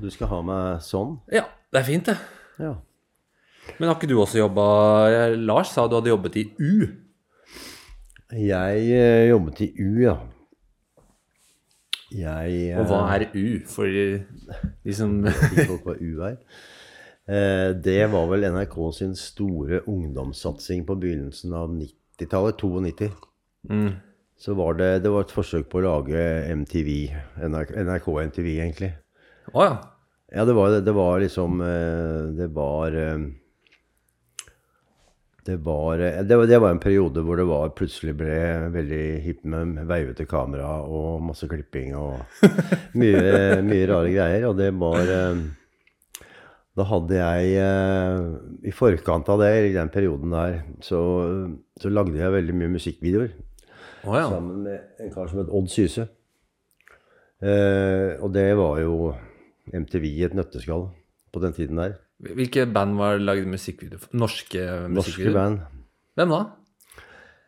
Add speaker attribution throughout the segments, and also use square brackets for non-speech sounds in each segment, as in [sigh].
Speaker 1: Du skal ha meg sånn?
Speaker 2: Ja, det er fint, det.
Speaker 1: Ja.
Speaker 2: Men har ikke du også jobba Lars sa du hadde jobbet i U.
Speaker 1: Jeg eh, jobbet i U, ja. Jeg
Speaker 2: Og hva er U for de som
Speaker 1: folk hva U er. Eh, det var vel NRK sin store ungdomssatsing på begynnelsen av 90-tallet, 92.
Speaker 2: mm.
Speaker 1: Så var det, det var et forsøk på å lage MTV, NRK, NRK MTV egentlig.
Speaker 2: Å ja.
Speaker 1: Ja, det var, det var liksom eh, Det var eh, det var, eh, det var, det var en periode hvor det var, plutselig ble veldig hipp med veivete kamera og masse klipping og [laughs] mye, mye rare greier. Og det var Da hadde jeg I forkant av det, i den perioden der, så, så lagde jeg veldig mye musikkvideoer
Speaker 2: Oh, ja.
Speaker 1: sammen med en kar som het Odd Syse. Eh, og det var jo MTV i et nøtteskall på den tiden der.
Speaker 2: Hvilke band var lagd musikkvideo for? Norske
Speaker 1: Norske
Speaker 2: musikkvideoer?
Speaker 1: band.
Speaker 2: Hvem da?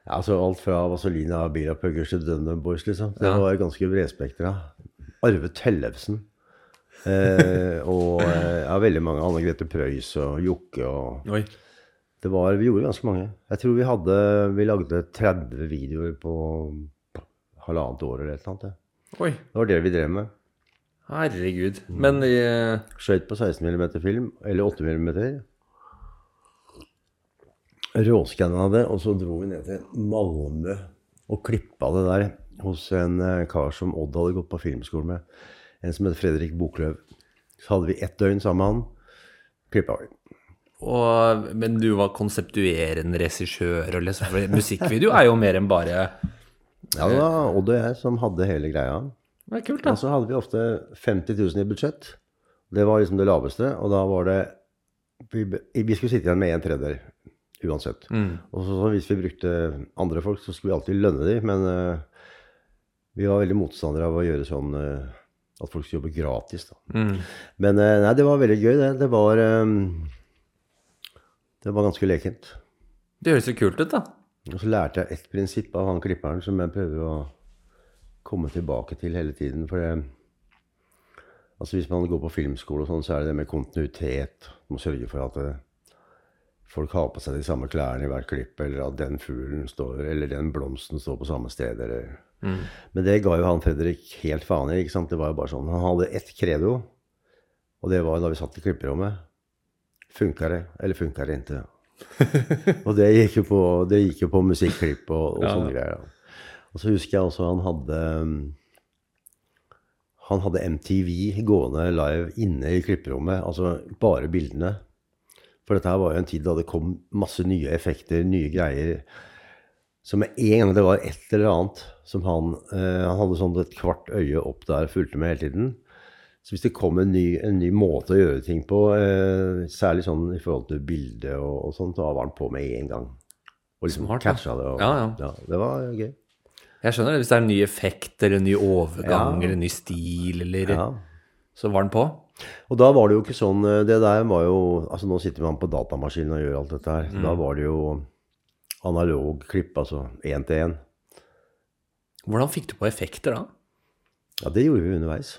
Speaker 1: Ja, altså alt fra Vazelina Bira Puggers til DumDum Boys, liksom. Det
Speaker 2: Ja.
Speaker 1: var ganske bredspektra. Arve Tellefsen. Eh, og eh, ja, veldig mange. Anne Grete Preus og Jokke og
Speaker 2: Oi.
Speaker 1: det var, Vi gjorde ganske mange. Jeg tror vi hadde Vi lagde 30 videoer på halvannet år eller et eller annet. ja.
Speaker 2: Oi.
Speaker 1: Det var det vi drev med.
Speaker 2: Herregud. Men eh,
Speaker 1: Skjøt på 16 mm film, eller 8 mm. Råskanna det, og så dro vi ned til Malmö og klippa det der hos en eh, kar som Odd hadde gått på filmskole med. En som het Fredrik Bokløv. Så hadde vi ett døgn sammen med han. Klippa vi.
Speaker 2: og, Men du var konseptuerende regissør og liksom For musikkvideo er jo mer enn bare
Speaker 1: Ja, det var Odd og jeg som hadde hele greia.
Speaker 2: Det er kult, da.
Speaker 1: Og så hadde vi ofte 50 000 i budsjett. Det var liksom det laveste. Og da var det Vi, vi skulle sitte igjen med en tredjedel uansett.
Speaker 2: Mm.
Speaker 1: Og så, så hvis vi brukte andre folk, så skulle vi alltid lønne dem. Men uh, vi var veldig motstandere av å gjøre sånn uh, at folk skulle jobbe gratis. Da.
Speaker 2: Mm.
Speaker 1: Men uh, nei, det var veldig gøy, det. Det var, um, det var ganske lekent.
Speaker 2: Det høres jo kult ut, da.
Speaker 1: Og så lærte jeg ett prinsipp av han klipperen som jeg prøver å komme tilbake til hele tiden. For det, altså hvis man går på filmskole og sånn, så er det det med kontinuitet. Du må sørge for at det, folk har på seg de samme klærne i hvert klipp, eller at den fuglen står, eller den blomsten står på samme sted, eller Men det ga jo han Fredrik helt faen i. ikke sant? Det var jo bare sånn. Han hadde ett credo, og det var da vi satt i klipperommet. Funka det, eller funka det ikke? [laughs] og det gikk jo på, det gikk jo på musikklipp og, og
Speaker 2: Ja.
Speaker 1: sånne greier. Og så husker jeg også han hadde um, Han hadde MTV gående live inne i klipperommet, altså bare bildene. For dette her var jo en tid da det kom masse nye effekter, nye greier. Så med en gang det var et eller annet som han eh, Han hadde sånn et kvart øye opp der, fulgte med hele tiden. Så hvis det kom en ny, en ny måte å gjøre ting på, eh, særlig sånn i forhold til bilde og, og sånt, da var han på med en gang. Og liksom catcha det. Og,
Speaker 2: Ja, ja.
Speaker 1: Det var gøy.
Speaker 2: Jeg skjønner det. Hvis det er en ny effekt eller en ny overgang
Speaker 1: Ja.
Speaker 2: eller en ny stil, eller
Speaker 1: Ja.
Speaker 2: Så var den på.
Speaker 1: Og da var det jo ikke sånn eh, Det der var jo Altså nå sitter man på datamaskinen og gjør alt dette her.
Speaker 2: Mm.
Speaker 1: Da var det jo analog klipp, altså én til én.
Speaker 2: Hvordan fikk du på effekter da?
Speaker 1: Ja, det gjorde vi underveis.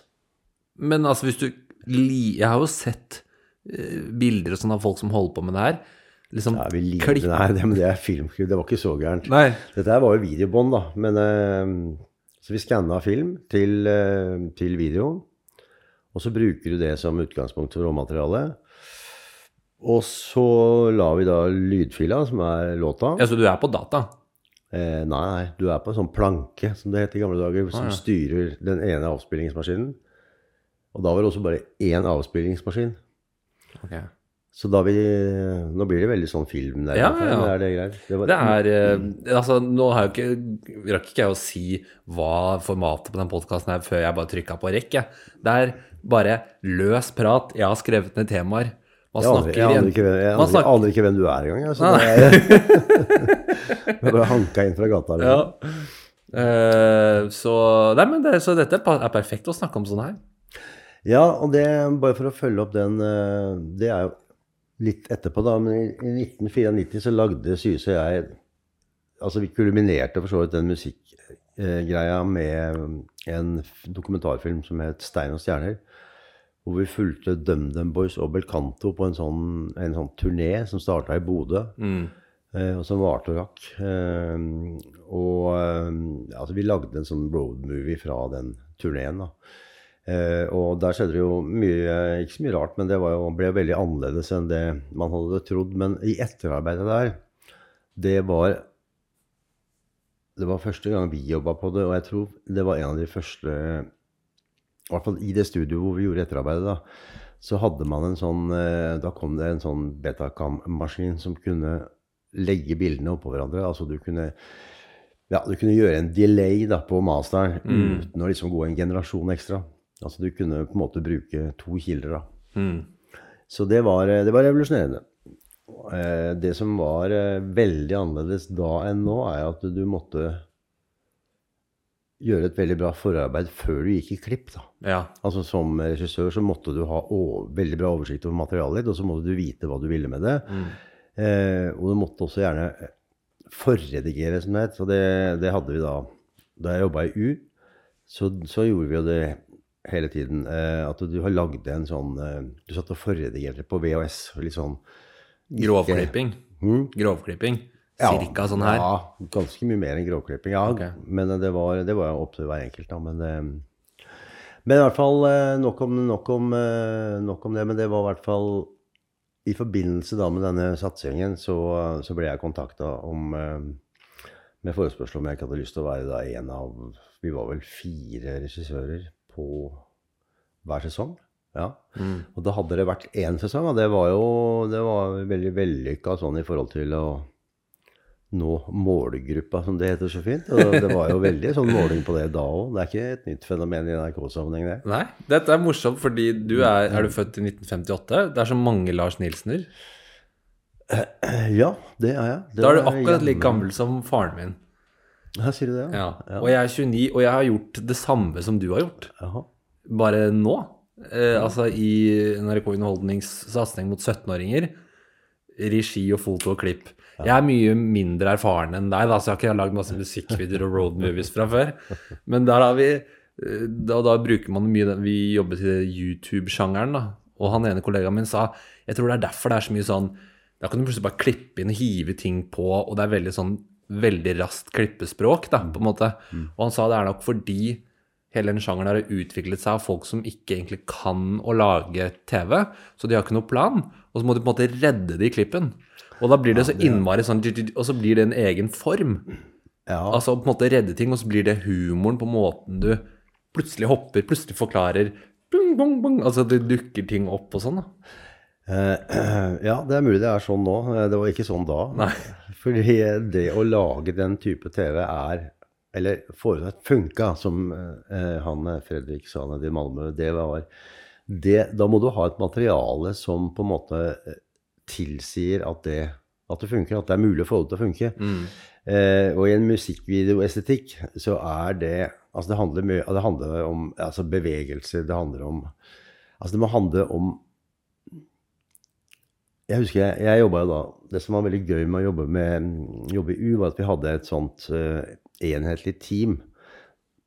Speaker 2: Men altså, hvis du Jeg har jo sett eh, bilder og sånn av folk som holder på med det her. Liksom
Speaker 1: Ja,
Speaker 2: klipp-
Speaker 1: Nei, det, men det er filmklipp. Det var ikke så gærent.
Speaker 2: Nei.
Speaker 1: Dette her var jo videobånd, da. Men, uh, så vi skanna film til, uh, til video. Og så bruker du det som utgangspunkt for råmaterialet. Og så la vi da lydfila, som er låta.
Speaker 2: Ja, så du er på data?
Speaker 1: Eh, nei, du er på en sånn planke, som det het i gamle dager, som
Speaker 2: Ah, ja.
Speaker 1: styrer den ene avspillingsmaskinen. Og da var det også bare én avspillingsmaskin.
Speaker 2: Ok.
Speaker 1: Så da vi Nå blir det veldig sånn film der.
Speaker 2: Ja, ja, ja.
Speaker 1: Er det greit? Det var,
Speaker 2: Det er mm. Altså, nå har jo ikke Rakk ikke jeg å si hva formatet på den podkasten er før jeg bare trykka på rekk. Det er bare løs prat. Jeg har skrevet ned temaer. Man
Speaker 1: jeg, aner, jeg, aner ikke, hvem- jeg aner, aner ikke hvem du er engang. Altså, [laughs] Jeg bare hanka inn fra gata.
Speaker 2: Ja.
Speaker 1: Liksom.
Speaker 2: Eh, så, nei, men det, så dette er perfekt å snakke om sånn her.
Speaker 1: Ja, og det, bare for å følge opp den eh, Det er jo litt etterpå, da. Men i, i 1994 så lagde Syse og jeg Altså, vi kulminerte for så vidt den musikkgreia med en dokumentarfilm som het 'Stein og stjerner'. hvor vi fulgte DumDum Boys og Belcanto på en sånn, en sånn turné som starta i Bodø. Eh, og som varte og rakk. Eh, og altså, vi lagde en sånn roadmovie fra den turneen. da. Eh, og der skjedde det jo mye, ikke så mye rart, men det var jo, ble veldig annerledes enn det man hadde trodd. Men i etterarbeidet der, det var det var første gang vi jobba på det, og jeg tror det var en av de første I hvert fall i det studioet hvor vi gjorde etterarbeidet, da, så hadde man en sånn eh, Da kom det en sånn Betacam-maskin som kunne legge bildene oppå hverandre. Altså du kunne ja, du kunne gjøre en delay da, på masteren uten å liksom gå en generasjon ekstra. Altså du kunne på en måte bruke to kilder. da. Så det var, eh, det var revolusjonerende. Eh, Det som var eh, veldig annerledes da enn nå, er at du måtte gjøre et veldig bra forarbeid før du gikk i klipp. da.
Speaker 2: Ja.
Speaker 1: Altså Som regissør så måtte du ha å, veldig bra oversikt over materialet ditt, og så måtte du vite hva du ville med det. Eh, og du måtte også gjerne forredigere, som det het. Så det, det hadde vi da Da jeg jobba i U, så, så gjorde vi jo det hele tiden. Eh, at du har lagd en sånn eh, Du satt og forredigerte på VHS. Litt sånn
Speaker 2: Grovklipping. Grovklipping. Cirka sånn her.
Speaker 1: Ja, ganske mye mer enn grovklipping. Ja,
Speaker 2: Okay.
Speaker 1: men eh, det var, det var opp til hver enkelt, da. Men, eh, men i hvert fall nok om, nok, om, nok om det. Men det var i hvert fall i forbindelse da med denne satsingen, så, så ble jeg kontakta om med forespørsel om jeg ikke hadde lyst til å være da en av Vi var vel fire regissører på hver sesong. Ja. Og da hadde det vært én sesong, og det var jo det var veldig vellykka sånn i forhold til å nå målgruppa, som det heter så fint. Og det var jo veldig sånn måling på det da òg. Det er ikke et nytt fenomen i NRK-sammenheng, det.
Speaker 2: Nei, dette er morsomt, fordi du er Er du født i 1958? Det er så mange Lars Nilsener.
Speaker 1: Ja, det er jeg. Det
Speaker 2: Da er du akkurat like gammel som faren min.
Speaker 1: Her sier du det,
Speaker 2: Ja.
Speaker 1: ja?
Speaker 2: Og jeg er 29, og jeg har gjort det samme som du har gjort.
Speaker 1: Aha.
Speaker 2: Bare nå. Eh, altså i NRK Underholdnings satsing mot 17-åringer. Regi og foto og klipp. Jeg er mye mindre erfaren enn deg, da, så jeg har ikke lagd masse musikkvideoer og road movies fra før. [laughs] Men der har vi eh, da, da bruker man mye Vi jobbet i YouTube-sjangeren, da. Og han ene kollegaen min sa jeg tror det er derfor det er så mye sånn Da kan du plutselig bare klippe inn og hive ting på, og det er veldig sånn veldig raskt klippespråk, da, på en måte. Og han sa det er nok fordi hele den sjangeren har utviklet seg av folk som ikke egentlig kan å lage TV, så de har ikke noe plan. Og så må du på en måte redde det i klippen. Og da blir det så innmari sånn Og så blir det en egen form.
Speaker 1: Ja.
Speaker 2: Altså på en måte redde ting, og så blir det humoren på måten du plutselig hopper, plutselig forklarer bung, bung, bung, Altså det dukker ting opp og sånn, da.
Speaker 1: Eh, [clears throat] ja, det er mulig det er sånn nå. Eh, Det var ikke sånn da.
Speaker 2: Nei.
Speaker 1: Fordi det å lage den type TV er Eller forutsatt funka, som eh, han eh, Fredrik sa nede i Malmö. Det var det, Da må du ha et materiale som på en måte eh, tilsier at det, at det funker. At det er mulig å få det til å funke. Eh, og i en musikkvideoestetikk så er det Altså det handler mye Det handler om altså bevegelser. Det handler om Altså det må handle om jeg husker jeg, jeg jobba jo da Det som var veldig gøy med å jobbe, med, jobbe i U, var at vi hadde et sånt uh, enhetlig team.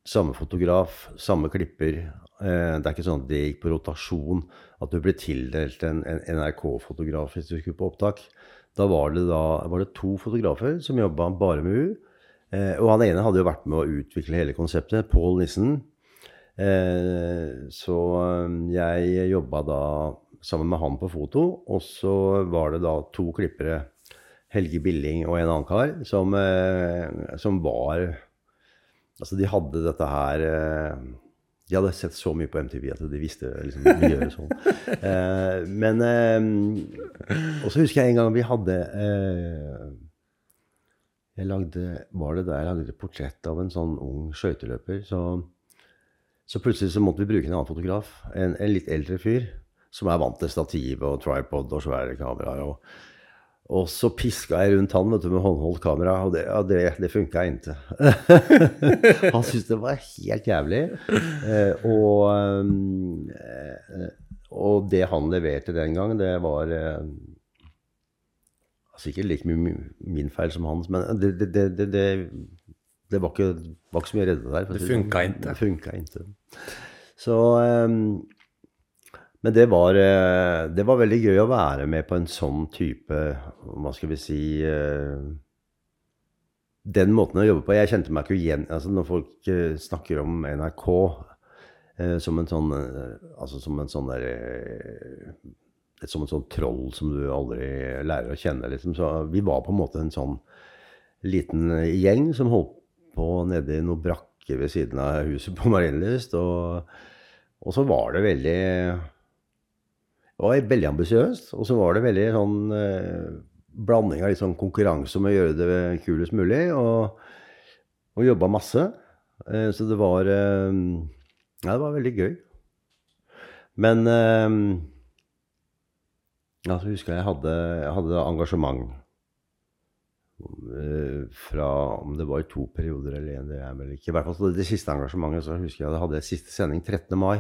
Speaker 1: Samme fotograf, samme klipper. Uh, det er ikke sånn at det gikk på rotasjon, at du ble tildelt en, en NRK-fotograf hvis du skulle på opptak. Da var det, da, var det to fotografer som jobba bare med U. Uh, og han ene hadde jo vært med å utvikle hele konseptet, Pål Nissen. Så jeg jobba da sammen med han på foto, og så var det da to klippere, Helge Billing og en annen kar, som, eh, som var Altså, de hadde dette her eh, De hadde sett så mye på MTV at de visste liksom å gjøre sånn. [laughs] Eh, men eh, Og så husker jeg en gang vi hadde eh, jeg lagde, var det da jeg lagde et portrett av en sånn ung skøyteløper. Så, så plutselig så måtte vi bruke en annen fotograf. En, en litt eldre fyr som er vant til stativ og tripod og svære kameraer. Og, og så piska jeg rundt han vet du, med håndholdt kamera, og det, ja, det, det funka ikke. [laughs] han syntes det var helt jævlig. Eh, og, eh, og det han leverte den gang, det var eh, Sikkert like mye min- feil som hans, men det, det, det, det, det, det var, ikke, var ikke så mye å redde der.
Speaker 2: Det
Speaker 1: sånn.
Speaker 2: funka ikke.
Speaker 1: Det funka ikke. Så, ehm, Men det var, eh, det var veldig gøy å være med på en sånn type Hva skal vi si eh, Den måten å jobbe på. Jeg kjente meg ikke igjen altså Når folk eh, snakker om NRK som en sånn Altså som en sånn der Som en sånn troll som du aldri lærer å kjenne, liksom. Så vi var på en måte en sånn liten gjeng som holdt på nedi noen brakker brakke ved siden av huset på Marienlyst. Og, og så var det veldig Det var veldig ambisiøst. Og så var det veldig sånn eh, blanding av litt sånn konkurranse om å gjøre det kulest mulig. Og, og jobba masse. Eh, så det var eh, Ja, det var veldig gøy. Men eh, ja, så husker jeg hadde, jeg hadde engasjement eh, fra om det var i to perioder eller en, det er vel ikke. I hvert fall det siste engasjementet så husker jeg jeg hadde siste sending 13. mai.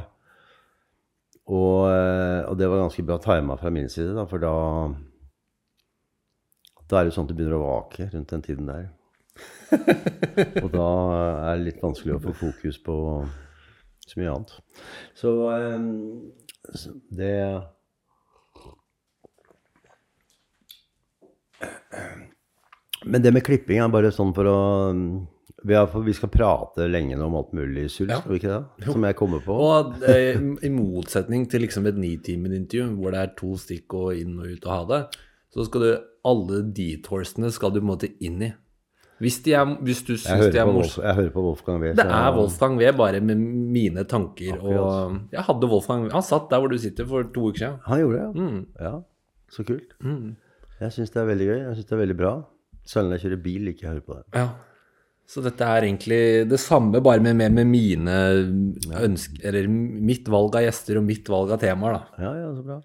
Speaker 1: Og, eh, og det var ganske bra tima fra min side, da, for da Da er det sånn at du begynner å vake rundt den tiden der. [laughs] og da er det litt vanskelig å få fokus på så mye annet. Så eh, så det Men det med klipping er bare sånn for å Vi, har, vi skal prate lenge nå om alt mulig sult,
Speaker 2: Ja.
Speaker 1: ikke det? Som jeg kommer på.
Speaker 2: Og eh, i motsetning til liksom et nitimen-intervju, hvor det er to stikk og inn og ut og ha det, så skal du alle detorsene skal du på en måte inn i. Hvis, er, hvis du syns de er morsomme
Speaker 1: jeg hører på Wolfgang Wee.
Speaker 2: Det er Wolfgang Wee, bare med mine tanker. Og jeg hadde Wolfgang Han satt der hvor du sitter for to uker siden.
Speaker 1: Han gjorde det, ja.
Speaker 2: Mm.
Speaker 1: ja. Så kult. Jeg syns det er veldig gøy. Jeg syns det er veldig bra. Selv når jeg kjører bil, liker jeg å høre på det.
Speaker 2: Ja. Så dette er egentlig det samme, bare med, med, med mine ønsker Eller mitt valg av gjester og mitt valg av temaer, da.
Speaker 1: Ja, ja, så bra.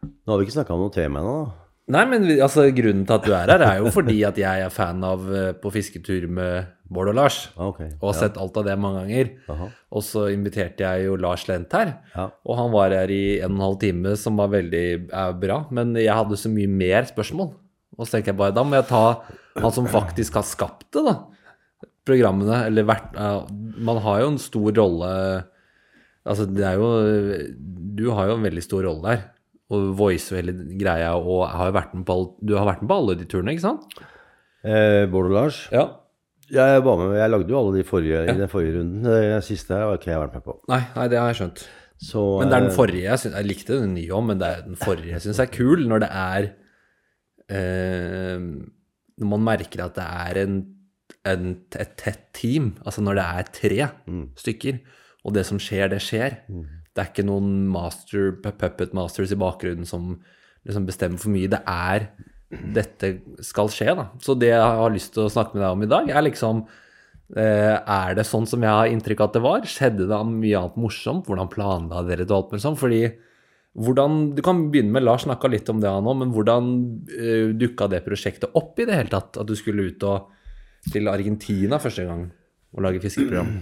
Speaker 1: Nå har vi ikke snakka om noe tema ennå, da.
Speaker 2: Nei, men altså, grunnen til at du er her, er jo fordi at jeg er fan av eh, På fisketur med Bård og Lars.
Speaker 1: Okay.
Speaker 2: Og har sett alt av det mange ganger.
Speaker 1: Aha.
Speaker 2: Og så inviterte jeg jo Lars Lent her.
Speaker 1: Ja.
Speaker 2: Og han var her i en og en halv time, som var veldig bra. Men jeg hadde så mye mer spørsmål. Og så tenker jeg bare, da må jeg ta han som faktisk har skapt det, da. Programmene. Eller eh, Man har jo en stor rolle Altså, det er jo Du har jo en veldig stor rolle der. Og voice og hele greia, og har jo vært med på alle, du har vært med på alle de turene, ikke sant?
Speaker 1: Eh, Bård og Lars.
Speaker 2: Ja.
Speaker 1: Jeg var med, jeg lagde jo alle de forrige, i den forrige runden. Det siste har ikke jeg vært med på.
Speaker 2: Nei, nei, det har jeg skjønt.
Speaker 1: Så,
Speaker 2: Men det er den
Speaker 1: eh,
Speaker 2: forrige jeg, syns jeg likte den nye òg, men det er den forrige jeg syns er kul, når det er eh, Når man merker at det er en, en, et tett team, altså når det er tre stykker, og det som skjer, det skjer. Det er ikke noen master, puppet masters i bakgrunnen som liksom bestemmer for mye. Det er Dette skal skje, da. Så det jeg har lyst til å snakke med deg om i dag, er liksom Eh, Er det sånn som jeg har inntrykk av at det var? Skjedde det mye annet morsomt? Hvordan planla dere det? alt med sånn? Fordi hvordan, Du kan begynne med Lars snakka litt om det han òg, men hvordan uh, dukka det prosjektet opp i det hele tatt? At du skulle ut og til Argentina første gang og lage fiskeprogram? [clears throat]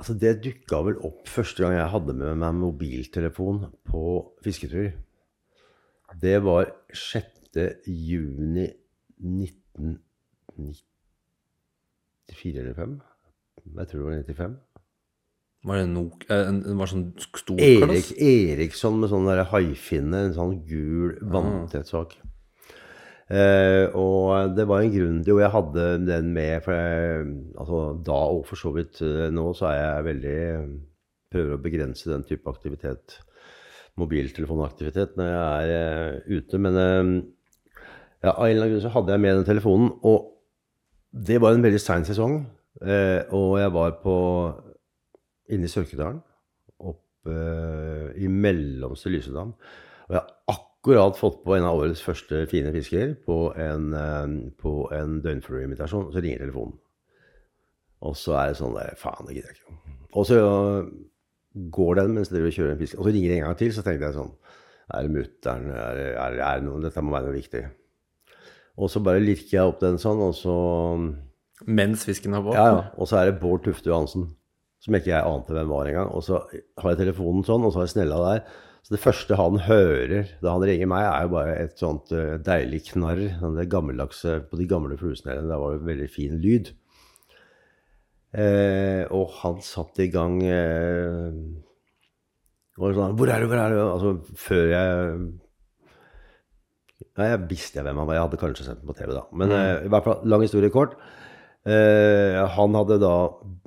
Speaker 1: Altså, det dukka vel opp første gang jeg hadde med meg mobiltelefon på fisketur. Det var 6. juni 1994 eller 5. Jeg tror det var 95.
Speaker 2: Var det nok, eh, en, en var sånn stor
Speaker 1: Erik? Eriksson med sånn haifinne, en sånn gul vanntett sak. Eh, og det var en grunn til Jo, jeg hadde den med, for jeg, altså, da og for så vidt eh, nå, så er jeg veldig Prøver å begrense den type aktivitet, mobiltelefonaktivitet, når jeg er eh, ute. Men eh, ja, av en eller annen grunn så hadde jeg med den telefonen, og det var en veldig sein sesong. Og jeg var på inne i Sørkedalen, oppe i mellomste Lysedam. Og jeg akkurat fått på en av årets første fine fisker på en, eh, på en døgnflueinvitasjon, så ringer telefonen. Og så er det sånn der Faen, det gidder jeg ikke. Og så går den mens dere kjører en fisk. Og så ringer det en gang til, så tenkte jeg sånn Er det mutter'n? Er, det- er, det- er det noe Dette må være noe viktig. Og så bare lirker jeg opp den sånn, og så
Speaker 2: Mens fisken har båt?
Speaker 1: ja, ja. Og så er det Bård Tufte Johansen, som ikke jeg ante hvem var engang. Og så har jeg telefonen sånn, og så har jeg snella der. Så det første han hører da han ringer meg, er jo bare et sånt eh, deilig knarr. Sånn på de gamle fluesnellene. Det var det veldig fin lyd. Eh, og han satte i gang eh, Og sånn, hvor er du, hvor er du? Altså, før jeg Nei, jeg visste jeg hvem han var. Jeg hadde kanskje sett ham på TV, da. Men eh, i hvert fall, lang historie kort. Eh, han hadde da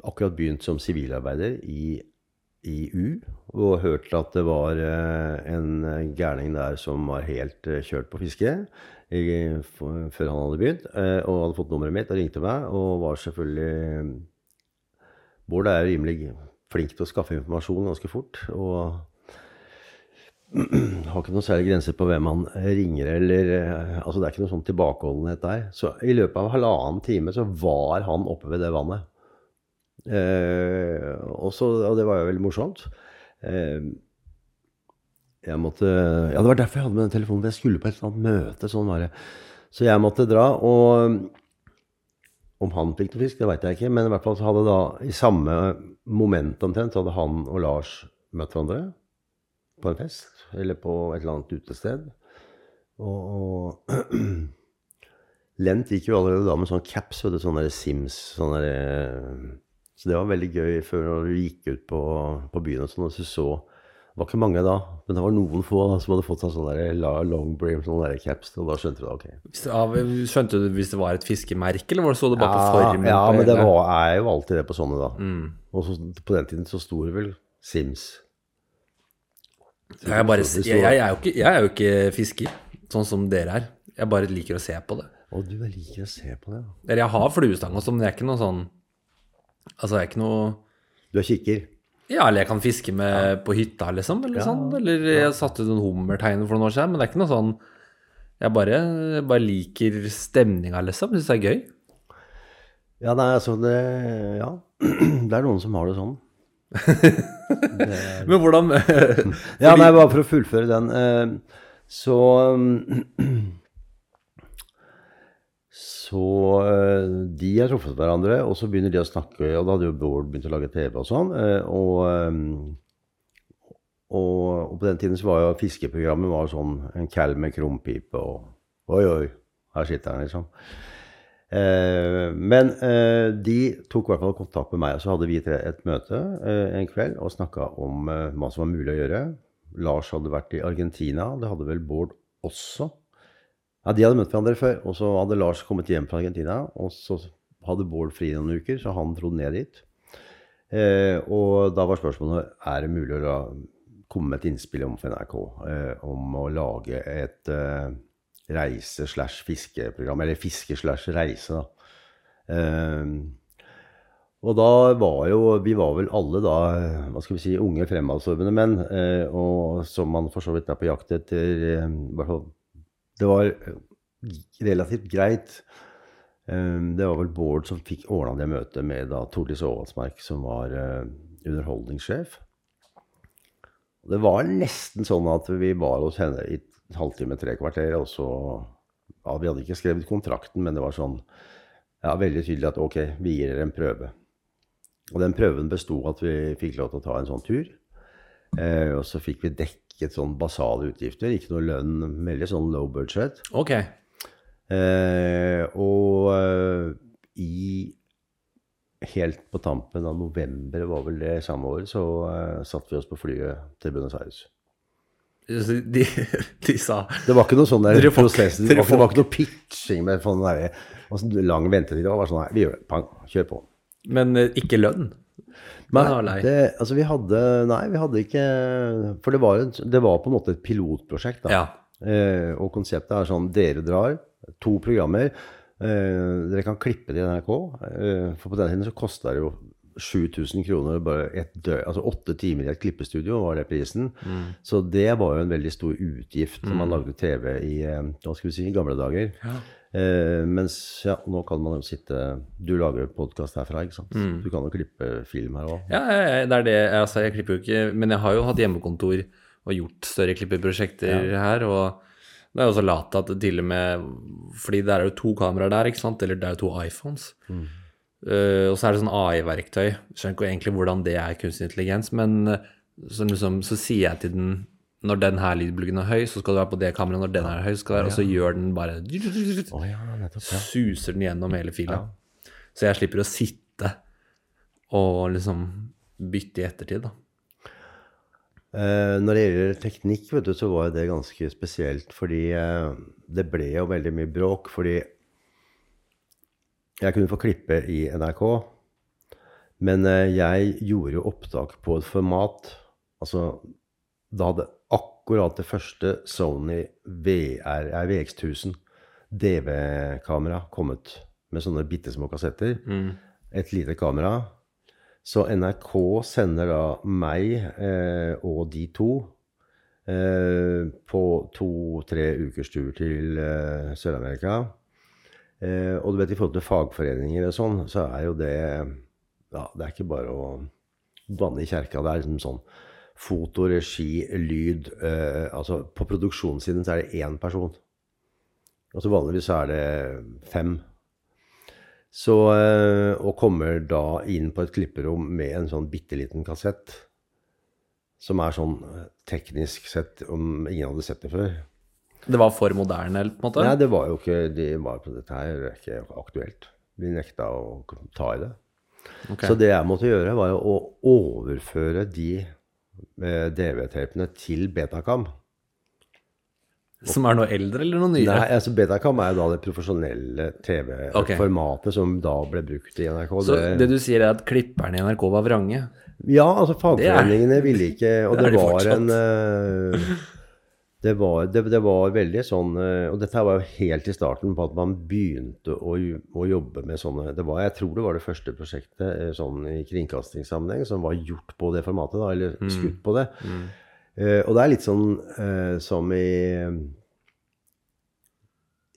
Speaker 1: akkurat begynt som sivilarbeider i, i U, og hørt at det var eh, en gærning der som var helt eh, kjørt på fiske før han hadde begynt, eh, og hadde fått nummeret mitt og ringte meg, og var selvfølgelig Bård er rimelig flink til å skaffe informasjon ganske fort. og [clears throat] har ikke noen særlig grenser på hvem han ringer eller eh, Altså det er ikke noe sånn tilbakeholdenhet der. Så i løpet av halvannen time så var han oppe ved det vannet. Eh, og, så, og det var jo veldig morsomt. Eh, jeg måtte Ja, det var derfor jeg hadde med den telefonen. Jeg skulle på et eller annet møte. sånn var det. Så jeg måtte dra. Og om han fikk noe fisk, det veit jeg ikke. Men i hvert fall så hadde da i samme moment omtrent så hadde han og Lars møtt hverandre på en fest eller på et eller annet utested. Og, og [clears throat] Lent gikk jo allerede da med sånn caps, vet du, sånn Sims sånn der, Så det var veldig gøy før vi gikk ut på, på byen og sånn, og så så Det var ikke mange da, men det var noen få da, som hadde fått seg sånn long brim, sånn der caps, og da skjønte du det, ok.
Speaker 2: Ja, skjønte du hvis det var et fiskemerke, eller var det så det bare på formen?
Speaker 1: ja, men det var, er jo alltid det på sånne, da.
Speaker 2: Mm.
Speaker 1: Og så, på den tiden så sto det vel Sims.
Speaker 2: Jeg, bare, jeg, jeg, er jo ikke, jeg er jo ikke fisker, sånn som dere er. Jeg bare liker å se på det.
Speaker 1: Å, du liker å se på det, ja.
Speaker 2: Eller jeg har fluestang også, men det er ikke noe sånn Altså, jeg er ikke noe
Speaker 1: Du er kikker.
Speaker 2: Ja, eller jeg kan fiske med på hytta, liksom. Eller
Speaker 1: Ja,
Speaker 2: sånn. Eller jeg satte ut en hummerteiner for noen år siden, men det er ikke noe sånn Jeg bare, jeg bare liker stemninga, liksom. Syns det er gøy.
Speaker 1: Ja, nei, altså det Ja. [clears throat] Det er noen som har det sånn. [laughs]
Speaker 2: Men hvordan [laughs]
Speaker 1: Ja, nei, bare for å fullføre den. eh, Så [clears throat] Så eh, de har truffet hverandre, og så begynner de å snakke. Og da hadde jo Bård begynt å lage TV og sånn. eh, Og, eh, og, og på den tiden så var jo fiskeprogrammet var sånn en cal med krumpipe og Oi, oi, her sitter han, liksom. Eh, men eh, de tok i hvert fall kontakt med meg, og så hadde vi et, et møte eh, en kveld og snakka om hva som var mulig å gjøre. Lars hadde vært i Argentina, det hadde vel Bård også. Ja, De hadde møtt hverandre før, og så hadde Lars kommet hjem fra Argentina. Og så hadde Bård fri noen uker, så han dro ned dit. Eh, og da var spørsmålet er det mulig å la, komme med et innspill om for NRK eh, om å lage et eh, reise slash fiskeprogram, eller fiske slash reise, da. Eh, og da var jo Vi var vel alle da hva skal vi si, unge fremadstormende menn, eh, og som man for så vidt er på jakt etter eh, i Det var eh, relativt greit. Eh, det var vel Bård som fikk ordna det møtet med da Tordis Aavatsmark, som var eh, underholdningssjef. Det var nesten sånn at vi var hos henne i en halvtime, tre kvarter, og så ja, Vi hadde ikke skrevet kontrakten, men det var sånn ja, veldig tydelig at ok, vi gir dere en prøve. Og den prøven besto at vi fikk lov til å ta en sånn tur. Eh, og så fikk vi dekket sånn basale utgifter, ikke noe lønn, veldig sånn low budget.
Speaker 2: Ok.
Speaker 1: Eh, og eh, i helt på tampen av november, var vel det samme år, så eh, satte vi oss på flyet til Buenos Aires.
Speaker 2: De, [laughs] de sa
Speaker 1: Det var ikke noe sånn der
Speaker 2: Dere
Speaker 1: prosess. Det var, det var ikke noe pitching med sånn der, sånn lang ventetid. Det var bare sånn her, vi gjør det. Pang, kjør på.
Speaker 2: Men eh, ikke lønn?
Speaker 1: Nei,
Speaker 2: var lei.
Speaker 1: det, altså vi hadde Nei, vi hadde ikke For det var, et, det var på en måte et pilotprosjekt. da.
Speaker 2: Ja.
Speaker 1: Eh, og konseptet er sånn Dere drar, to programmer. Eh, dere kan klippe det i NRK. Eh, for på den tiden så kosta det jo 7000 kroner bare et døgn. Altså åtte timer i et klippestudio var det prisen. Så det var jo en veldig stor utgift når man lagde TV i eh, hva skal vi si, i gamle dager. Eh, mens ja, nå kan man jo sitte Du lager podkast herfra, ikke sant. Du kan jo klippe film her òg.
Speaker 2: Ja, ja, ja, det er det. Altså, jeg klipper jo ikke Men jeg har jo hatt hjemmekontor og gjort større klippeprosjekter her. Og det er jo så lat at til og med Fordi det er jo to kameraer der, ikke sant? Eller det er jo to iPhones. Eh, og så er det sånn AI-verktøy. Skjønner ikke egentlig hvordan det er kunstig intelligens, men eh, så, liksom, så sier jeg til den når den her lydbluggen er høy, så skal du være på det kameraet. Når den er høy, skal du være, og så gjør den bare
Speaker 1: ja, nettopp. Ja.
Speaker 2: suser den gjennom hele fila. Så jeg slipper å sitte og liksom bytte i ettertid, da.
Speaker 1: Eh, når det gjelder teknikk, vet du, så var det ganske spesielt. Fordi eh, det ble jo veldig mye bråk. Fordi jeg kunne få klippe i NRK, men eh, jeg gjorde jo opptak på et format Altså, da hadde akkurat det første Sony VR, eh, VX1000 DV-kamera kommet med sånne bitte små kassetter. Et lite kamera. Så NRK sender da meg eh, og de to eh, på to-tre ukers tur til eh, Sør-Amerika. Eh, og du vet, i forhold til fagforeninger og sånn, så er jo det Ja, det er ikke bare å banne i kjerka. Det er liksom sånn foto, regi, lyd eh, Altså på produksjonssiden så er det én person. Altså vanligvis så er det fem. Så, eh, og kommer da inn på et klipperom med en sånn bitte liten kassett. Som er sånn eh, teknisk sett, om ingen hadde sett det før.
Speaker 2: Det var for moderne, eller på en måte?
Speaker 1: Nei, det var jo ikke de var på Dette her er ikke aktuelt. De nekta å ta i det.
Speaker 2: Okay.
Speaker 1: Så det jeg måtte gjøre, var jo å overføre de eh, DV-tapene til Betacam.
Speaker 2: Som er noe eldre, eller noe nyere?
Speaker 1: Nei, altså Betacam er da det profesjonelle TV-formatet som da ble brukt i NRK.
Speaker 2: Så det du sier, er at klipperne i NRK var vrange?
Speaker 1: Ja, altså fagforeningene ville ikke [laughs] Og
Speaker 2: Det
Speaker 1: det, var
Speaker 2: fortsatt.
Speaker 1: en eh, det var, det, det var veldig sånn eh, Og dette var jo helt i starten på at man begynte å, å jobbe med sånne det var, Jeg tror det var det første prosjektet eh, sånn i kringkastingssammenheng som var gjort på det formatet, da, eller
Speaker 2: Mm.
Speaker 1: skutt på det. Eh, og det er litt sånn uh, som i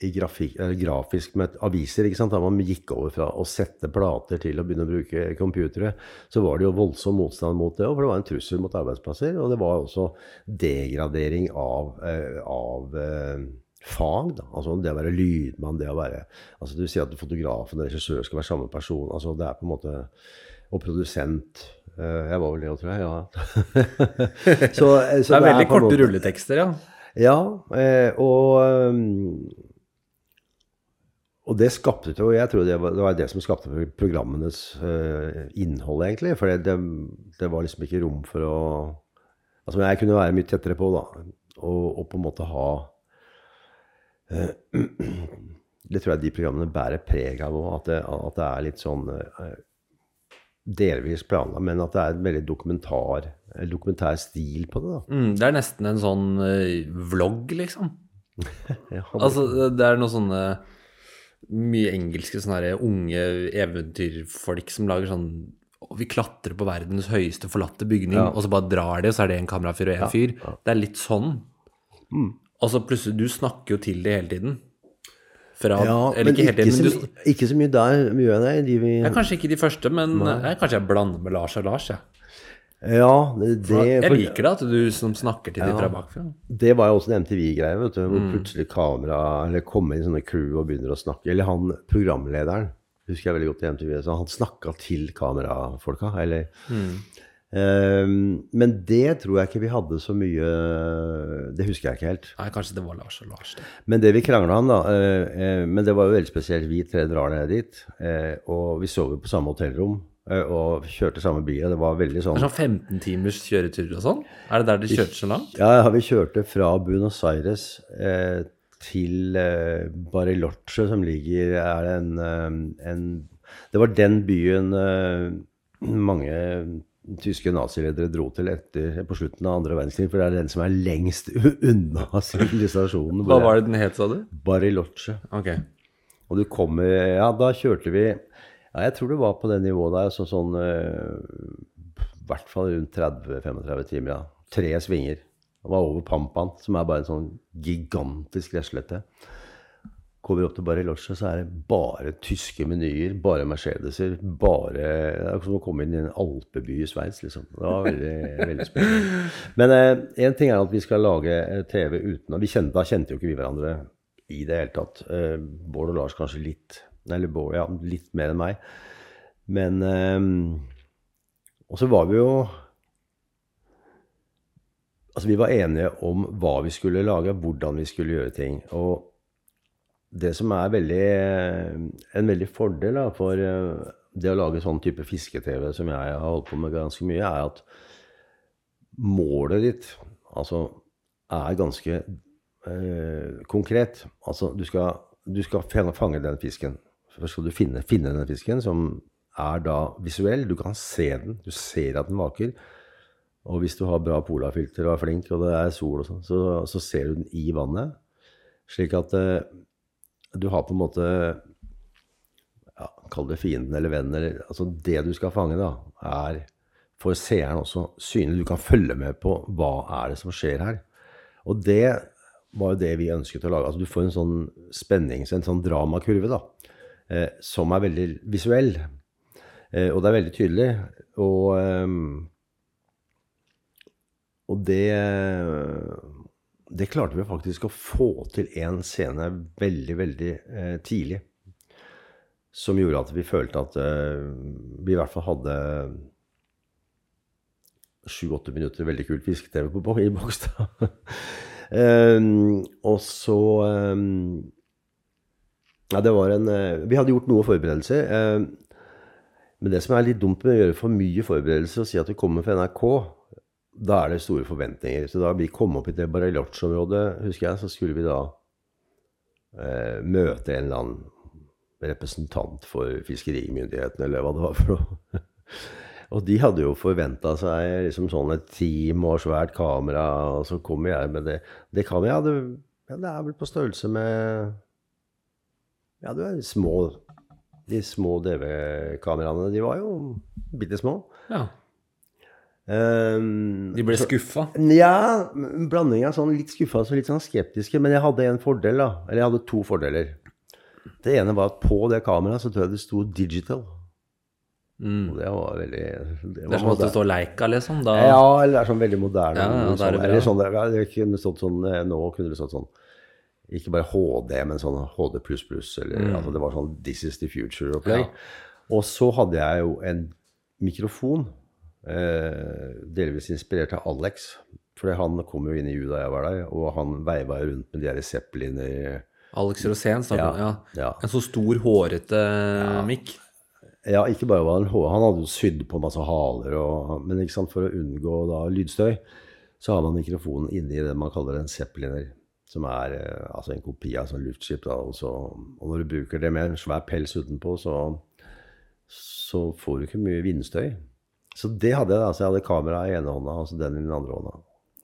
Speaker 1: grafik, eller grafisk med aviser. Da man gikk over fra å sette plater til å begynne å bruke computere, så var det jo voldsom motstand mot det. For det var en trussel mot arbeidsplasser. Og det var også degradering av, eh, av eh, fag. da, altså Det å være lydmann, det å være altså Du sier at fotografen og regissør skal være samme person. altså Det er på en måte Og produsent. Eh, jeg var vel det òg, tror jeg. ja. [laughs] så, eh, så
Speaker 2: Det er veldig
Speaker 1: på en
Speaker 2: korte
Speaker 1: måte-
Speaker 2: rulletekster, ja.
Speaker 1: ja, eh, og Og det skapte jo Jeg tror det var det, var det som skapte programmenes uh, innhold, egentlig. For det, det, det var liksom ikke rom for å Altså, jeg kunne være mye tettere på, da. Og, og på en måte ha uh, [clears throat] Det tror jeg de programmene bærer preg av òg. At, det- at det er litt sånn uh, delvis planla, men at det er en veldig dokumentar, dokumentær stil på det. da.
Speaker 2: Mm, det er nesten en sånn vlogg, liksom. [laughs]
Speaker 1: Ja,
Speaker 2: Altså, det er noe sånne mye engelske sånne her unge eventyrfolk som lager sånn Vi klatrer på verdens høyeste forlatte bygning,
Speaker 1: Ja.
Speaker 2: og så bare drar de, og så er det en kamerafyr og en fyr. Det er litt sånn.
Speaker 1: Mm.
Speaker 2: Og så plutselig Du snakker jo til det hele tiden. Fra,
Speaker 1: Ja,
Speaker 2: eller
Speaker 1: men
Speaker 2: ikke
Speaker 1: ikke,
Speaker 2: tiden,
Speaker 1: så,
Speaker 2: men du
Speaker 1: my- ikke så mye der, mye av det. De vi,
Speaker 2: ja, Kanskje ikke de første, men jeg, kanskje jeg blander med Lars og Lars. Ja.
Speaker 1: Ja, det, det,
Speaker 2: Jeg liker det at du som snakker til de fra bakfra.
Speaker 1: det var jo også en MTV-greie, vet du, hvor
Speaker 2: Mm.
Speaker 1: plutselig kamera eller kommer inn sånne crew og begynner å snakke. Eller han programlederen, husker jeg veldig godt i MTV, så han snakka til kamerafolka. Eller
Speaker 2: Mm.
Speaker 1: um, Men det tror jeg ikke vi hadde så mye Det husker jeg ikke helt.
Speaker 2: Nei, kanskje det var Lars og Lars. Det.
Speaker 1: Men det vi krangla om, da uh, uh, Men det var jo veldig spesielt. Vi tre drar ned dit, uh, og vi sover på samme hotellrom. Eh, Og kjørte samme by. og Det var veldig sånn
Speaker 2: sånn 15 timers kjøretur og sånn? Er det der de kjørte så langt?
Speaker 1: Ja, vi kjørte fra Buenos Aires eh, til eh, Bariloche, som ligger Er en, eh, en Det var den byen eh, mange tyske naziledere dro til etter, på slutten av andre verdenskrig, for det er den som er lengst unna [laughs] sivilisasjonen.
Speaker 2: Hva var det den het, sa du?
Speaker 1: Bariloche.
Speaker 2: Okay.
Speaker 1: Og du kommer Ja, da kjørte vi Ja, jeg tror det var på det nivået der, så sånn eh, I hvert fall rundt 30-35 timer, ja. Tre svinger. Det var over Pampan, som er bare en sånn gigantisk gresslette. Kommer vi opp til Bariloche, så er det bare tyske menyer, bare Mercedeser, bare Det er som å komme inn i en alpeby i Sveits, liksom. Det var veldig, veldig spennende. Men én ting er at vi skal lage eh, TV uten vi kjente, Da kjente jo ikke vi hverandre i det hele tatt. Eh, Bård og Lars kanskje litt. Eller Bård, ja, litt mer enn meg. Men um, Og så var vi jo Altså, vi var enige om hva vi skulle lage, hvordan vi skulle gjøre ting. Og det som er veldig, en veldig fordel da, for eh, det å lage sånn type fiske-TV som jeg har holdt på med ganske mye, er at målet ditt altså, er ganske eh, konkret. Altså, du skal, du skal fange, den fisken. Først skal du finne, finne den fisken, som er da visuell. Du kan se den. Du ser at den vaker. Og hvis du har bra polafilter og er flink, og det er sol og sånn, så, så, ser du den i vannet. Slik at eh, du har på en måte ja, Kall det fienden eller vennen. Eller, altså det du skal fange, da, er for seeren også synlig. Du kan følge med på hva er det som skjer her. Og det var jo det vi ønsket å lage. Altså Du får en sånn spennings, en sånn dramakurve, da, eh, som er veldig visuell. Eh, og det er veldig tydelig. Og, eh, og det Det klarte vi faktisk å få til én scene veldig, veldig eh, tidlig. Som gjorde at vi følte at eh, vi i hvert fall hadde sju-åtte minutter veldig kult fiske-TV i Bogstad. um, [laughs] og så um, Ja, det var en uh, Vi hadde gjort noe forberedelser. Um, men det som er litt dumt med å gjøre for mye forberedelser og si at du kommer fra NRK, da er det store forventninger. Så da vi kom opp i det Bariloche-området, husker jeg, så skulle vi da eh, møte en eller annen representant for fiskerimyndighetene, eller hva det var for noe. [laughs] Og de hadde jo forventa seg liksom sånn et team og svært kamera, og så kommer jeg med det. Det kameraet ja, ja, Det er vel på størrelse med Ja, det er små De små DV-kameraene, de var jo bitte små.
Speaker 2: Ja.
Speaker 1: Um,
Speaker 2: de ble skuffa?
Speaker 1: Ja, blanding av sånn litt skuffa og litt sånn skeptiske. Men jeg hadde en fordel, da. Eller jeg hadde to fordeler. Det ene var at på det kameraet så tror jeg det sto 'digital'.
Speaker 2: Mm.
Speaker 1: Og det var veldig
Speaker 2: Det, det er som at det står Leica, liksom? Da...
Speaker 1: Ja, eller det er sånn veldig moderne.
Speaker 2: Ja, ja,
Speaker 1: sånn,
Speaker 2: det
Speaker 1: eller sånn, det kunne stått sånn, eh, Nå kunne det stått sånn Ikke bare HD, men sånn HD++. Eller,
Speaker 2: Mm.
Speaker 1: altså, det var sånn This is the future-opplegg.
Speaker 2: Ja.
Speaker 1: Og så hadde jeg jo en mikrofon, eh, delvis inspirert av Alex. For han kom jo inn i U da jeg var der, og han veiva rundt med de der Zeppeliner
Speaker 2: Alex Rosén snakker du
Speaker 1: Ja,
Speaker 2: ja.
Speaker 1: ja.
Speaker 2: En så stor, hårete mikk.
Speaker 1: Ja, ikke bare var han hå- Han hadde jo sydd på masse haler, og, men for å unngå da lydstøy, så har man mikrofonen inni det man kaller en zeppeliner. Som er eh, altså en kopi av sånn luftskip. Da, og, så, og når du bruker det med en svær pels utenpå, så, så får du ikke mye vindstøy. Så det hadde jeg. da, så Jeg hadde kameraet i ene hånda og så den i den andre hånda.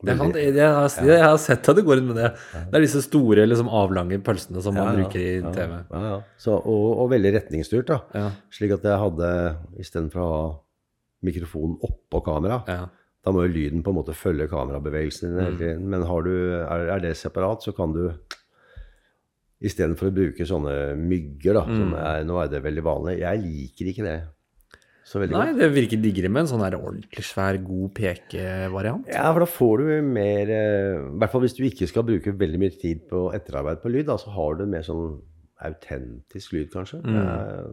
Speaker 2: Det kan, jeg, har, jeg har sett at det går inn med det. Det er disse store, liksom avlange pølsene som man bruker i TV.
Speaker 1: Ja, ja. Så, og, og veldig retningsstyrt. da.
Speaker 2: Ja.
Speaker 1: Slik at jeg hadde, istedenfor å ha mikrofonen oppå kameraet,
Speaker 2: Ja.
Speaker 1: Da må jo lyden på en måte følge kamerabevegelsen din hele tiden. Men har du, er, er det separat, så kan du Istedenfor å bruke sånne mygger, da, som er, nå er det veldig vanlig Jeg liker ikke det så
Speaker 2: Nei,
Speaker 1: godt.
Speaker 2: det virker diggere med en sånn her ordentlig svær, god pekevariant.
Speaker 1: Ja, for da får du mer eh, I hvert fall hvis du ikke skal bruke veldig mye tid på etterarbeid på lyd, da, så har du mer sånn autentisk lyd, kanskje. Jeg,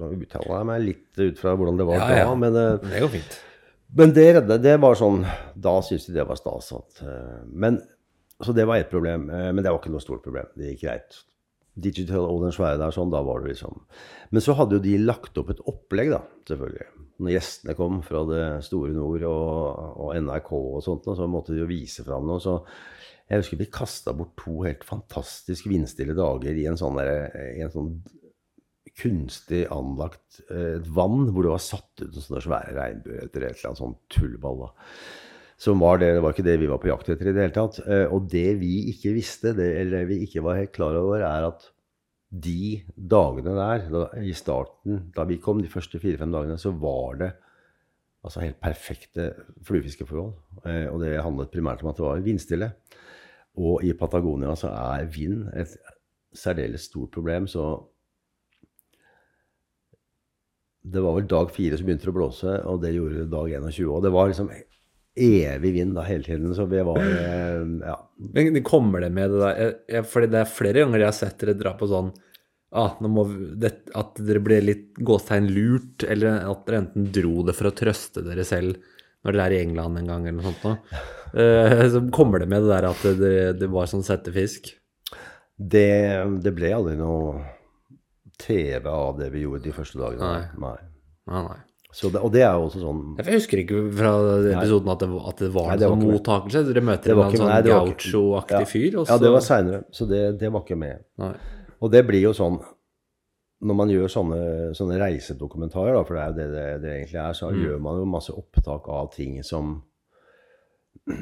Speaker 1: nå uttaler jeg meg litt ut fra hvordan det var
Speaker 2: Ja,
Speaker 1: da,
Speaker 2: ja.
Speaker 1: men eh,
Speaker 2: Det går fint.
Speaker 1: Men det redde, det var sånn Da syntes de det var stas at eh, Men Så det var ett problem. eh, Men det var ikke noe stort problem. Det gikk greit. Digital og den svære der, sånn, da var det liksom Men så hadde jo de lagt opp et opplegg, da, selvfølgelig. Når gjestene kom fra det store nord og, og NRK og sånt, så måtte de jo vise fram noe. Så jeg husker vi kasta bort to helt fantastisk vindstille dager i en sånn, der, i en sånn kunstig anlagt eh, et vann hvor det var satt ut sånne svære regnbuer etter et eller annet sånn tullball. Som var det, det var ikke det vi var på jakt etter i det hele tatt. Eh, og det vi ikke visste, det, eller vi ikke var helt klar over, er at de dagene der, da, i starten, da vi kom, de første fire-fem dagene, så var det altså helt perfekte fluefiskeforhold. Eh, og det handlet primært om at det var vindstille. Og i Patagonia så er vind et særdeles stort problem, så det var vel dag fire som begynte å blåse, og det gjorde dag 21. Og det var liksom evig vind da hele tiden, så vi var eh, Ja.
Speaker 2: Men det kommer det med det der jeg, Fordi det er flere ganger jeg har sett dere dra på sånn ah, det, At dere ble litt gåstegn lurt, eller at dere enten dro det for å trøste dere selv når dere er i England en gang, eller noe sånt. Eh, så kommer det med det der at det, det var sånn settefisk.
Speaker 1: Det, det ble aldri noe TV av det vi gjorde de første dagene.
Speaker 2: Nei. Nei, nei.
Speaker 1: Så det, og det er jo også sånn
Speaker 2: Jeg husker ikke fra episoden at det, at det var en sånn mottakelse. Dere møter en sånn
Speaker 1: det var ikke-
Speaker 2: gaucho-aktig fyr, Også.
Speaker 1: Ja, det var seinere, så det, det var ikke med.
Speaker 2: Nei.
Speaker 1: Og det blir jo sånn Når man gjør sånne, sånne reisedokumentarer, da, for det er jo det det, det egentlig er, så gjør man jo masse opptak av ting som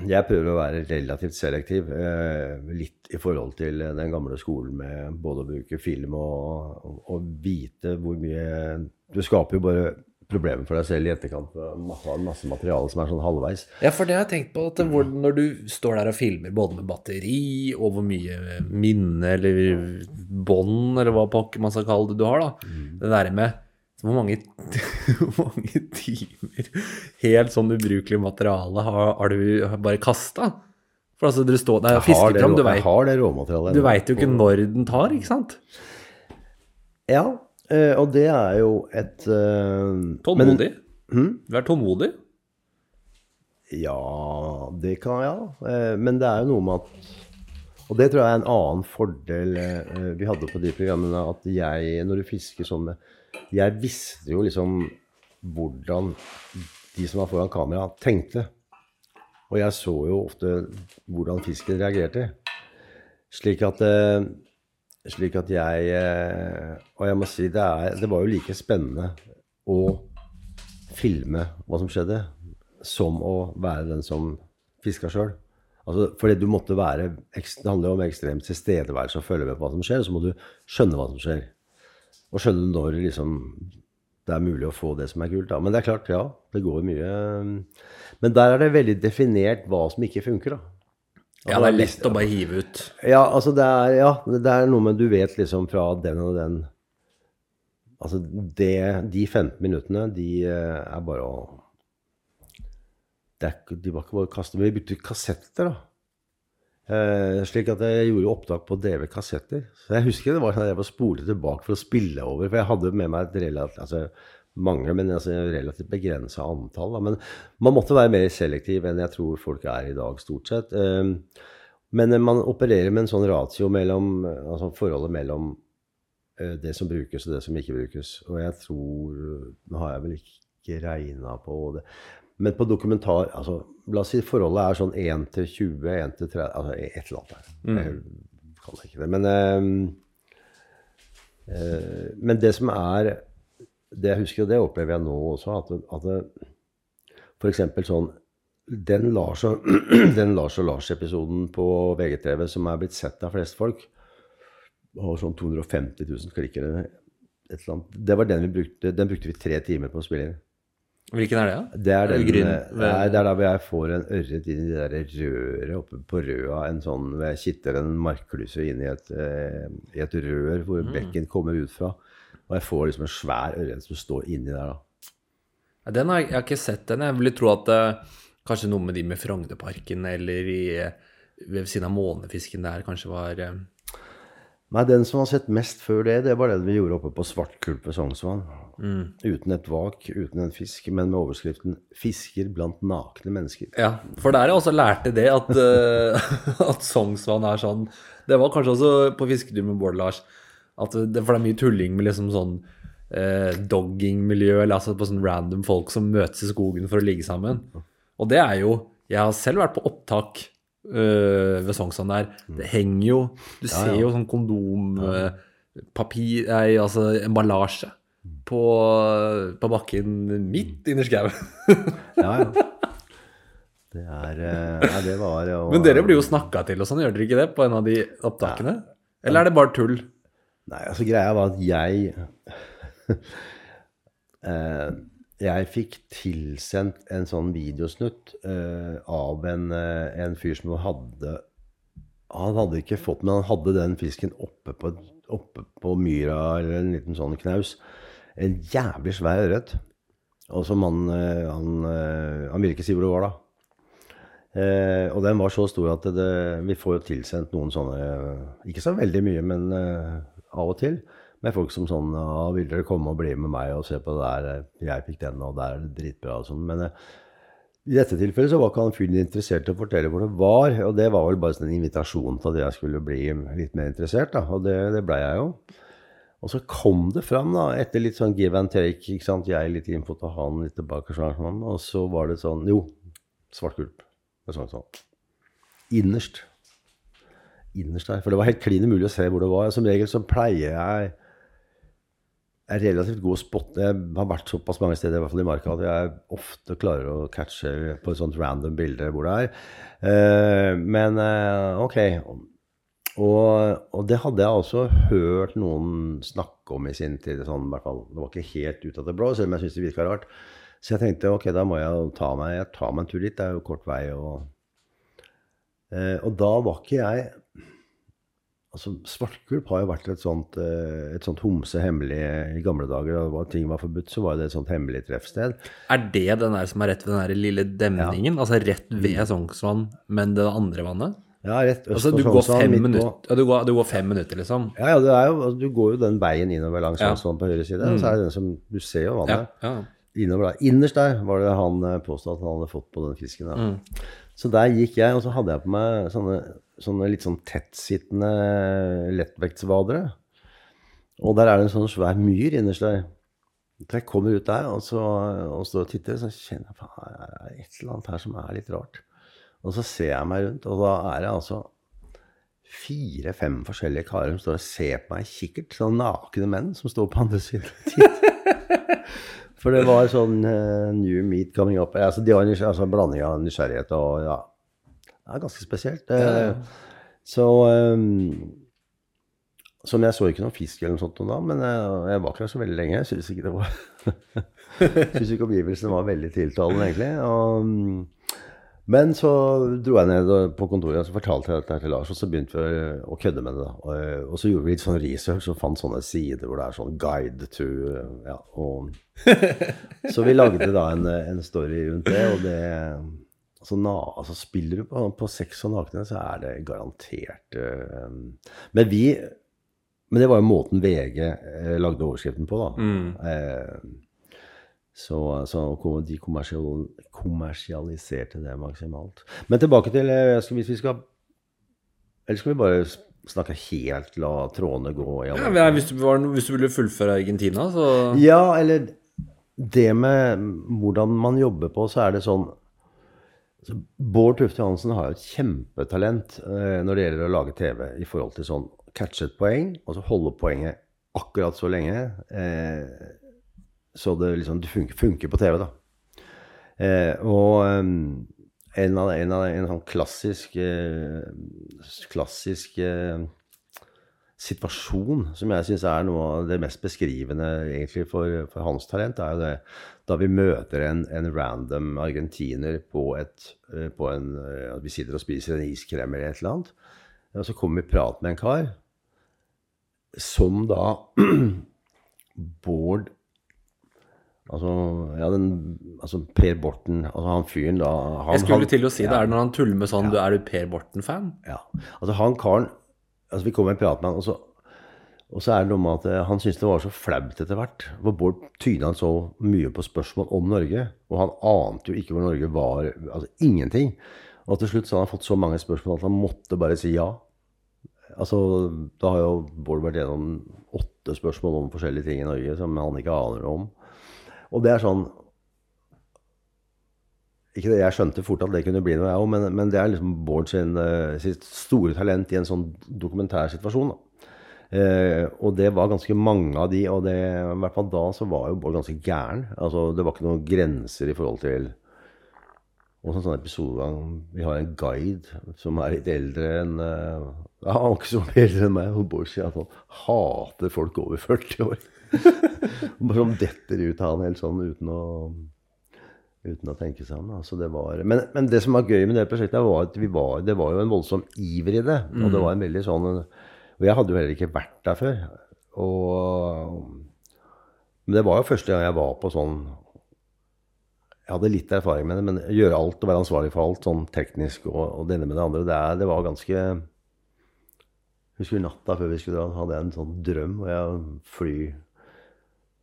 Speaker 1: Jeg prøver å være relativt selektiv, eh, litt i forhold til den gamle skolen med både å bruke film og, og, og vite hvor mye Du skaper jo bare problemer for deg selv i etterkant. Masse, masse materiale som er sånn halvveis.
Speaker 2: Ja, for det har jeg tenkt på, at hvor, når du står der og filmer både med batteri og hvor mye minne eller bånd, eller hva pokker man skal kalle det du har, da. Det der med hvor mange, [laughs] hvor mange timer helt sånn ubrukelig materiale har, har du bare kasta? For altså, dere står der og fisker fram, du veit
Speaker 1: har det råmaterialet.
Speaker 2: du
Speaker 1: veit
Speaker 2: vet jo ikke når den tar, ikke sant?
Speaker 1: Ja, eh, og det er jo et uh,
Speaker 2: Tålmodig.
Speaker 1: Hmm?
Speaker 2: Du er tålmodig.
Speaker 1: Ja, det kan ja. Eh, Men det er jo noe med at Og det tror jeg er en annen fordel vi hadde på de programmene. At jeg, når du fisker sånn med Jeg visste jo liksom hvordan de som var foran kamera, tenkte. Og jeg så jo ofte hvordan fisken reagerte. Slik at eh, Slik at jeg eh, Og jeg må si det, er, det var jo like spennende å filme hva som skjedde, som å være den som fiska sjøl. Altså, fordi du måtte være Det handler jo om ekstremt tilstedeværelse og følge med på hva som skjer. Så må du skjønne hva som skjer. Og skjønne når liksom, det er mulig å få det som er kult. Da. Men det er klart, ja, det går mye Men der er det veldig definert hva som ikke funker. da.
Speaker 2: Ja, det er lett å bare hive ut.
Speaker 1: Ja, altså det er, ja, det er noe med du vet liksom fra den og den Altså det, de 15 minuttene, de eh, er bare å det er, De var ikke bare å kaste, men vi brukte kassetter, da. Eh, slik at jeg gjorde opptak på DV-kassetter. Så jeg husker det var sånn at jeg var spole tilbake for å spille over. For jeg hadde med meg et relativt altså, mange, men altså relativt begrensa antall. Da. Men man måtte være mer selektiv enn jeg tror folk er i dag, stort sett. Eh, men man opererer med en sånn ratio mellom altså forholdet mellom eh, det som brukes og det som ikke brukes. Og jeg tror Nå har jeg vel ikke regna på det. Men på dokumentar altså, La oss si forholdet er sånn 1 til 20, 1 til 30 Altså et eller annet der. Jeg kan ikke det. Men, øh, men det som er Det jeg husker, og det opplever jeg nå også, at, at f.eks. sånn den Lars og, [clears throat] den Lars og Lars-episoden på VGTV som er blitt sett av flest folk, har sånn 250 000 klikkere. Det var den vi brukte. Den brukte vi tre timer på å spille inn.
Speaker 2: Hvilken er det, da?
Speaker 1: Det er, den,
Speaker 2: Gryn-
Speaker 1: det er, det er der hvor jeg får en ørret inn i det der røret oppe på røa. En sånn, hvor jeg kitter en markklyse inn i et, eh, i et rør hvor
Speaker 2: Mm.
Speaker 1: bekken kommer ut fra. Og jeg får liksom en svær ørret som står inni der. da.
Speaker 2: Ja, Den har jeg, jeg har ikke sett den. Jeg ville tro at eh, kanskje noe med de med Frognerparken eller i, eh, ved siden av månefisken der kanskje var eh,
Speaker 1: Nei, den som har sett mest før det, det var den vi gjorde oppe på Svartkulp ved Sognsvann.
Speaker 2: Mm.
Speaker 1: Uten et vak, uten en fisk, men med overskriften 'Fisker blant nakne mennesker'.
Speaker 2: Ja, for der jeg også lærte det, at, eh, [laughs] at Sognsvann er sånn Det var kanskje også på fisketur med Bård Lars. At det, for det er mye tulling med liksom sånn eh, doggingmiljø, eller altså på sånn random folk som møtes i skogen for å ligge sammen. Og det er jo Jeg har selv vært på opptak eh, ved Sognsvann der. Det henger jo Du ser jo sånn kondompapir Nei, altså emballasje på, på bakken midt inni skauen.
Speaker 1: Ja, ja. [laughs] Det er eh, Nei, det var og,
Speaker 2: Men dere blir jo snakka til og sånn, gjør dere ikke det? På en av de opptakene? Eller er det bare tull?
Speaker 1: Nei, altså greia var at jeg [laughs] eh, Jeg fikk tilsendt en sånn videosnutt uh, av en, uh, en fyr som hadde Han hadde ikke fått, men han hadde den fisken oppe på, oppe på myra, eller en liten sånn knaus. En jævlig svær ørret. Og som han, eh, han, han ville ikke si hvor det var, da. Eh, og den var så stor at det, vi får jo tilsendt noen sånne Ikke så veldig mye, men eh, av og til. Med folk som sånn ja, 'Vil dere komme og bli med meg og se på det der? Jeg fikk den, og der er det dritbra.' og sånn. Men eh, i dette tilfellet så var ikke han fyren interessert i å fortelle hvor det var. Og det var vel bare sånn en invitasjon til at jeg skulle bli litt mer interessert, da. Og det, det blei jeg jo. Og så kom det fram, da, etter litt sånn give and take. ikke sant? Jeg litt info til han litt tilbake. Sånn, og så var det sånn Jo, svart gulp. Det sånn, sånn. Innerst. Innerst der. For det var helt klin umulig å se hvor det var. Som regel så pleier jeg er relativt god å spotte. Jeg har vært såpass mange steder i hvert fall i marka at jeg ofte klarer å catche på et sånt random bilde hvor det er. Uh, men uh, ok. Og, og, det hadde jeg også hørt noen snakke om i sin tid. Sånn, i fall, det var ikke helt ut av det blå, selv om jeg syntes det virka rart. Så jeg tenkte ok, da må jeg ta meg, jeg tar meg en tur dit. Det er jo kort vei. Og, uh, og da var ikke jeg altså Svartgulp har jo vært et sånt, eh, et sånt homse hemmelig i gamle dager. Da ting var forbudt, så var det et sånt hemmelig treffsted.
Speaker 2: Er det den der som er rett ved den der lille demningen? Ja. Altså rett ved. Sognsvann, men det andre vannet?
Speaker 1: Ja, rett øst
Speaker 2: altså, du går, fem minutter, ja, du, går, du går fem minutter, liksom?
Speaker 1: Ja, ja jo, altså, du går jo den veien innover langs ja. på høyre side. Mm. Og så er det den som Du ser jo vannet. Ja, innover der. Innerst der var det han eh, påstod at han hadde fått på den fisken. Mm. Så der gikk jeg, og så hadde jeg på meg sånne, sånne litt sånn tettsittende lettvektsvadere. Og der er det en sånn svær myr innerst der. Så jeg kommer ut der og, så, og står og titter, så kjenner jeg at det er et eller annet her som er litt rart. Og så ser jeg meg rundt, og da er det altså fire-fem forskjellige karer som står og ser på meg i kikkert. Sånne nakne menn som står på andre siden. [laughs] For det var sånn uh, new meat coming up. Altså, de var altså, blanding av nysgjerrighet og ja. Det er ganske spesielt. Ja. så um, Som jeg så ikke noen fisk eller noe sånt da, men jeg, jeg var ikke der så veldig lenge. Jeg syns ikke det var [laughs] Syns ikke omgivelsene var veldig tiltalende, egentlig. Og, um, men så dro jeg ned på kontoret og så fortalte jeg dette til Lars, og så begynte vi å kødde med det. da. Og, og så gjorde vi litt sånn research og fant sånne sider hvor det er sånn guide to ja, og, [laughs] Så vi lagde da en, en story rundt det, og det altså, na, altså Spiller du på, på sex og nakne, så er det garantert uh, Men vi Men det var jo måten VG uh, lagde overskriften på, da. Mm. Uh, så, så de kommersial, kommersialiserte det maksimalt. Men tilbake til eh, skal, Hvis vi skal Eller skal vi bare snakke helt, la trådene gå?
Speaker 2: Ja, hvis, du var, hvis, du ville fullføre Argentina, så
Speaker 1: Ja, eller det med hvordan man jobber på, så er det sånn så Bård Tufte Johansen har jo et kjempetalent eh, når det gjelder å lage TV i forhold til sånn catche et poeng, og så holde poenget akkurat så lenge. Eh, så det liksom det funker, funker, på TV, da. Eh, og um, en, av, en, av, en, sånn klassisk eh, klassisk eh, situasjon som jeg syns er noe av det mest beskrivende egentlig for, for, hans talent, er jo det da vi møter en, en random argentiner på et eh, på en, eh, Vi sitter og spiser en iskrem eller et eller annet, og så kommer vi i prat med en kar som da [clears throat] Bård Altså, ja, den, altså Per Borten, altså han fyren da han,
Speaker 2: Jeg skulle han, til å si det, er det når han tuller med sånn ja. du, Er du Per Borten-fan?
Speaker 1: Ja. Altså han karen altså Vi kom i prat med han, og så, og så er det noe med at eh, han syntes det var så flaut etter hvert. For Bård tyna så mye på spørsmål om Norge, og han ante jo ikke hvor Norge var. Altså ingenting. Og til slutt så hadde han fått så mange spørsmål at han måtte bare si ja. Altså, Da har jo Bård vært gjennom åtte spørsmål om forskjellige ting i Norge som han ikke aner om. Og det er sånn ikke det, Jeg skjønte fort at det kunne bli noe, jeg òg, men, men, det er liksom Bård sin, uh, sitt store talent i en sånn dokumentarsituasjon. Uh, og det var ganske mange av de, og det, i hvert fall da så var jo Bård ganske gæren. Altså, det var ikke noen grenser i forhold til og sånn, sånn Vi har en guide som er litt eldre enn uh, ja, Han er ikke så mye eldre enn meg. Og Bård sier at han hater folk over 40 år. Bare [laughs] som detter ut av han helt sånn uten å, uten å tenke seg om. Altså det var, men, men, det som var gøy med det prosjektet, var at var, det var jo en voldsom iver i det. Og det var en veldig sånn Og jeg hadde jo heller ikke vært der før. Og, men det var jo første gang jeg var på sånn Jeg hadde litt erfaring med det, men gjøre alt og være ansvarlig for alt, sånn teknisk og, og det ene med det andre, det, det var ganske Husker natta før vi skulle dra, hadde jeg en sånn drøm hvor jeg fly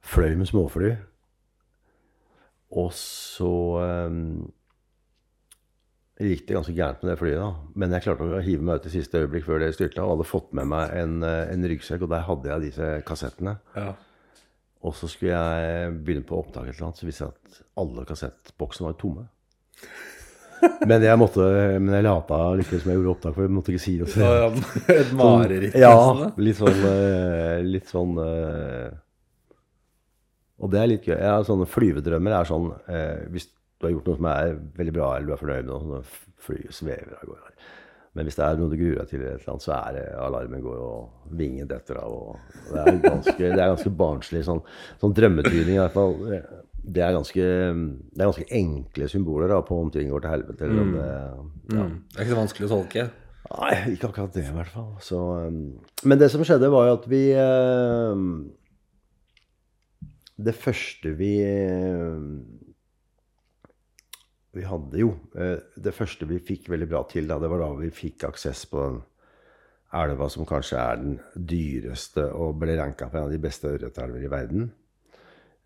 Speaker 1: fløy med småfly. Og så um, gikk det ganske gærent med det flyet. da. Men jeg klarte å hive meg ut i siste øyeblikk før det styrta, og hadde fått med meg en, eh, en ryggsekk, og der hadde jeg disse kassettene.
Speaker 2: Ja.
Speaker 1: Og så skulle jeg begynne på opptak et eller annet, så viste det seg at alle kassettboksene var tomme. [laughs] Men jeg måtte, men jeg lata likevel som jeg gjorde opptak, for jeg måtte ikke si det. [laughs]
Speaker 2: Et mareritt.
Speaker 1: Ja, litt sånn eh, Litt sånn eh, Og det er litt gøy. har sånne flyvedrømmer er sånn eh, Hvis du har gjort noe som er veldig bra, eller du er fornøyd med noe, så flyet svever av gårde. Men hvis det er noe du gruer deg til, eller annet, så er det alarmen går, og vingen detter av. og Det er ganske, det er ganske barnslig. Sånn, sånn drømmetydning i hvert fall. Det er ganske, det er ganske enkle symboler da, på om ting går til helvete. Eller om det, ja.
Speaker 2: Mm. Det er ikke så vanskelig å tolke.
Speaker 1: Nei, ikke akkurat det i hvert fall. Så, um, men det som skjedde, var jo at vi um, Det første vi um, Vi hadde jo uh, Det første vi fikk veldig bra til, da, det var da vi fikk aksess på den elva som kanskje er den dyreste og ble ranka for en av de beste ørretelver i verden.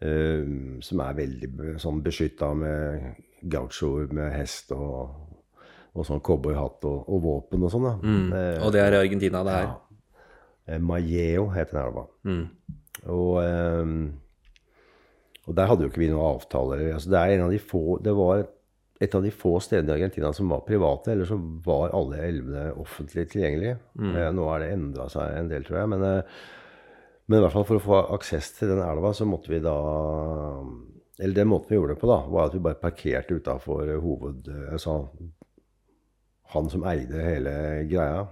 Speaker 1: Um, som er veldig sånn beskytta med gauchoer med hest og, og sånn cowboyhatt og, og våpen og sånn. da. Eh,
Speaker 2: Og det er i Argentina, det her.
Speaker 1: Eh, Maieo heter den elva.
Speaker 2: Mm.
Speaker 1: Og, eh, og der hadde jo ikke vi noen avtaler. Altså, det er en av de få Det var et av de få stedene i Argentina som var private. eller så var alle elvene offentlig tilgjengelige. Eh, nå er det endra seg en del, tror jeg. Men, eh, men i hvert fall for å få aksess til den elva, så måtte vi da Eller den måten vi gjorde det på, da, var at vi bare parkerte utafor hoved... Altså han som eide hele greia.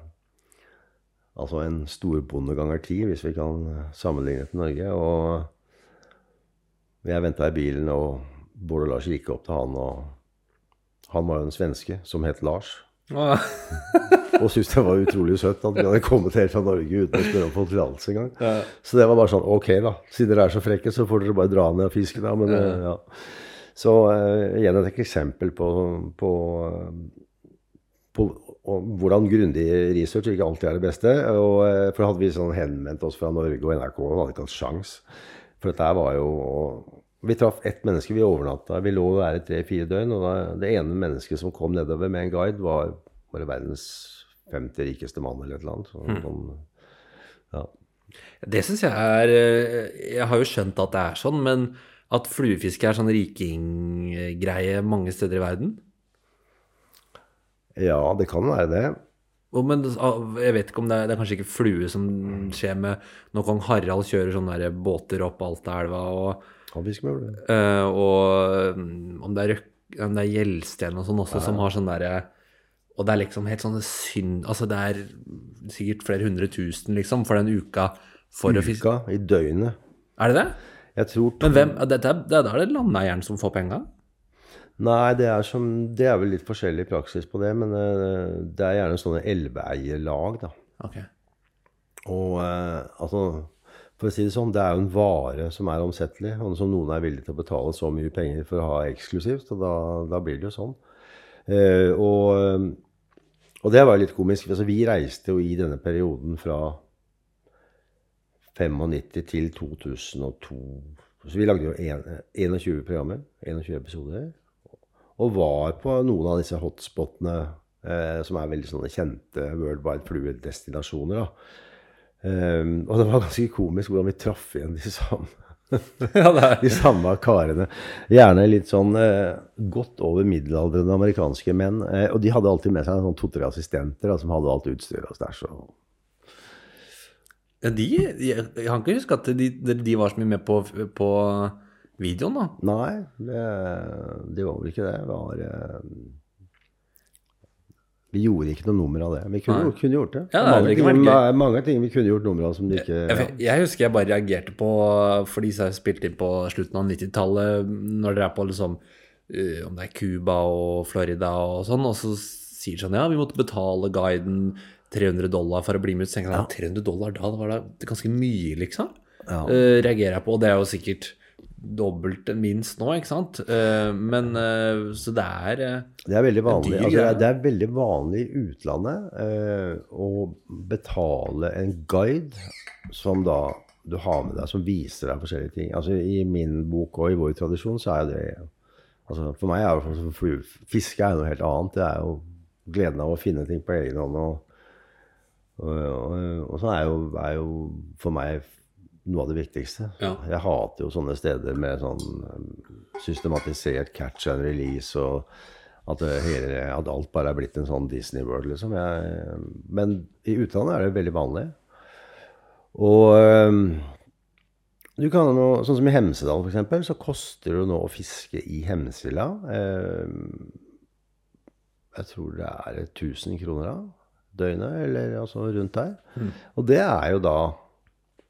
Speaker 1: Altså en storbonde ganger ti, hvis vi kan sammenligne til Norge. Og jeg venta i bilen, og Bård og Lars gikk opp til han. Og han var jo en svenske som het Lars.
Speaker 2: Ah. [laughs]
Speaker 1: Og syntes det var utrolig søtt at vi hadde kommet helt fra Norge uten å spørre om få tillatelse engang. Så det var bare sånn Ok, da. Siden dere er så frekke, så får dere bare dra ned og fiske, da. Men, ja. ja. Så uh, igjen et eksempel på, på, eh, på og hvordan grundig research ikke alltid er det beste. Og, eh, for hadde vi sånn henvendt oss fra Norge og NRK, og hadde ikke hatt sjans. For dette var jo Vi traff ett menneske, vi overnatta. Vi lå der i tre-fire døgn. Og da, det ene mennesket som kom nedover med en guide, var bare verdens femte rikeste mann eller et eller annet. Så, sånn, ja.
Speaker 2: Det syns jeg er eh, Jeg har jo skjønt at det er sånn, men at fluefiske er sånn rikinggreie mange steder i verden?
Speaker 1: ja, det kan være det.
Speaker 2: Oh, men ah, jeg vet ikke om det er, det er kanskje ikke flue som skjer med når kong Harald kjører sånne båter opp Altaelva, og,
Speaker 1: Med det.
Speaker 2: eh, og mm, om det er, røk, om det er gjeldsten og sånn også, som har sånn derre Og det er liksom helt sånn synd Altså, det er sikkert flere hundre tusen, liksom, for den uka for å fiske.
Speaker 1: Uka i døgnet.
Speaker 2: Er det det?
Speaker 1: Jeg tror
Speaker 2: Men hvem, det, det, det er det landeieren som får penga?
Speaker 1: Nei, det er, som, det er vel litt forskjellig praksis på det, men eh, det er gjerne sånne elveeierlag, da.
Speaker 2: Ok.
Speaker 1: Og eh, altså For å si det sånn, det er jo en vare som er omsettelig, og som noen er villige til å betale så mye penger for å ha eksklusivt, og da, da blir det jo sånn. Eh, og, og det var jo litt komisk. Altså, vi reiste jo i denne perioden fra 95 til 2002. Så vi lagde jo en, 21 programmer, 21 episoder. Og var på noen av disse hotspotene eh, som er veldig sånne kjente worldwide fluid-destinasjoner. da. Um, og det var ganske komisk hvordan vi traff igjen de samme, [laughs] de samme karene. Gjerne litt sånn uh, godt over middelaldrende amerikanske menn. Uh, og de hadde alltid med seg sånn to-tre assistenter da, som hadde alt utstyret og stæsj. og-
Speaker 2: Ja, de, jeg, jeg kan ikke huske at de, de var så mye med på, på videoen, da.
Speaker 1: Nei, det, de var vel ikke det. Det var eh, Vi gjorde ikke noe nummer av det. Vi kunne, kunne gjort det.
Speaker 2: Ja, det
Speaker 1: mange, ting, mange ting vi kunne gjort nummer av som de ikke
Speaker 2: Jeg, jeg husker jeg bare reagerte på For de jeg spilte inn på slutten av 90-tallet, når dere er på liksom eh, Om det er Cuba og Florida og sånn, og så sier de sånn Ja, vi måtte betale guiden 300 dollar for å bli med ut. Så tenker jeg ja. 300 dollar da, det var da ganske mye, liksom.
Speaker 1: Ja.
Speaker 2: Uh, reagerer jeg på, og det er jo sikkert dobbelt minst nå, ikke sant? Eh, men eh, Så det er eh,
Speaker 1: Det er veldig vanlig.
Speaker 2: dyr
Speaker 1: Altså, det, er, veldig vanlig i utlandet å betale en guide som da du har med deg, som viser deg forskjellige ting. Altså I min bok og i vår tradisjon så er det Altså, for meg er jo fly- fiske er noe helt annet. Det er jo gleden av å finne ting på egen hånd. Og, og, og, og så er jo, er jo for meg noe av det viktigste.
Speaker 2: Ja.
Speaker 1: Jeg hater jo sånne steder med sånn um, systematisert catch and release og at, hele, at alt bare er blitt en sånn Disney World, liksom. Jeg, men i utlandet er det veldig vanlig. Og um, du kan jo, sånn som i Hemsedal eksempel, så koster det nå å fiske i Hemsila. Eh, jeg tror det er 1000 kroner av døgnet, eller altså rundt der. Og det er jo da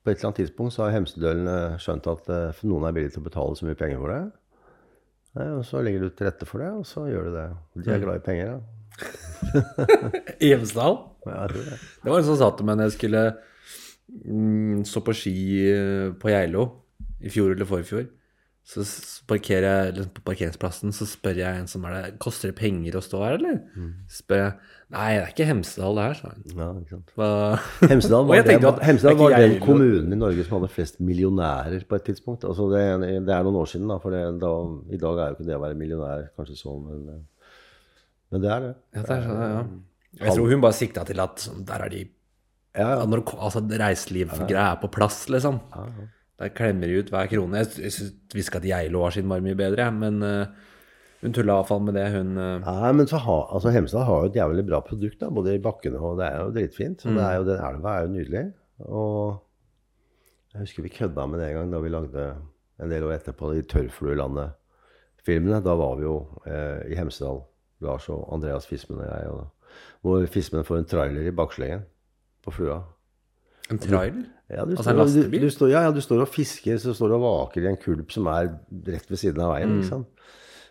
Speaker 1: På et eller annet tidspunkt så har Hemsedølen eh, skjønt at eh, for noen er villig til å betale så mye penger for det. Og så legger du til rette for det, og så gjør du det. De er glad i penger, da. [laughs]
Speaker 2: I Hemsedal?
Speaker 1: Ja, det.
Speaker 2: Det var en som sa til meg når jeg skulle mm, stå på ski eh, på Geilo i fjor eller forfjor. Så parkerer jeg liksom på parkeringsplassen, så spør jeg en som er der Koster det penger å stå her, eller? spør jeg Nei, det er ikke Hemsedal det her, sa han.
Speaker 1: Ja, ikke sant.
Speaker 2: Hva? [laughs]
Speaker 1: Hemsedal var, det,
Speaker 2: at
Speaker 1: Hemsedal var den kommunen i Norge som hadde flest millionærer på et tidspunkt. Altså det, det er noen år siden, da, for det, da, i dag er jo ikke det å være millionær kanskje sånn, men, eh, men det er det.
Speaker 2: Ja, det er sånn, ja. Jeg tror hun bare sikta til at sånn, der er de
Speaker 1: Ja, ja.
Speaker 2: Altså, Reiselivsgreia er på plass, liksom. Der klemmer de ut hver krone. Jeg, visste ikke at Geilo var sin var mye bedre, men eh, hun tulla iallfall med det, hun eh,
Speaker 1: Nei, men så har, altså Hemsedal har jo et jævlig bra produkt, da, både i bakkene og det er jo dritfint. Mm. det er jo, den elva er jo nydelig. Og jeg husker vi kødda med det en gang da vi lagde en del år etterpå de Tørrfluelandet-filmene. Da var vi jo eh, i Hemsedal, Lars og Andreas Fismen og jeg. Og da, hvor Fismen får en trailer i bakslengen på flua.
Speaker 2: En trailer?
Speaker 1: Ja, du,
Speaker 2: Altså en lastebil?
Speaker 1: du, du, står, ja, ja, du står og fisker, så står du og vaker i en kulp som er rett ved siden av veien.
Speaker 2: Mm.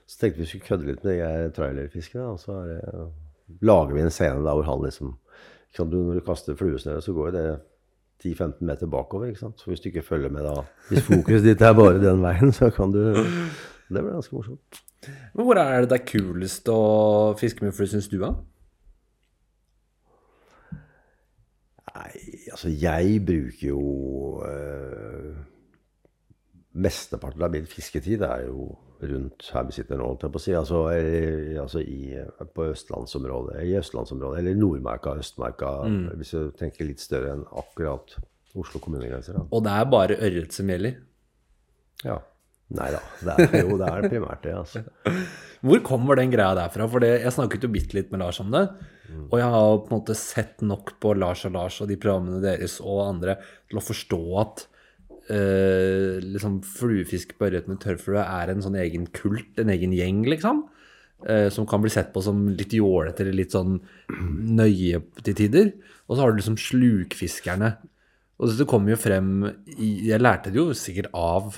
Speaker 1: Så tenkte vi skulle kødde litt med de trailerfiskene. Og så det, lager vi en scene da hvor han liksom du, Når du kaster fluesnøre, så går det 10-15 meter bakover. ikke sant? Så hvis du ikke følger med da Hvis fokuset ditt er bare den veien, så kan du Det ble ganske morsomt.
Speaker 2: Men hvor er det det er kulest å fiske med fly, syns du, da?
Speaker 1: Nei, altså jeg bruker jo eh, Mesteparten av min fisketid er jo rundt her vi sitter nå, holdt jeg på å si. Altså, eh, altså i, på østlandsområdet, i østlandsområdet, eller Nordmarka, Østmarka, hvis du tenker litt større enn akkurat Oslo kommunegrenser. Da.
Speaker 2: Og det er bare ørret som gjelder.
Speaker 1: Ja. Nei da. Det jo, det er primært det, altså. [laughs]
Speaker 2: Hvor kommer den greia derfra? For det, jeg snakket jo bitte litt med Lars om det. Og jeg har på en måte sett nok på Lars og Lars og de programmene deres og andre til å forstå at uh, liksom fluefiske på ørret med tørrflue er en sånn egen kult, en egen gjeng, liksom. Uh, som kan bli sett på som litt jålete eller litt sånn [clears throat] nøye til tider. Og så har du liksom slukfiskerne. Og det kommer jo frem i, Jeg lærte det jo sikkert av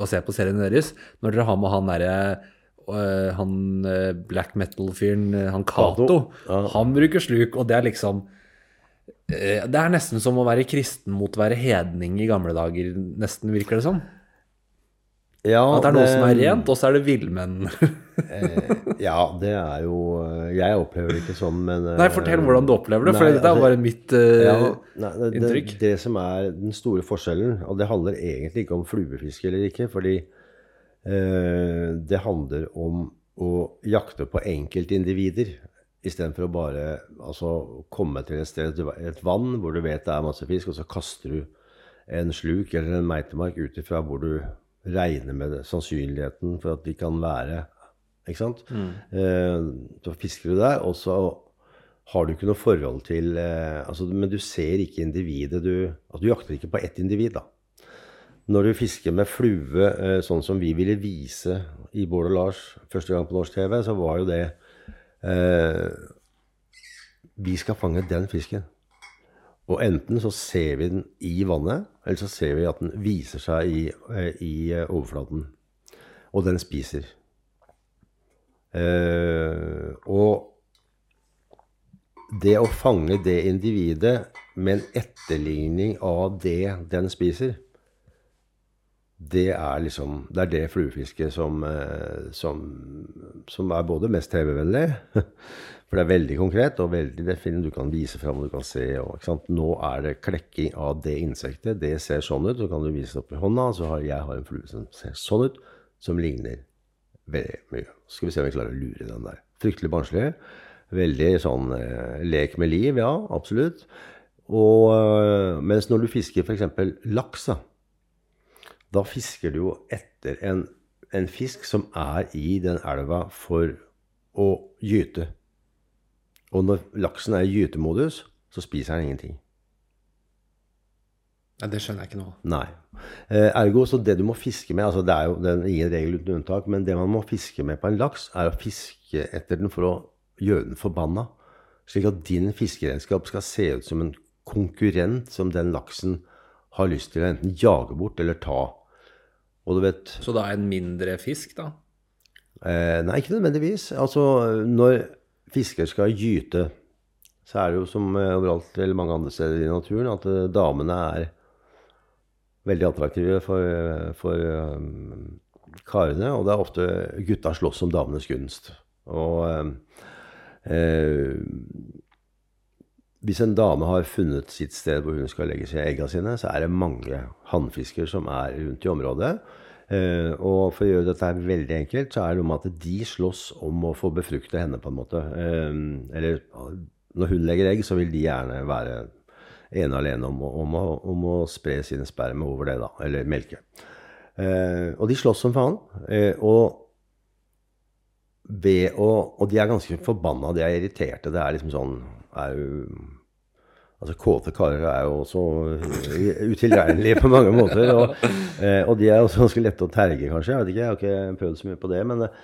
Speaker 2: å se på serien deres. Når dere har med han derre øh, Han øh, black metal-fyren, øh, han Cato.
Speaker 1: Ja.
Speaker 2: Han bruker sluk, og det er liksom øh, Det er nesten som å være kristen mot å være hedning i gamle dager, nesten, virker det som.
Speaker 1: Ja,
Speaker 2: At det er noe som er rent, og så er det villmenn. [laughs]
Speaker 1: Ja, det er jo Jeg opplever det ikke sånn, men
Speaker 2: Nei, fortell hvordan du opplever det, for
Speaker 1: Nei,
Speaker 2: dette er bare mitt øh,
Speaker 1: Ja, nei, det, det,
Speaker 2: inntrykk.
Speaker 1: det som er den store forskjellen, og det handler egentlig ikke om fluefiske eller ikke, fordi eh, det handler om å jakte på enkeltindivider istedenfor å bare altså, komme til et sted, et vann hvor du vet det er masse fisk, og så kaster du en sluk eller en meitemark ut ifra hvor du regner med det, sannsynligheten for at de kan være. Ikke sant? Eh, så fisker du der, og så har du ikke noe forhold til eh, altså, Men du ser ikke individet. Du, altså, du jakter ikke på ett individ, da. Når du fisker med flue, eh, sånn som vi ville vise i Bård og Lars første gang på norsk TV, så var jo det eh, Vi skal fange den fisken. Og enten så ser vi den i vannet, eller så ser vi at den viser seg i, eh, i eh, overflaten. Og den spiser. Eh, og det å fange det individet med en etterligning av det den spiser, det er liksom Det er det fluefisket som, eh, som, som er både mest TV-vennlig [laughs] For det er veldig konkret og veldig definitivt. Du kan vise fram du kan se. Og? Nå er det klekking av det insektet. Det ser sånn ut. Så kan du vise det opp i hånda. Så har jeg har en flue som ser sånn ut, som ligner veldig mye. Så skal vi se om vi klarer å lure den der. Fryktelig barnslig. Veldig sånn eh, lek med liv, ja, absolutt. Og øh, mens når du fisker f.eks. laks, da fisker du jo etter en, en fisk som er i den elva for å gyte. Og når laksen er i gytemodus, så spiser den ingenting.
Speaker 2: Nei, det skjønner jeg ikke nå.
Speaker 1: Nei. Eh, ergo, så det du må fiske med altså Det er jo det er ingen regel uten unntak, men det man må fiske med på en laks, er å fiske etter den for å gjøre den forbanna. Slik at din fiskeredskap skal se ut som en konkurrent som den laksen har lyst til å enten jage bort eller ta. Og du vet
Speaker 2: Så da er en mindre fisk, da?
Speaker 1: Eh, nei, ikke nødvendigvis. Altså, når fisker skal gyte, så er det jo som eh, overalt eller mange andre steder i naturen at eh, damene er veldig attraktive for, eh, for karene. Og det er ofte gutta slåss om damenes gunst. Og eh, hvis en dame har funnet sitt sted hvor hun skal legge seg egga sine, så er det mange hannfisker som er rundt i området. Eh, og for å gjøre dette her veldig enkelt, så er det om at de slåss om å få befrukte henne, på en måte. Eh, eller når hun legger egg, så vil de gjerne være ene alene om, om, å- om å spre sine spermer over det, da. Eller melke. Eh, og de slåss som faen. Og ved å Og de er ganske forbanna, de er irriterte. Det er liksom sånn er jo, Altså, kåte karer er jo også utilregnelige på mange måter. Og, eh, og de er også ganske lette å terge, kanskje. Jeg vet ikke, jeg har ikke prøvd så mye på det. Men eh,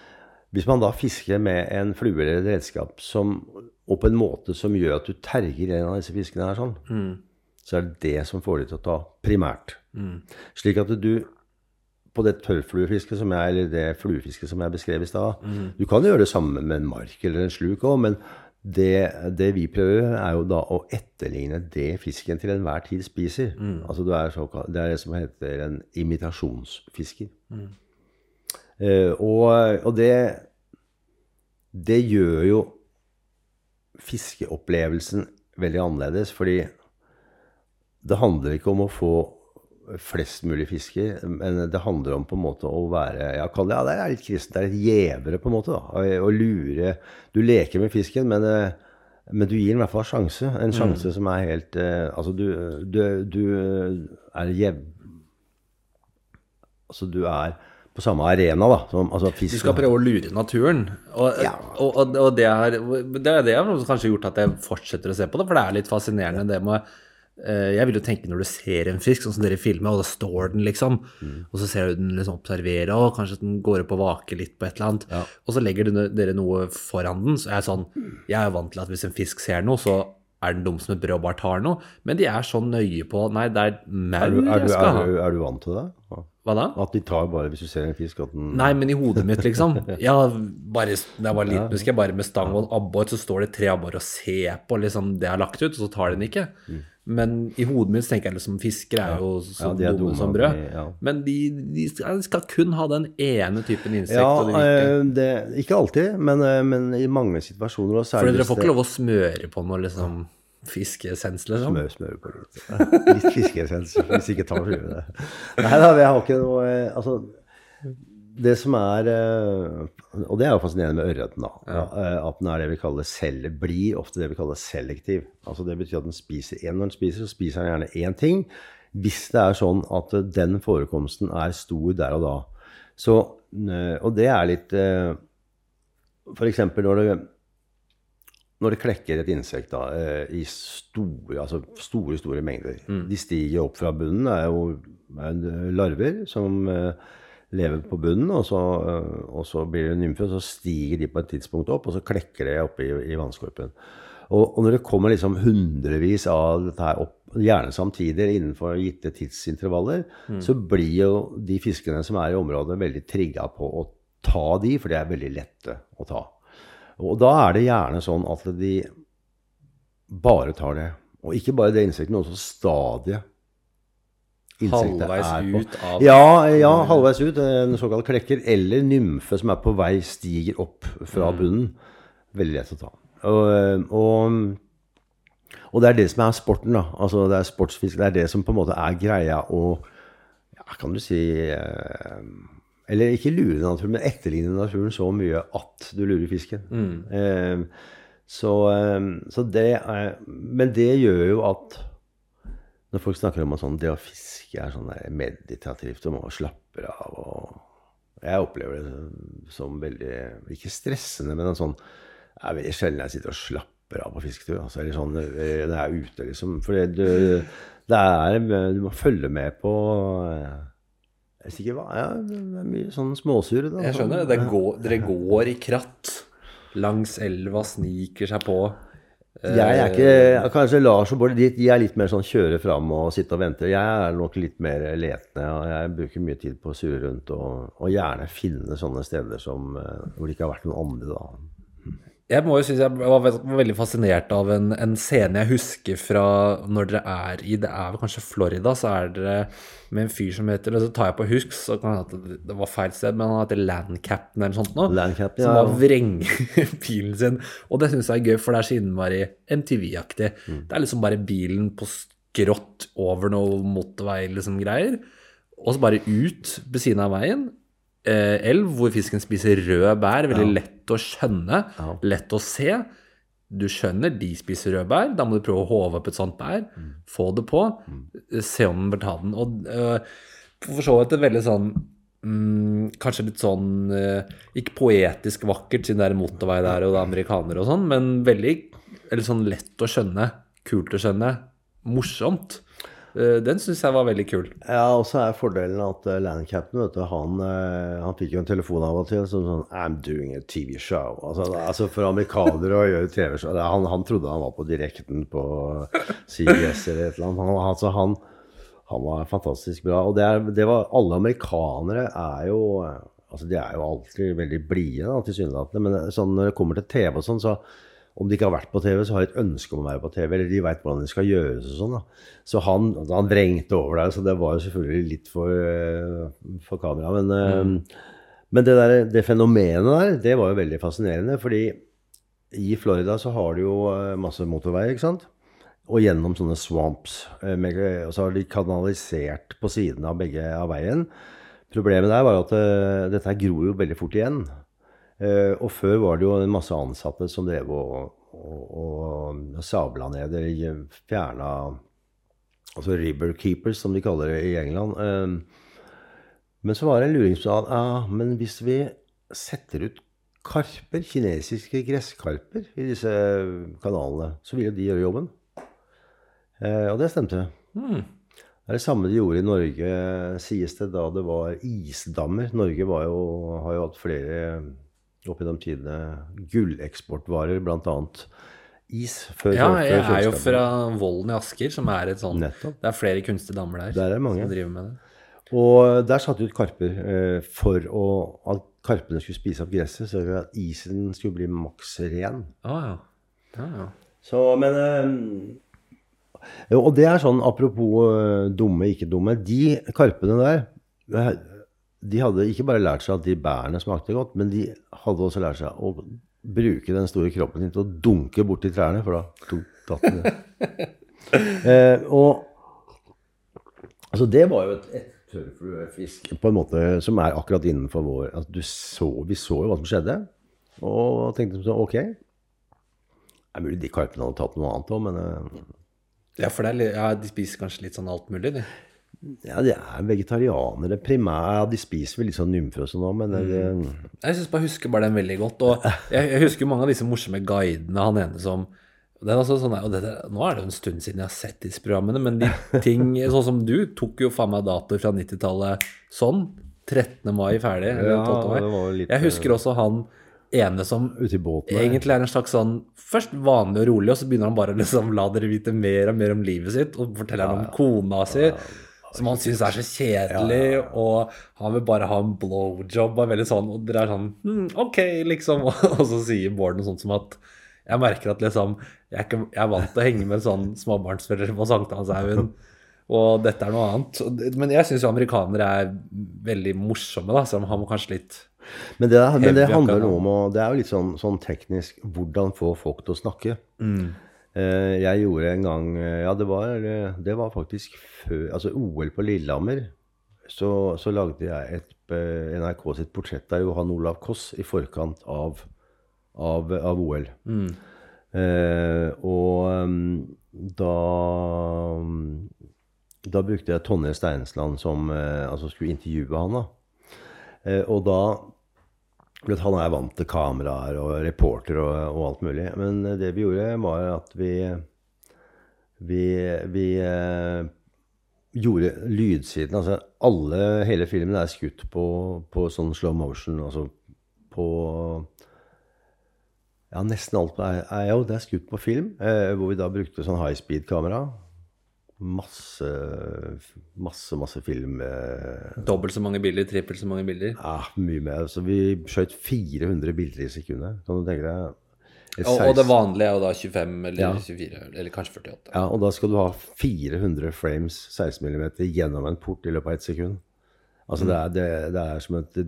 Speaker 1: hvis man da fisker med en flue eller et redskap som, og på en måte som gjør at du terger en av disse fiskene her sånn, så er det det som får de til å ta primært. Slik at du på det tørrfluefisket som jeg, eller det fluefisket som jeg beskrev i stad Du kan gjøre det samme med en mark eller en sluk òg, men det, det vi prøver, er jo da å etterligne det fisken til enhver tid spiser. Altså du er såkalt, Det er det som heter en imitasjonsfisker. Eh, og, og det Det gjør jo fiskeopplevelsen veldig annerledes, fordi det handler ikke om å få flest mulig fisker, men det handler om på en måte å være ja, kall det, ja, det er litt kristent, det er litt gjevere på en måte. da, Å lure Du leker med fisken, men, eh, men du gir den i hvert fall en sjanse. En sjanse som er helt eh, Altså, du, du, du er jev... Altså, du er på samme arena, da. Som, altså,
Speaker 2: Du skal prøve å lure naturen. Og,
Speaker 1: Ja.
Speaker 2: og, og, og det er det er det som kanskje har gjort at jeg fortsetter å se på det, for det er litt fascinerende det med Jeg vil jo tenke når du ser en fisk, sånn som dere filmer, og da står den liksom,
Speaker 1: Mm.
Speaker 2: og så ser du den liksom observere, og kanskje den går opp og vaker litt på et eller annet, og så legger dere noe foran den, så jeg er sånn Jeg er vant til at hvis en fisk ser noe, så er den dum som et brød og bare tar noe, men de er så nøye på Nei, det er
Speaker 1: er
Speaker 2: maur
Speaker 1: er,
Speaker 2: jeg skal
Speaker 1: er,
Speaker 2: ha.
Speaker 1: Er, er du vant til det? Ja.
Speaker 2: Hva da?
Speaker 1: At de tar bare hvis du ser en fisk at den
Speaker 2: Nei, men i hodet mitt, liksom. [laughs] Ja, bare, da jeg var liten, husker jeg bare med stang og abbor, så står det tre abbor og ser på liksom det jeg har lagt ut, og så tar de den ikke. Men i hodet mitt tenker jeg liksom fisker er jo så.
Speaker 1: Ja,
Speaker 2: dumme som brød.
Speaker 1: de- ja.
Speaker 2: Men de, de skal, de kun ha den ene typen insekt.
Speaker 1: Ja,
Speaker 2: det
Speaker 1: eh, det, ikke alltid, men, eh, men i mange situasjoner. Og
Speaker 2: For dere får ikke lov å smøre på noe liksom fiskesens, liksom?
Speaker 1: Smør, smør på litt. Litt fiskeessens, hvis ikke tar fluene. Nei da, jeg har ikke noe eh, Altså, det som er eh, Og det er jo fascinerende med ørreten, da. eh, At den er det vi kaller selv, blir ofte det vi kaller selektiv. Altså Det betyr at den spiser én når den spiser, så spiser den gjerne én ting. Hvis det er sånn at eh, den forekomsten er stor der og da. Så, og det er litt F.eks. Når det når det klekker et insekt da, i store, altså store, store mengder De stiger opp fra bunnen. Det er jo er larver som lever på bunnen, og så, eh, og så blir det nymfe, og så stiger de på et tidspunkt opp, og så klekker det oppe i, i vannskorpen. Og, og når det kommer liksom hundrevis av dette her opp, gjerne samtidig innenfor gitte tidsintervaller, så blir jo de fiskene som er i området, veldig trigga på å ta de, for de er veldig lette å ta. Og da er det gjerne sånn at de bare tar det. Og ikke bare det insektet, men også stadiet insektet er på.
Speaker 2: ut av
Speaker 1: Ja, ja, halvveis ut. En såkalt klekker. Eller nymfe som er på vei, stiger opp fra bunnen. Veldig lett å ta. Og, og, og det er det som er sporten, da. Altså det er sportsfisk. Det er det som på en måte er greia å ja, Kan du si eh, Eller ikke lure naturen, men etterligne naturen så mye at du lurer fisken. Eh, så, eh, så det er Men det gjør jo at når folk snakker om at sånn, det å fiske er sånn meditativt og man slapper av og Jeg opplever det som veldig Ikke stressende, men en sånn Det er veldig sjelden jeg sitter og slapper av på fisketur. Altså, eller sånn Det er ute, liksom. For du, Du må følge med på eh, jeg vet ikke hva, ja, det er mye sånn småsur. Da,
Speaker 2: Jeg skjønner det. det går, dere går i kratt langs elva, sniker seg på.
Speaker 1: Jeg er ikke, Kanskje Lars og Bård de, er litt mer sånn kjøre fram og sitte og vente. Jeg er nok litt mer letende. og Jeg bruker mye tid på å surre rundt og, og gjerne finne sånne steder som, eh, hvor det ikke har vært noen andre. da.
Speaker 2: Jeg må jo synes jeg var veldig fascinert av en, en scene jeg husker fra når dere er i Det er vel kanskje Florida, så er dere med en fyr som heter Så tar jeg på husk, så kan det at det var feil sted, men han heter Landcaptain eller noe sånt nå.
Speaker 1: Ja.
Speaker 2: som bare vrenger [laughs] bilen sin. Og det syns jeg er gøy, for det er så innmari MTV-aktig.
Speaker 1: Mm.
Speaker 2: Det er liksom bare bilen på skrått over noe motorvei, liksom greier. Og så bare ut ved siden av veien. Eh, elv hvor fisken spiser røde bær. Veldig lett å skjønne, lett å se. Du skjønner de spiser røde bær. Da må du prøve å håve opp et sånt bær. Få det på. eh, Se om den bør ta den. Og eh, for så vidt et veldig sånn mm, Kanskje litt sånn eh, Ikke poetisk vakkert, siden det er en motorvei der og det er amerikanere og sånn, men veldig eller sånn lett å skjønne. Kult å skjønne. Morsomt. Eh, den syns jeg var veldig kul.
Speaker 1: Ja, og så er fordelen at uh, Landcaptain, vet du, han, eh, han fikk jo en telefon av og til som sånn I'm doing a TV show. Altså, altså for amerikanere å gjøre TV-show han, han trodde han var på direkten på CBS eller et eller annet. Han, altså, han, han var fantastisk bra. Og det, er, det var Alle amerikanere er jo eh, Altså, de er jo alltid veldig blide, tilsynelatende. Men eh, sånn, når det kommer til TV og sånn, så om de ikke har vært på TV, så har de et ønske om å være på TV. Eller de veit hvordan det skal gjøres og sånn. da. Så han, han vrengte over der, så det var jo selvfølgelig litt for, eh, for kamera. Men, mm. men det, der, det fenomenet der, det var jo veldig fascinerende. Fordi i Florida så har de jo eh, masse motorveier, ikke sant? Og gjennom sånne swamps. eh, og så har de kanalisert på siden av begge av veien. Problemet der var at eh, dette gror jo veldig fort igjen. Eh, og før var det jo en masse ansatte som drev og, og, og sabla ned eller fjerna Altså river keepers, som de kaller det i England. Eh, men så var det en luring som sa ja, men hvis vi setter ut karper, kinesiske gresskarper, i disse kanalene, så vil jo de gjøre jobben. Eh, og det stemte. Det er det samme de gjorde i Norge, sies det, da det var isdammer. Norge var jo, har jo hatt flere opp gjennom tidene gulleksportvarer, bl.a. is. Før,
Speaker 2: Ja,
Speaker 1: før
Speaker 2: jeg er jo fra Vollen i Asker, som er et sånn
Speaker 1: Nettopp.
Speaker 2: Det er flere kunstige damer der,
Speaker 1: Der er mange.
Speaker 2: som driver med det.
Speaker 1: Og der satte de ut karper eh, for å, at karpene skulle spise opp gresset, så at isen skulle bli maks ren.
Speaker 2: Ah, ja. ja, ja.
Speaker 1: Så, men eh, Og det er sånn, apropos eh, dumme, ikke dumme. De karpene der, de hadde ikke bare lært seg at de bærene smakte godt, men de hadde også lært seg å bruke den store kroppen sin til å dunke borti trærne, for da tok datt den [laughs] eh, og altså, det var jo et, et tørrfluefisk på en måte som er akkurat innenfor vår altså, du så, Vi så jo hva som skjedde, og tenkte sånn Ok. Det er mulig de karpene hadde tatt noe annet òg, men eh,
Speaker 2: ja, for det er, ja, de spiser kanskje litt sånn alt mulig, de.
Speaker 1: Ja, de er vegetarianere primært. Ja, de spiser vel litt sånn nymfer og sånn men det,
Speaker 2: Jeg synes bare husker bare den veldig godt. Og jeg, jeg husker mange av disse morsomme guidene. Han ene som det er sånn, og det, Nå er det jo en stund siden jeg har sett disse programmene, men de [laughs] ting sånn som du tok jo faen meg datoer fra 90-tallet sånn. 13. mai ferdig.
Speaker 1: Ja,
Speaker 2: 12. mai.
Speaker 1: det var litt,
Speaker 2: jeg husker også han ene som
Speaker 1: i båten
Speaker 2: egentlig er en slags sånn Først vanlig og rolig, og så begynner han bare å liksom la dere vite mer og mer om livet sitt, og forteller han om kona si. Som han syns er så kjedelig, og han vil bare ha en blowjob. Og veldig sånn, og dere er sånn hm, Ok, liksom. [laughs] Og så sier Bård noe sånt som at jeg merker at liksom Jeg er, ikke, jeg er vant til å henge med sånn småbarnsforeldre på Sankthanshaugen, og dette er noe annet. Men jeg syns jo amerikanere er veldig morsomme, da, selv om han kanskje litt
Speaker 1: Men det, men det handler noe om å Det er jo litt sånn, sånn teknisk hvordan få folk til å snakke. Eh, jeg gjorde en gang eh, Ja, det var, det var faktisk før Altså OL på Lillehammer. Så, så lagde jeg et eh, NRK sitt portrett av Johan Olav Koss i forkant av, av, av OL. Eh, og mm, da Da brukte jeg Tonje Steinsland som eh, altså skulle intervjue han. da. Eh, og da Han er vant til kameraer og reporter og, og alt mulig. Men det vi gjorde, var at vi Vi, vi eh, gjorde lydsiden Altså alle, hele filmen er skutt på, på sånn slow motion. Altså på Ja, nesten alt er, er jo det er skutt på film. Eh, hvor vi da brukte sånn high speed-kamera. Masse, masse, masse film. Eh,
Speaker 2: Dobbelt så mange bilder, trippelt så mange bilder.
Speaker 1: ja, mye mer. Så vi skjøt 400 bilder i sekundet. Kan du tenke deg?
Speaker 2: Og, og det vanlige er jo da 25 eller
Speaker 1: Ja.
Speaker 2: 24, eller kanskje 48.
Speaker 1: Ja, og da skal du ha 400 frames 16 mm gjennom en port i løpet av ett sekund. Altså det, er, det, det er som et det,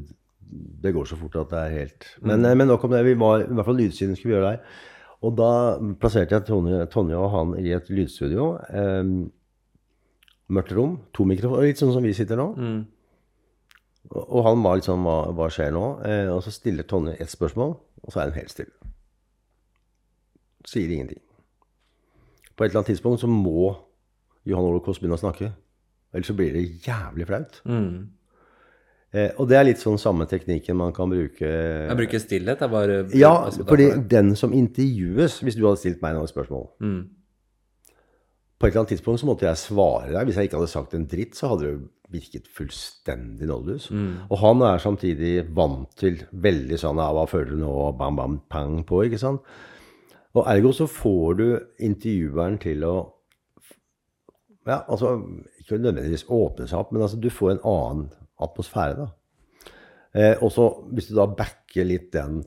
Speaker 1: det går så fort at det er helt Men, mm. men nok om det. Vi var, I hvert fall lydsynet skulle vi gjøre der. Og da plasserte jeg Tonje, Tonje og han i et lydstudio. Eh, mørkt rom, to mikrofoner, litt sånn som vi sitter nå. Og, og han var litt sånn Hva, hva skjer nå? Eh, og så stiller Tonje ett spørsmål, og så er hun helt stille. Sier ingenting. På et eller annet tidspunkt så må Johan Holocaust begynne å snakke. Ellers så blir det jævlig flaut. Eh, og det er litt sånn samme teknikken man kan bruke
Speaker 2: Jeg bruker stillhet. Jeg bare
Speaker 1: Ja,
Speaker 2: altså,
Speaker 1: fordi den som intervjues Hvis du hadde stilt meg noen spørsmål På et eller annet tidspunkt så måtte jeg svare deg. Hvis jeg ikke hadde sagt en dritt, så hadde det virket fullstendig nådeløs. Og han er samtidig vant til veldig sånn ja, 'Hva føler du nå?' Bam, bam, pang på, ikke sant? Og ergo så får du intervjueren til å Ja, altså Ikke nødvendigvis åpne seg opp, men altså du får en annen atmosfære, da. Eh, og så hvis du da backer litt den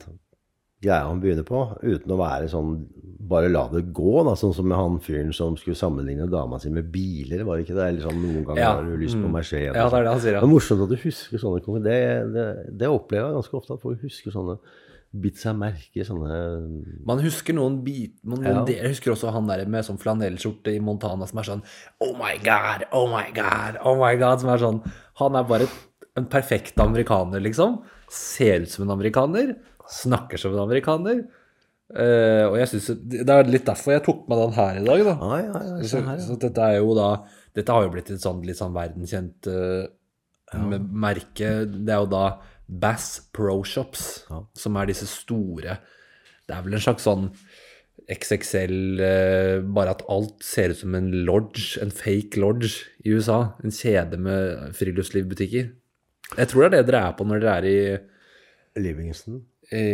Speaker 1: greia han begynner på, uten å være sånn bare la det gå, da, sånn som med han fyren som skulle sammenligne dama si med biler, var det ikke det? Eller sånn noen ganger
Speaker 2: Ja.
Speaker 1: har du lyst på Mercedes.
Speaker 2: Ja, det er det han sier, ja.
Speaker 1: Det er morsomt at du husker sånne kommentarer. Det, det, det opplever jeg ganske ofte, at folk husker sånne bitt seg merke i sånne
Speaker 2: Man husker noen bit man,
Speaker 1: Ja.
Speaker 2: Jeg husker også han der med sånn flanellskjorte i Montana som er sånn Oh my God, oh my God, oh my God. Som er sånn Han er bare en perfekt amerikaner, liksom. Ser ut som en amerikaner. Snakker som en amerikaner. Uh, og jeg synes, Det er litt derfor jeg tok med den her i dag, da.
Speaker 1: Ah, ja, ja,
Speaker 2: Så,
Speaker 1: her, ja.
Speaker 2: så dette er jo da Dette har jo blitt et sånn litt sånn verdenskjent uh, merke. Det er jo da Bass Pro Shops, som er disse store Det er vel en slags sånn XXL uh, Bare at alt ser ut som en lodge, en fake lodge i USA. En kjede med friluftslivbutikker. Jeg tror det er det dere er på når dere er i
Speaker 1: Livingston.
Speaker 2: I,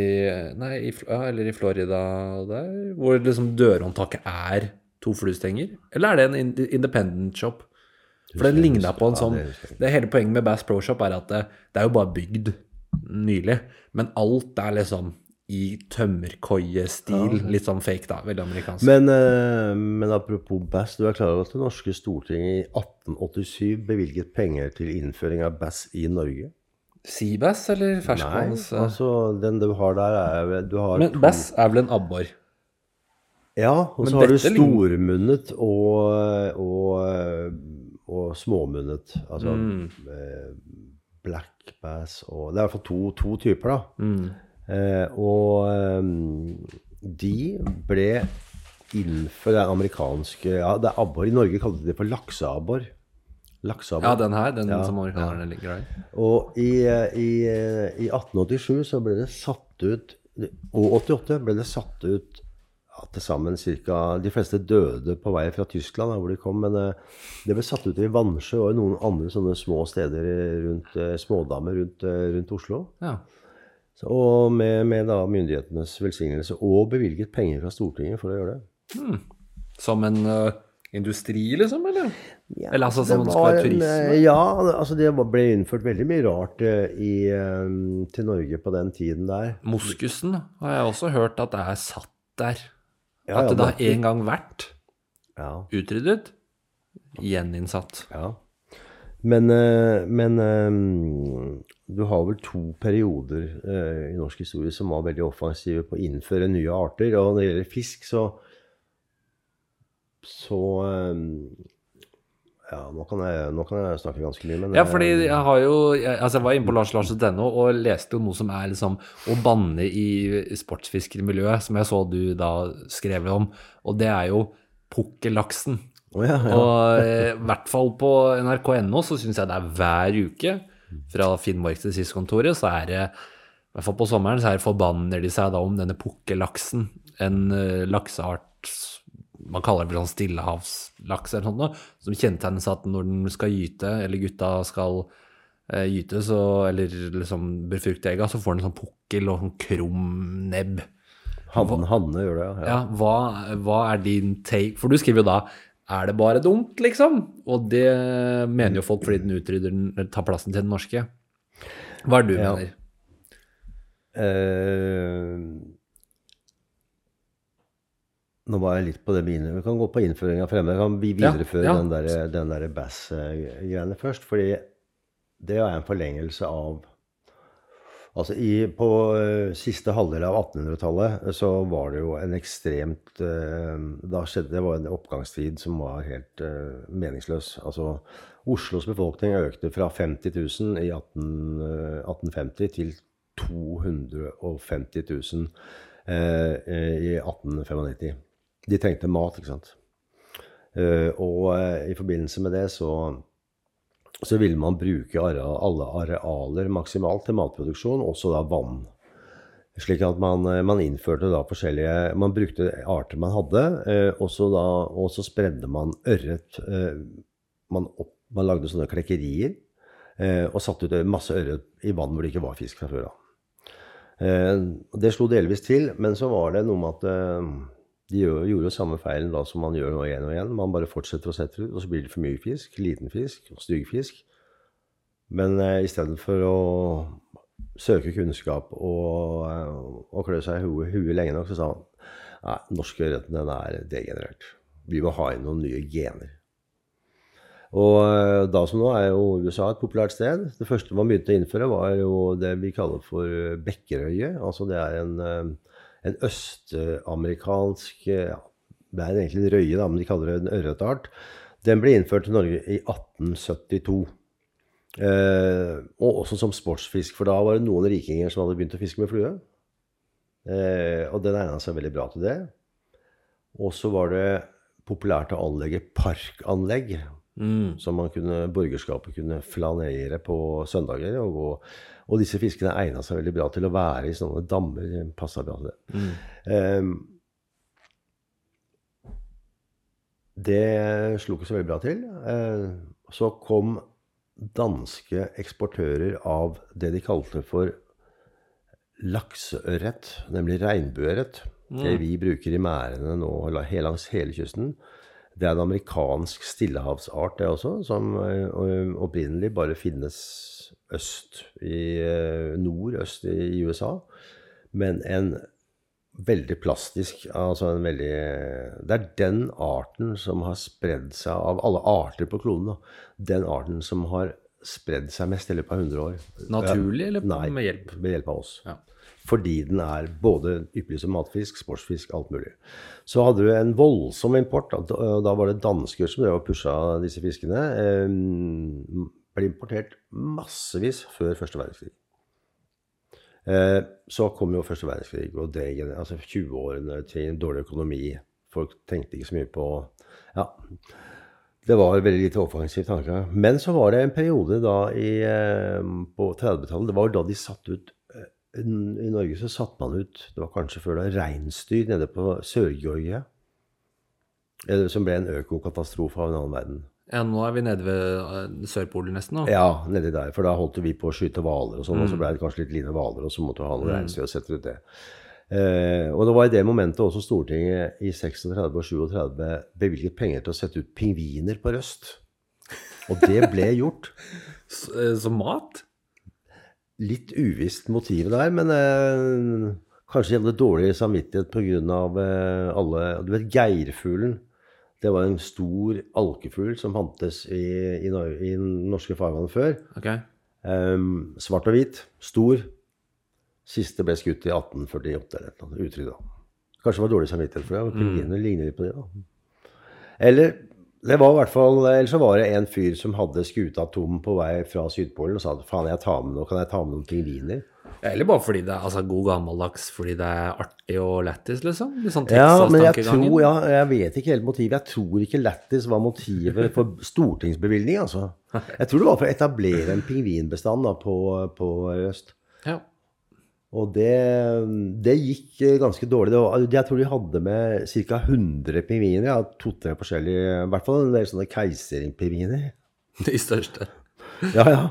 Speaker 2: nei, i, ja, eller i Florida der, hvor liksom dørhåndtaket er to fluestenger? Eller er det en independent shop? For den ligna på en sånn
Speaker 1: det
Speaker 2: det Hele poenget med Bass Pro Shop er at det, det er jo bare bygd nylig, men alt er liksom i tømmerkoiestil. Litt sånn fake, da. Veldig amerikansk.
Speaker 1: Men, eh, men apropos bass, du er klar over at det norske stortinget i 1887 bevilget penger til innføring av bass i Norge?
Speaker 2: Seabass eller
Speaker 1: Nei, altså den du har der er du har
Speaker 2: men
Speaker 1: to-
Speaker 2: bass er vel en abbor?
Speaker 1: Ja, og
Speaker 2: Men
Speaker 1: så har du stormunnet og, og, og småmunnet. Altså
Speaker 2: Mm.
Speaker 1: eh, black bass og Det er i hvert fall to, to typer, da.
Speaker 2: Mm.
Speaker 1: Eh, og eh, de ble innenfor det amerikanske Ja, det er abbor. I Norge kalte de det for lakseabbor. Lakseabbor.
Speaker 2: Ja, den her. Den
Speaker 1: Ja,
Speaker 2: som amerikanerne ligger i.
Speaker 1: Og i, i, i 1887 så ble det satt ut Og 88 ble det satt ut ja, til sammen ca. De fleste døde på vei fra Tyskland, hvor de kom. Men eh, det ble satt ut i Vannsjø og i noen andre sånne små steder rundt eh, smådammer rundt, eh, rundt Oslo.
Speaker 2: Ja.
Speaker 1: Så, og med, med myndighetenes velsignelse og bevilget penger fra Stortinget for å gjøre det.
Speaker 2: Som en øh, industri, liksom, eller?
Speaker 1: Ja,
Speaker 2: eller altså som skal
Speaker 1: var
Speaker 2: turisme?
Speaker 1: eh, Ja, altså det ble innført veldig mye rart eh, i, eh, til Norge på den tiden der.
Speaker 2: Moskusen har jeg også hørt at det er satt der.
Speaker 1: Ja,
Speaker 2: at
Speaker 1: ja,
Speaker 2: det har en gang vært
Speaker 1: Ja,
Speaker 2: utryddet, gjeninnsatt.
Speaker 1: ja. Men, men du har vel to perioder i norsk historie som var veldig offensive på å innføre nye arter. Og når det gjelder fisk, så så eh, Ja, nå kan, jeg, nå kan jeg snakke ganske mye, men
Speaker 2: Ja, fordi
Speaker 1: eh,
Speaker 2: jeg har jo jeg, Altså, jeg var inne på larslars.no og leste jo noe som er liksom å banne i sportsfiskermiljøet, som jeg så du da skrev om, og det er jo pukkellaksen.
Speaker 1: Oh, ja, ja.
Speaker 2: Og eh, i hvert fall på nrk.no så syns jeg det er hver uke, fra Finnmark til SIS-kontoret, så er det I hvert fall på sommeren så er det forbanner de seg da om denne pukkellaksen. En eh, lakseart man kaller det vel sånn stillehavslaks eller sånt som kjennetegnes av at når den skal gyte, eller gutta skal eh, gyte, så, eller liksom befrukte egga, så får den sånn pukkel og sånn krum nebb.
Speaker 1: Hanne, Hanne gjør det, ja. ja.
Speaker 2: Hva, hva er din take? For du skriver jo da er det bare dumt, liksom? Og det mener jo folk fordi den utrydder den, eller tar plassen til den norske. Hva er det du
Speaker 1: Ja.
Speaker 2: mener?
Speaker 1: Eh, nå var jeg litt på det med Vi kan gå på innføringa fremme. Kan vi videreføre
Speaker 2: ja.
Speaker 1: den der, den der bass-greiene først? Fordi det er en forlengelse av Altså i, På eh, siste halvdel av 1800-tallet så var det jo en ekstremt eh, Da skjedde det var en oppgangstid som var helt eh, meningsløs. Altså Oslos befolkning økte fra 50 000 i 18, eh, 1850 til 250 000 eh, eh, i 1895. De trengte mat, ikke sant. Eh, og eh, i forbindelse med det så, så ville man bruke alle arealer maksimalt til matproduksjon, også da vann. Slik at man, eh, man innførte da forskjellige Man brukte arter man hadde, og så og så spredde man ørret. Man, opp, man lagde sånne klekkerier og satte ut masse ørret i vann hvor det ikke var fisk fra før av. Det slo delvis til, men så var det noe med at de gjorde jo samme feilen da som man gjør nå igjen og igjen. Man bare fortsetter å sette ut, og så blir det for mye fisk, liten fisk og stygg fisk. Men eh, i stedet for å søke kunnskap og, eh, og klø seg i huet, huet lenge nok, så sa han nei, norske ørreten er degenerert. Vi må ha inn noen nye gener. Og eh, da som nå er jo USA et populært sted. Det første man begynte å innføre, var jo det vi kaller for bekkerøye. Altså det er en, eh, en østamerikansk ja, Det er egentlig en røye, da, men de kaller det en ørretart. Den ble innført i Norge i 1872. Eh, og også som sportsfisk, for da var det noen rikinger som hadde begynt å fiske med flue. Eh, og den egna seg veldig bra til det. Og så var det populært å anlegge parkanlegg
Speaker 2: Mm.
Speaker 1: som man kunne, borgerskapet kunne flanere på søndager. Og, gå, og disse fiskene egna seg veldig bra til å være i sånne dammer. Passa bra til det.
Speaker 2: Mm.
Speaker 1: Ehm, det slo ikke så veldig bra til. Eh, så kom danske eksportører av det de kalte for lakseørret, nemlig regnbueørret. Det vi bruker i merdene nå langs hele kysten. Det er en amerikansk stillehavsart, det også, som eh, opprinnelig bare finnes øst i nordøst i USA. Men en veldig plastisk altså en veldig, Det er den arten som har spredd seg av alle arter på kloden. Den arten som har spredd seg mest i løpet av 100 år.
Speaker 2: Naturlig, eller med hjelp?
Speaker 1: Ved hjelp av oss.
Speaker 2: Ja.
Speaker 1: Fordi den er både ypperlig som matfisk, sportsfisk, alt mulig. Så hadde du en voldsom import. Da, var det dansker som pusha disse fiskene. Eh, ble importert massevis før første verdenskrig. Eh, så kom jo første verdenskrig og det, altså 20-årene til en dårlig økonomi. Folk tenkte ikke så mye på Ja. Det var veldig lite offensiv tanke. Men så var det en periode da i, eh, på 30-tallet Det var jo da de satte ut I Norge så satte man ut Det var kanskje før da reinsdyr nede på Sør-Georgia. eh, Som ble en økokatastrofe av en annen verden.
Speaker 2: Ja, nå er vi nede ved eh, Sørpolen nesten Da.
Speaker 1: Ja, nedi der. For da holdt vi på å skyte hvaler og sånn, og så ble det kanskje litt lite hvaler, og så måtte vi ha noe reinsdyr og sette ut det. Eh, og det var i det momentet også Stortinget i 36 og 37 bevilget penger til å sette ut pingviner på Røst. Og det ble gjort. [laughs]
Speaker 2: Eh, Som mat?
Speaker 1: Litt uvisst motiv der, men eh, kanskje de hadde dårlig samvittighet pga. Eh, alle Du vet geirfuglen. Det var en stor alkefugl som fantes i, i, i norske farvann før.
Speaker 2: Okay.
Speaker 1: Um, svart og hvit. Stor. Siste ble skutt i 1848 eller noe. Utrydda. Kanskje det var dårlig samvittighet for det. og Pingvinene ligner litt på det. da. Eller Det var i hvert fall, Eller så var det en fyr som hadde skuta tom på vei fra Sydpolen og sa faen, jeg tar med noe, kan jeg ta med noen pingviner?
Speaker 2: Ja, Eller bare fordi det er altså, god gammeldags, fordi det er artig og lættis, liksom? Sånn
Speaker 1: Ja, men jeg tror, ja, jeg vet ikke helt motivet. Jeg tror ikke lættis var motivet for stortingsbevilgning, altså. [laughs] Jeg tror det var for å etablere en pingvinbestand da, på, på øst.
Speaker 2: Ja.
Speaker 1: Og det, det gikk eh, ganske dårlig. Det var, jeg tror de hadde med ca. 100 pingviner. Ja, To-tre forskjellige, i hvert fall en del sånne keiserpingviner. [laughs]
Speaker 2: De største.
Speaker 1: Ja, ja.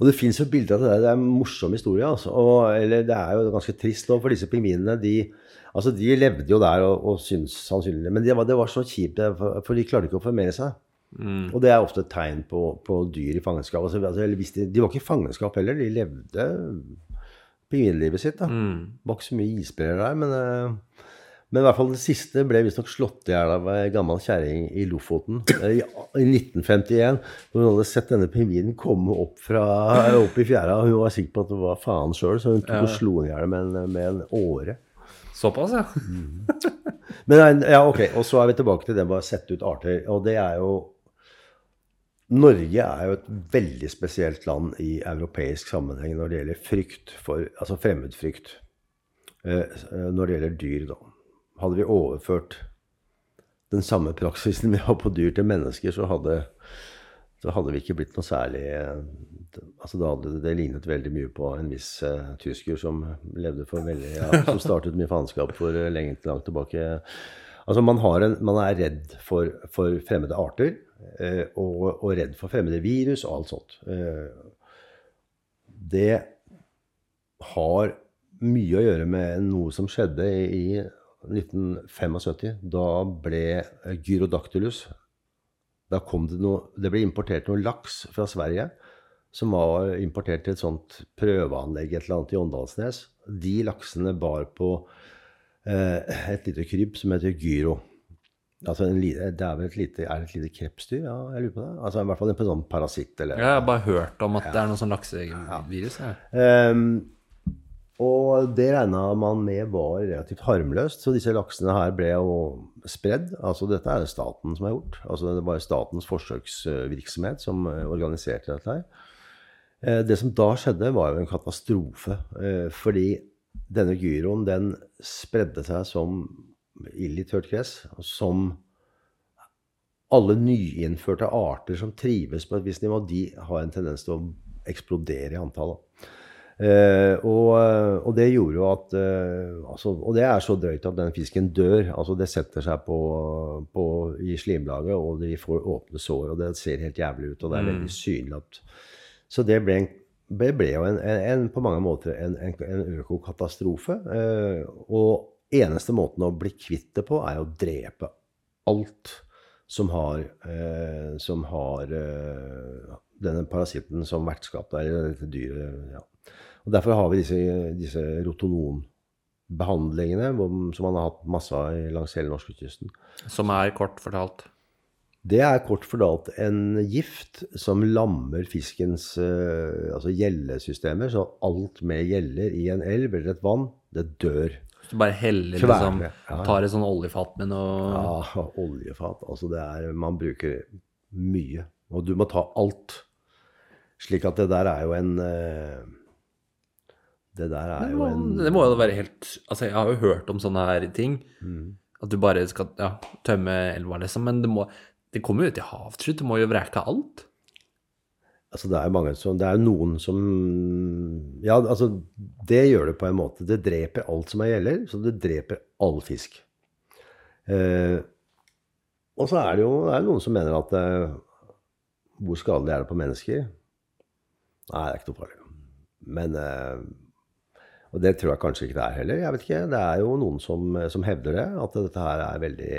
Speaker 1: Og det fins jo bilder av det der. Det er en morsom historie. Altså. Og, eller det er jo ganske trist nå, for disse pingvinene de, altså, de levde jo der og, og syntes sannsynlig Men det var, det var så kjipt, for, for de klarte ikke å formere seg. Og det er ofte et tegn på, på dyr i fangenskap. Altså, altså, eller de, de var ikke i fangenskap heller, de levde pingvinlivet sitt. da. Det var ikke så mye isbreer der, men eh, men i hvert fall det siste ble visstnok slått i hjel av ei gammel kjerring i Lofoten eh, i, i 1951. hvor Hun hadde sett denne pingvinen komme opp, fra, opp i fjæra, hun var sikker på at det var faen sjøl, så hun tok og slo den i hjel med, med en åre.
Speaker 2: Såpass, ja.
Speaker 1: Men ja, ok, og så er vi tilbake til det med å sette ut arter. Og det er jo Norge er jo et veldig spesielt land i europeisk sammenheng når det gjelder frykt for Altså fremmedfrykt. Eh, når det gjelder dyr, da. Hadde vi overført den samme praksisen [laughs] vi har på dyr til mennesker, så hadde, så hadde vi ikke blitt noe særlig eh, altså Da hadde det lignet veldig mye på en viss uh, tysker som levde for veldig ja, [laughs] Som startet mye faenskap for eh, lenge langt tilbake. Altså man, har en, man er redd for, for fremmede arter eh, og, og redd for fremmede virus og alt sånt. Eh, det har mye å gjøre med noe som skjedde i 1975. Da ble Gyrodactylus Da kom det noe Det ble importert noe laks fra Sverige som var importert til et sånt prøveanlegg et eller annet i Åndalsnes. De laksene bar på eh, et lite kryp som heter gyro. Altså en, det er vel et lite, er et lite krepsdyr? Ja, jeg lurer på det. Altså I hvert fall en sånn parasitt eller
Speaker 2: Jeg har bare hørt om at det er noe sånn laksevirus. Ja.
Speaker 1: Um, og det regna man med var relativt harmløst, så disse laksene her ble jo spredd. Altså dette er det staten som har gjort. Altså det var statens forsøksvirksomhet som eh, organiserte dette her. Eh, Det som da skjedde, var jo en katastrofe. eh, Fordi denne gyroen, den spredde seg som ild litt tørt gress. Som alle nyinnførte arter som trives på et visst nivå, de har en tendens til å eksplodere i antallet. Og, og det gjorde jo at eh, altså, Og det er så drøyt at den fisken dør. altså Det setter seg på, på, i slimlaget, og de får åpne sår. Og det ser helt jævlig ut, og det er veldig synlig at Så det ble, en, det ble jo en, en, på mange måter en, en, en økokatastrofe. Eh, og eneste måten å bli kvitt det på, er å drepe alt som har, eh, som har eh, denne parasitten som vertskap. der, dette dyret. Ja. Og Derfor har vi disse, disse rotonon-behandlingene som man har hatt masse av i- langs hele norskekysten.
Speaker 2: Som er kort fortalt.
Speaker 1: Det er kort fortalt en gift som lammer fiskens eh, altså gjellesystemer. Så alt med gjeller i en elv eller et vann, det dør.
Speaker 2: Hvis du bare heller liksom, tar et sånn oljefat med noe
Speaker 1: Ja, oljefat. Altså det er Man bruker mye. Og du må ta alt. Slik at det der er jo en eh, Det der er
Speaker 2: det
Speaker 1: jo en
Speaker 2: det må jo være helt Altså, jeg har jo hørt om sånne her ting.
Speaker 1: Mm.
Speaker 2: At du bare skal ja, tømme elva, liksom. Men det, må, det kommer jo til hav til slutt. Du må jo vreke alt.
Speaker 1: Altså det er mange som Det er noen som Ja, altså Det gjør det på en måte. Det dreper alt som er gjeller, så det dreper all fisk. Eh, og så er det jo det er noen som mener at eh, Hvor skadelig er det på mennesker? Nei, det er ikke noe farlig. Men eh, Og det tror jeg kanskje ikke det er heller. Jeg vet ikke. Det er jo noen som, som hevder det. At dette her er veldig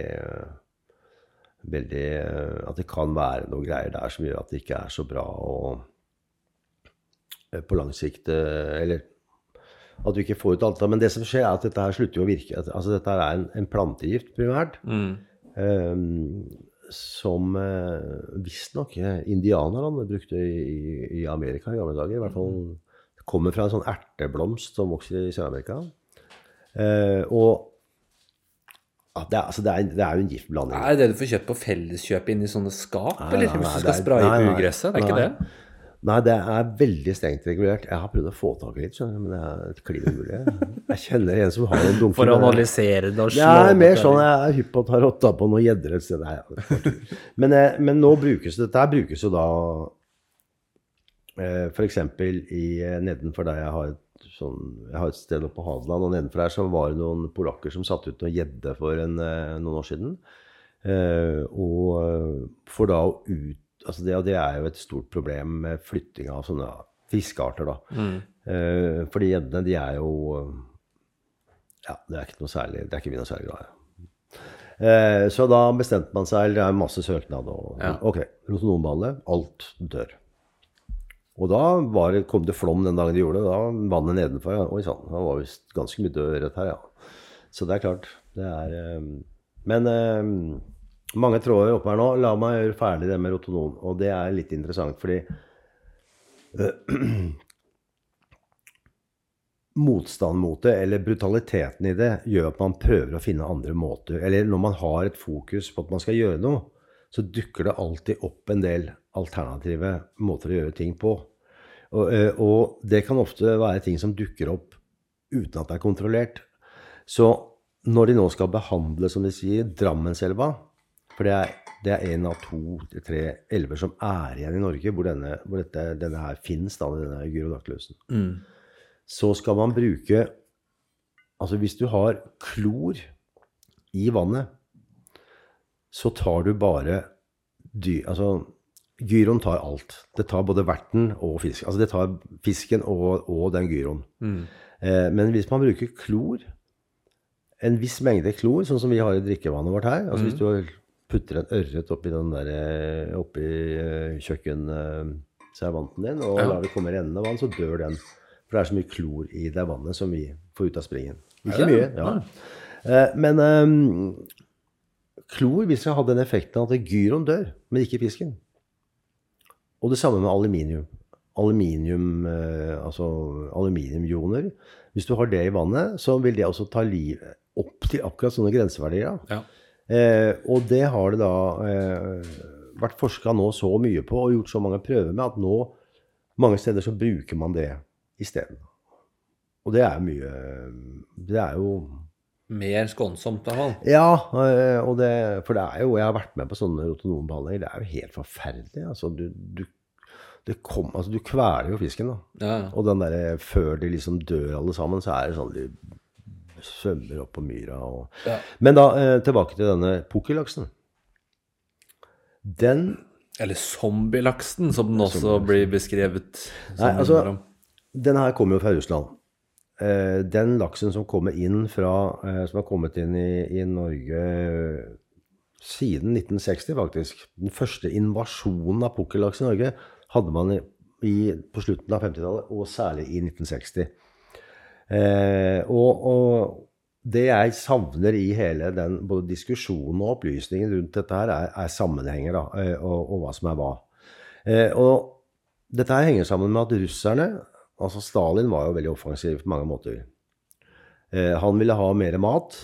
Speaker 1: veldig eh, At det kan være noen greier der som gjør at det ikke er så bra å eh, på lang sikt eh, Eller at du ikke får ut alt. Men det som skjer, er at dette her slutter jo å virke. Altså Dette her er en, en plantegift primært. eh, som eh, visstnok indianerne brukte i, i- Amerika i gamle dager. I hvert fall kommer fra en sånn erteblomst som vokser i Sør-Amerika. Eh, og det, er, altså, det, er, det er jo en giftblanding.
Speaker 2: Er det det du får kjøpt på Felleskjøp inni sånne skap,
Speaker 1: Nei,
Speaker 2: eller
Speaker 1: nei,
Speaker 2: hvis du skal
Speaker 1: det
Speaker 2: spraye
Speaker 1: nei,
Speaker 2: ugresset? Det er ikke
Speaker 1: nei.
Speaker 2: det?
Speaker 1: Nei, det er veldig strengt regulert. Jeg har prøvd å få tak i litt, skjønner du, men det er klin umulig. Jeg kjenner en som har en dunke
Speaker 2: For å analysere det og slå
Speaker 1: Ja,
Speaker 2: det
Speaker 1: mer sånn jeg er hypp på å ta rotta på noen gjedder et sted. Nei, men, eh, men nå brukes dette her brukes jo da eh, f.eks. eh, nedenfor der jeg har et, sånn, jeg har et sted oppe på Hadeland, og nedenfor her så var det noen polakker som satte ut noe gjedde for en, eh, noen år siden. Eh, og eh, for da å ut altså det, det er jo et stort problem med flytting av sånne fiskearter, da.
Speaker 2: Mm.
Speaker 1: Eh, fordi gjeddene, de er jo Ja, det er ikke noe særlig Det er ikke vi noe særlig glad i. Eh, så da bestemte man seg, eller det er masse søknad og
Speaker 2: Ja.
Speaker 1: Ok, rotonombehandle. Alt dør. Og da det, kom det flom den dagen de gjorde det. Da vannet nedenfor. ja, Oi sann, det var visst ganske mye død rett her, ja. Så det er klart. Det er eh, Men eh, mange tråder oppe her nå. La meg gjøre ferdig det med rotonom. Og det er litt interessant, fordi [clears throat] motstand mot det, eller brutaliteten i det, gjør at man prøver å finne andre måter. Eller når man har et fokus på at man skal gjøre noe, så dukker det alltid opp en del alternative måter å gjøre ting på. Og, eh, og det kan ofte være ting som dukker opp uten at det er kontrollert. Så når de nå skal behandle, som de sier, Drammenselva For det er, det er en av to, tre elver som er igjen i Norge hvor denne, hvor dette, denne her finnes, da, denne gyrodactylusen
Speaker 2: Mm.
Speaker 1: så skal man bruke Altså hvis du har klor i vannet, så tar du bare dy... Altså gyroen tar alt. Det tar både verten og fisken. Altså det tar fisken og, og den gyroen.
Speaker 2: Mm.
Speaker 1: Eh, men hvis man bruker klor, en viss mengde klor, sånn som vi har i drikkevannet vårt her altså Hvis du putter en ørret oppi den der, eh, oppi eh, kjøkkenservanten din og
Speaker 2: Ja.
Speaker 1: lar det komme rennende vann, så dør den. For det er så mye klor i det vannet som vi får ut av springen. Ikke mye, ja. Eh, men eh, klor vil ha den effekten at gyroen dør, men ikke fisken. Og det samme med aluminium. Aluminium, eh, altså aluminiumioner. Hvis du har det i vannet, så vil det også ta livet opp til akkurat sånne grenseverdier.
Speaker 2: Ja.
Speaker 1: Eh, og det har det da eh, vært forska nå så mye på og gjort så mange prøver med at nå mange steder så bruker man det isteden. Og det er mye Det er jo
Speaker 2: Mer skånsomt, i hvert.
Speaker 1: Ja, eh, og det, for det er jo Jeg har vært med på sånne rotonombehandlinger. Det er jo helt forferdelig. Altså, du, du, kom, altså, du kveler jo fisken, da.
Speaker 2: Ja, ja.
Speaker 1: Og den derre før de liksom dør alle sammen, så er det sånn de svømmer opp på myra og
Speaker 2: Ja.
Speaker 1: Men da eh, tilbake til denne pukkellaksen. Den
Speaker 2: Eller zombielaksen, som den også blir beskrevet.
Speaker 1: Nei, altså-
Speaker 2: innimellom.
Speaker 1: Den her kommer jo fra Russland. Eh, den laksen som kommer inn fra eh, Som har kommet inn i, i Norge siden 1960, faktisk. Den første invasjonen av pukkellaks i Norge hadde man i, på slutten av 50-tallet, og særlig i 1960. Eh, og, og det jeg savner i hele den både diskusjonen og opplysningen rundt dette her, er, er sammenhenger, da, eh, og, og hva som er hva. Eh, og dette her henger sammen med at russerne Altså Stalin var jo veldig offensiv på mange måter. Eh, han ville ha mer mat.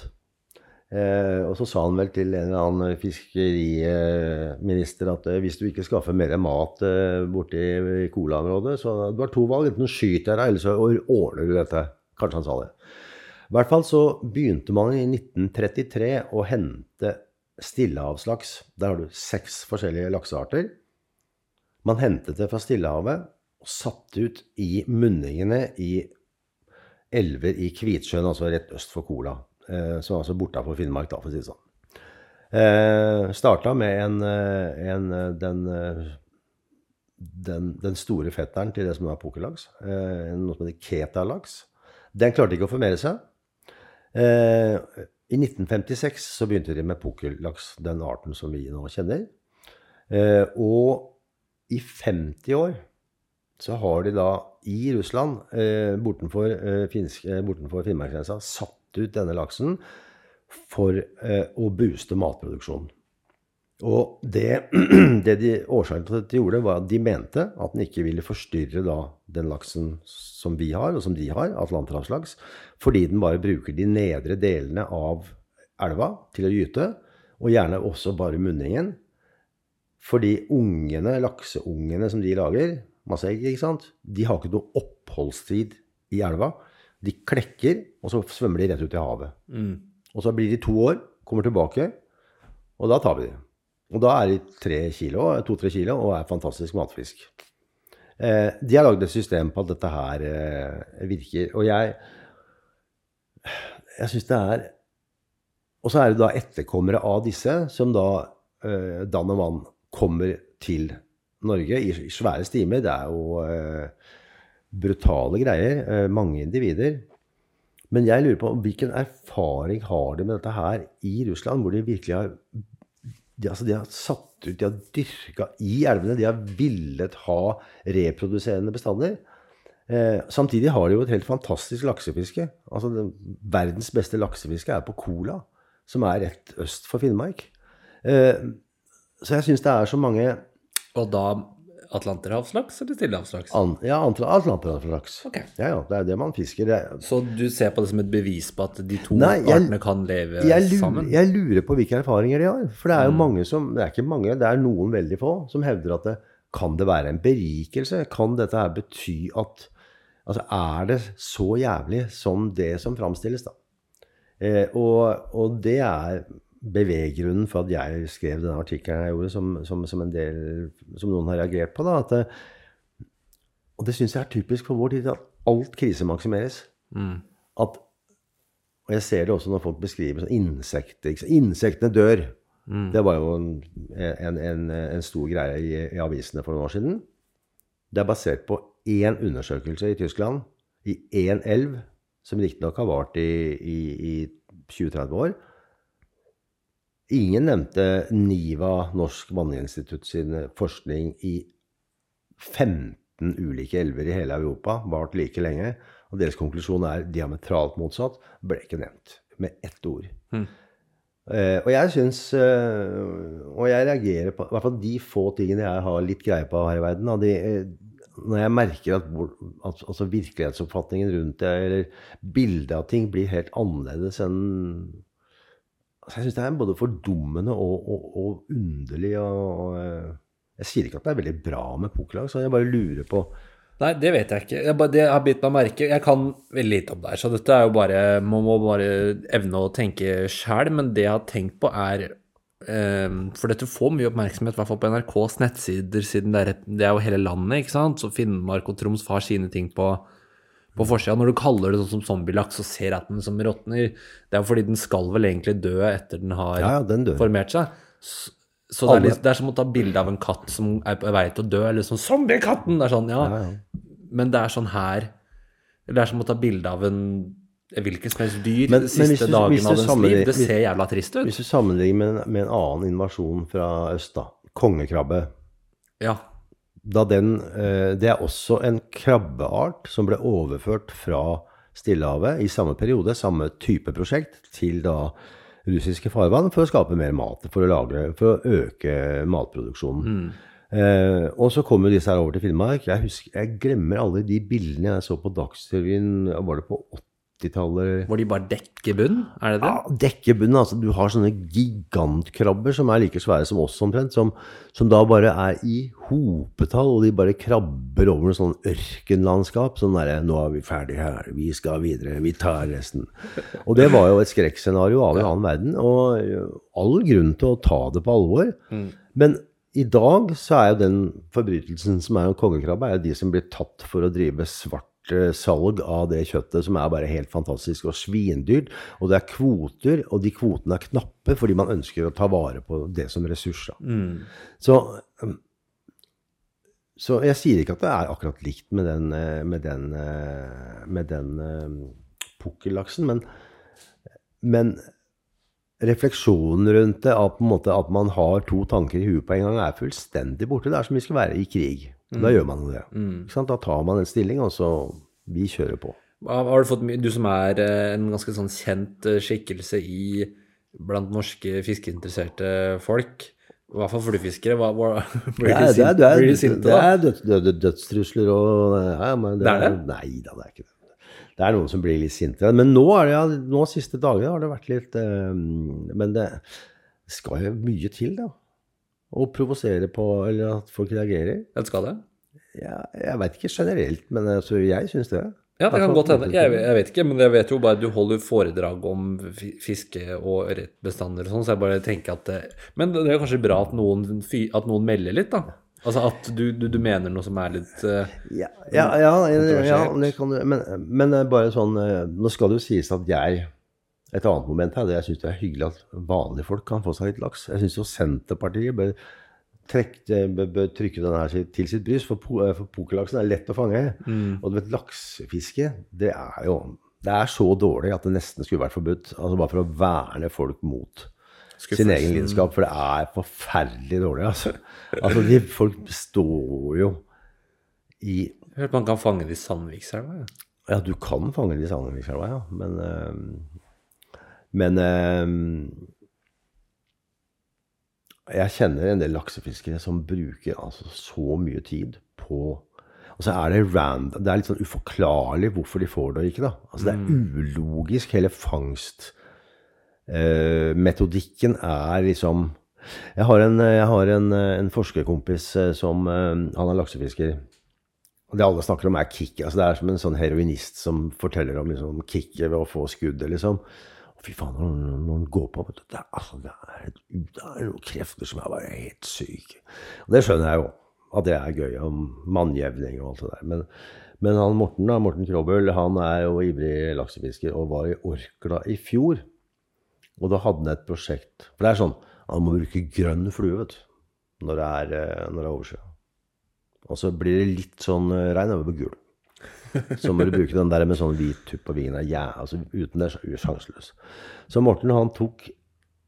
Speaker 1: Eh, og så sa han vel til en eller annen fiskeriminister at eh, hvis du ikke skaffer mer mat eh, borti Cola-området, så du har to valg. Enten skyter jeg deg, eller så ordner du dette. Kanskje han sa det. I hvert fall så begynte man i 1933 å hente stillehavslaks. Der har du seks forskjellige laksearter. Man hentet det fra Stillehavet og satte ut i munningene i elver i Kvitsjøen, altså rett øst for Kola. Eh, som altså bortafor Finnmark, da, for å si det sånn. Eh, Starta med en, eh, en eh, den, den, den store fetteren til det som er pokerlaks, Eh, noe som heter ketalaks. Den klarte ikke å formere seg. Eh, I 1956 så begynte de med pokerlaks, den arten som vi nå kjenner. Eh, og i 50 år så har de da i Russland, bortenfor, finsk, bortenfor Finnmarksgrensa, satt ut denne laksen for eh, å booste matproduksjonen. Og det, [clears throat] det de, årsaken til at de gjorde, var at de mente at den ikke ville forstyrre da den laksen som vi har, og som de har, atlanterhavslaks, fordi den bare bruker de nedre delene av elva til å gyte, og gjerne også bare munningen. Fordi ungene, lakseungene som de lager, masse egg, ikke sant, de har ikke noe oppholdstid i elva. De klekker, og så svømmer de rett ut i havet. Og så blir de to år, kommer tilbake, og da tar vi dem. Og da er de tre kilo, to-tre kilo og er fantastisk matfisk. Eh, de har lagd et system på at dette her eh, virker. Og jeg, jeg syns det er Og så er det da etterkommere av disse som da eh, Dan og vann kommer til Norge i, i svære stimer. Det er jo eh, brutale greier. eh, mange individer. Men jeg lurer på hvilken erfaring har de med dette her i Russland, hvor de virkelig har de, altså, de har satt ut, de har dyrka i elvene, de har villet ha reproduserende bestander. Eh, samtidig har de jo et helt fantastisk laksefiske. Altså, det, verdens beste laksefiske er på Kola, som er rett øst for Finnmark. Eh, så jeg syns det er så mange
Speaker 2: Og da atlanterhavslaks eller stillehavslaks?
Speaker 1: an, ja, atlanterhavslaks.
Speaker 2: Okay.
Speaker 1: Ja, ja, det er det man fisker. Det,
Speaker 2: Så du ser på det som et bevis på at de to
Speaker 1: Nei, jeg-
Speaker 2: artene kan leve
Speaker 1: jeg, lurer,
Speaker 2: sammen?
Speaker 1: jeg lurer på hvilke erfaringer de har. For det
Speaker 2: Mm.
Speaker 1: er jo mange som Det er ikke mange, det er noen veldig få som hevder at det, kan det være en berikelse? Kan dette her bety at Altså, er det så jævlig som det som framstilles, da? Eh, og, og det er beveggrunnen for at jeg skrev denne artikkelen jeg gjorde, som, som, som del Som noen har reagert på, da. At det, og det syns jeg er typisk for vår tid, at alt krisemaksimeres. At og jeg ser det også når folk beskriver sånn insekter. Insektene dør. Det var jo en, en, en, en stor greie i, i avisene for noen år siden. Det er basert på én undersøkelse i Tyskland, i én elv, som riktignok har vart i, i, i 20-30 år. Ingen nevnte NIVA, Norsk Vanninstitutt sin forskning i 15 ulike elver i hele Europa, vart like lenge. Og deres konklusjon er diametralt motsatt. Ble ikke nevnt med ett ord. Eh, og jeg syns eh, Og jeg reagerer på i hvert fall de få tingene jeg har litt greie på her i verden. De, eh, når jeg merker at, at altså virkelighetsoppfatningen rundt det, eller bildet av ting, blir helt annerledes enn Jeg syns det er både fordummende og, og, og underlig. Og, og, eh, jeg sier ikke at det er veldig bra med pokerlag, så jeg bare lurer på
Speaker 2: Nei, det vet jeg ikke. Jeg, bare, det har bitt meg merke. Jeg kan veldig lite om det her, så dette er jo bare Man må bare evne å tenke sjæl, men det jeg har tenkt på, er ehm, For dette får mye oppmerksomhet, i hvert fall på NRKs nettsider, siden det er, det er jo hele landet, ikke sant? Så Finnmark og Troms har sine ting på, på forsida. Når du kaller det sånn som zombielaks og ser at den som råtner, det er jo fordi den skal vel egentlig dø etter den har
Speaker 1: Ja, ja, den
Speaker 2: formert seg. Så, så det, er litt, det er som å ta bilde av en katt som er på vei til å dø, eller sånn 'Zombiekatten!' Det er sånn, ja.
Speaker 1: Ja, ja.
Speaker 2: Men det er sånn her Det er som å ta bilde av en hvilket som helst dyr
Speaker 1: Men-
Speaker 2: de siste
Speaker 1: du-
Speaker 2: dagen av dens liv. Det ser jævla trist ut.
Speaker 1: Hvis du sammenligner med, en- med en annen invasjon fra øst, da. Kongekrabbe.
Speaker 2: Ja.
Speaker 1: Da den, eh, det er også en krabbeart som ble overført fra Stillehavet i samme periode, samme type prosjekt, til da russiske farvann for å skape mer mat, for å, lagre, for å øke matproduksjonen. Eh, og så kom jo disse her over til Finnmark. Jeg, husker, jeg glemmer alle de bildene jeg så på Dagsrevyen, var det på 80-tallet?
Speaker 2: Hvor de bare dekker bunn? Er det det?
Speaker 1: Ja, dekkebunnen. Altså, du har sånne gigantkrabber som er like svære som oss omtrent, som, som da bare er i hopetall, og de bare krabber over noe sånn ørkenlandskap. Sånn derre 'Nå er vi ferdig her. Vi skal videre. Vi tar resten'. Og det var jo et skrekkscenario av en annen verden, og all grunn til å ta det på alvor. Men i dag så er jo den forbrytelsen som er en kongekrabbe, er jo de som blir tatt for å drive svart salg av det kjøttet som er bare helt fantastisk og svindyrt. Og det er kvoter, og de kvotene er knappe fordi man ønsker å ta vare på det som ressurs. Mm. Så, um, så jeg sier ikke at det er akkurat likt med den, eh, med den, eh, med den um, pukkellaksen, men, men refleksjonen rundt det, at, at man har to tanker i huet på en gang, er fullstendig borte. Det er som vi skal være i krig. Da gjør man det. Sant? Da tar man en stilling, og så vi kjører på.
Speaker 2: Har du fått mye Du som er eh, en ganske sånn kjent eh, skikkelse i blant norske fiskeinteresserte folk, i hvert fall fluefiskere, [laughs] blir
Speaker 1: Det
Speaker 2: du
Speaker 1: det er,
Speaker 2: sint,
Speaker 1: det
Speaker 2: sint
Speaker 1: det er døds, død, dødstrusler og ja, men
Speaker 2: Det er det?
Speaker 1: Nei da, det er ikke det. det er noen som blir litt sinte. Men nå, er det, ja, nå siste dagene har det vært litt eh, Men det skal jo mye til, da. Å provosere på Eller at folk reagerer.
Speaker 2: Skal det.
Speaker 1: Ja, jeg veit ikke generelt, men altså, jeg syns det.
Speaker 2: Ja, det kan godt hende. Jeg, jeg vet ikke, men jeg vet jo bare du holder foredrag om fiske- og ørretbestander og sånn, så jeg bare tenker at det, Men det er kanskje bra at noen, at noen melder litt, da? Altså at du, du, du mener noe som er litt uh,
Speaker 1: Ja, ja, ja, ja,
Speaker 2: Kontroversielt.
Speaker 1: det kan du Men, men eh, bare sånn eh, Nå skal det jo sies at jeg Et annet moment her, det jeg syns det er hyggelig at vanlige folk kan få seg litt laks. Jeg syns jo Senterpartiet bør, trekke, bør, trykke den her til sitt bryst, for, eh, for pokerlaksen er lett å fange. Og du vet, laksefiske, det er jo Det er så dårlig at det nesten skulle vært forbudt. Altså bare for å verne folk mot sin egen lidenskap, for det er forferdelig dårlig, altså. Altså, de, folk står jo i
Speaker 2: hørte man kan fange det i Sandvikselva. Ja.
Speaker 1: Ja, du kan fange det i Sandvikselva, ja. Men, eh, men eh, jeg kjenner en del laksefiskere som bruker altså så mye tid på Og så er det random Det er litt sånn uforklarlig hvorfor de får det og ikke, da. Altså det er ulogisk. Hele fangstmetodikken eh, er liksom Jeg har en, jeg har en, en forskerkompis eh, som eh, Han er laksefisker. Og det alle snakker om, er kick. Altså det er som en sånn heroinist som forteller om liksom, kicket ved å få skuddet, liksom. Fy faen, når, den går på vet du, det, er, altså, det, er, det er noen krefter som er bare helt syke. Og det skjønner jeg jo, at det er gøy, om mannjevning og alt det der. Men, men han Morten da, Morten Krobøl, han er jo ivrig laksefisker og var i Orkla i fjor. Og da hadde han et prosjekt. For det er sånn, han må bruke grønn flue, vet du, når det er, eh, når det er oversjø. Og så blir det litt sånn eh, regn over på gul. Så må du bruke den der med sånn hvit tupp på vingene. Ja, altså uten det er sjanseløs. Så Morten han tok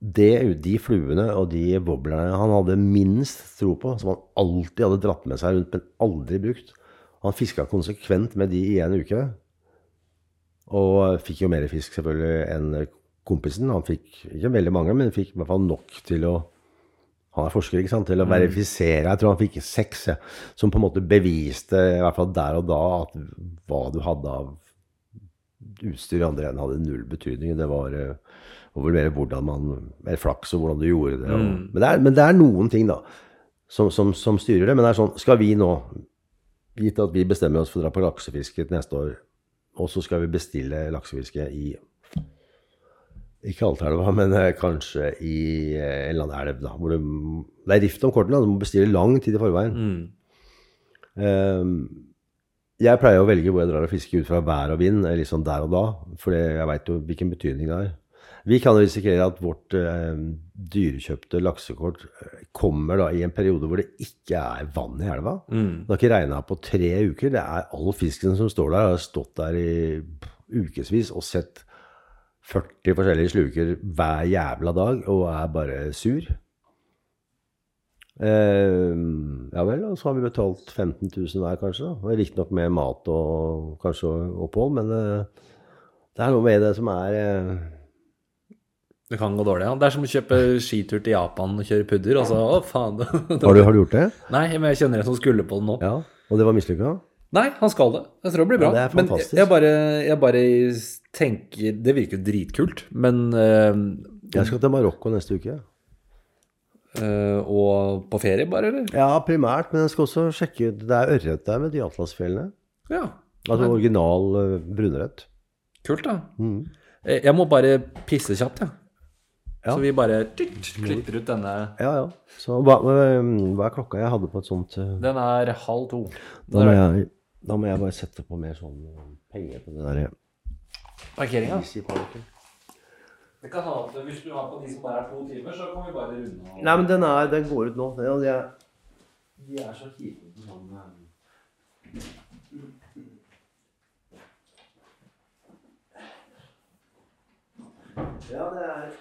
Speaker 1: det, de fluene og de boblene han hadde minst tro på, som han alltid hadde dratt med seg rundt, men aldri brukt. Han fiska konsekvent med de i en uke. Og fikk jo mer fisk selvfølgelig enn kompisen. Han fikk ikke veldig mange, men fikk i hvert fall nok til å han er forsker, ikke sant, til å verifisere. Jeg tror han fikk seks, ja, som på en måte beviste, i hvert fall der og da, at hva du hadde av utstyr i andre enden hadde null betydning. Det var, eh, var mer hvordan man Mer flaks og hvordan du gjorde det. Og, men, det er, men det er noen ting, da, som, som, som styrer det. Men det er sånn Skal vi nå, gitt at vi bestemmer oss for å dra på laksefiske til neste år, og så skal vi bestille laksefiske i ikke Altaelva, men eh, kanskje i eh, en eller annen elv. da, hvor det, det er rift om kortene. Du må bestille lang tid i forveien. Eh, jeg pleier å velge hvor jeg drar og fisker ut fra vær og vind, liksom der og da. For jeg veit jo hvilken betydning det har. Vi kan risikere at vårt eh, dyrekjøpte laksekort kommer da i en periode hvor det ikke er vann i elva. Det har ikke regna på tre uker. Det er all fisken som står der, har stått der i ukevis og sett 40 forskjellige sluker hver jævla dag og er bare sur. Eh, ja vel, og så har vi betalt 15 000 hver, kanskje. da. Og Riktignok med mat og kanskje opphold, men eh, det er noe med det som er eh,
Speaker 2: Det kan gå dårlig, ja. Det er som å kjøpe skitur til Japan og kjøre pudder. Altså, å faen. [laughs]
Speaker 1: har, du, har du gjort det?
Speaker 2: Nei, men jeg kjenner en som skulle på det nå.
Speaker 1: Ja. Og det var mislykka?
Speaker 2: Nei, han skal det. Jeg tror det blir bra.
Speaker 1: Ja, det er
Speaker 2: men
Speaker 1: fantastisk.
Speaker 2: jeg bare, jeg bare tenker Det virker jo dritkult, men uh,
Speaker 1: Jeg skal til Marokko neste uke.
Speaker 2: Uh, Og på ferie, bare, eller?
Speaker 1: Ja, primært, men jeg skal også sjekke ut Det er ørret der ved de Atlasfjellene.
Speaker 2: Ja.
Speaker 1: Altså original uh, brunørret.
Speaker 2: Kult, da.
Speaker 1: Mm.
Speaker 2: Eh, Jeg må bare pisse kjapt, jeg.
Speaker 1: Ja.
Speaker 2: Så vi bare klipper ut denne
Speaker 1: Ja, ja. Så hva, hva er klokka jeg hadde på et sånt uh,
Speaker 2: Den er halv to.
Speaker 1: da, er jeg, da må jeg bare sette på mer sånn uh, penger på det der
Speaker 2: Parkeringa. Det kan ha at Hvis du har på de som bare er to timer, så kan vi bare runde av.
Speaker 1: Nei, men den, er, den går ut nå. Den, ja, de, er, de er så kjipe på sånn uh, Ja, det er.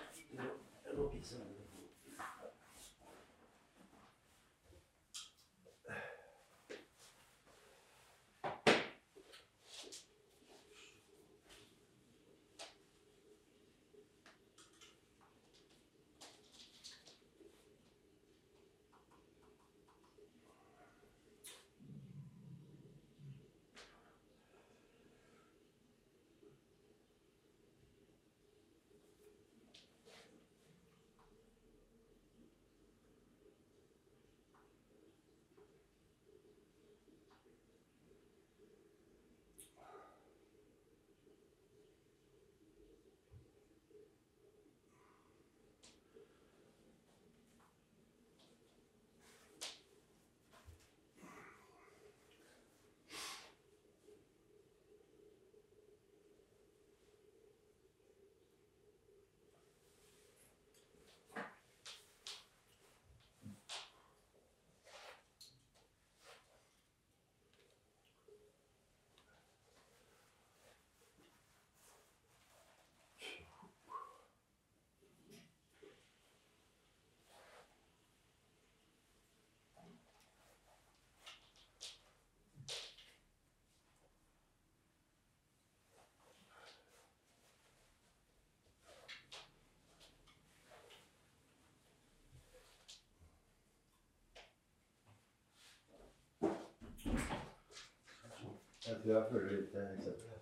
Speaker 1: Jeg tror jeg følger litt eksempel.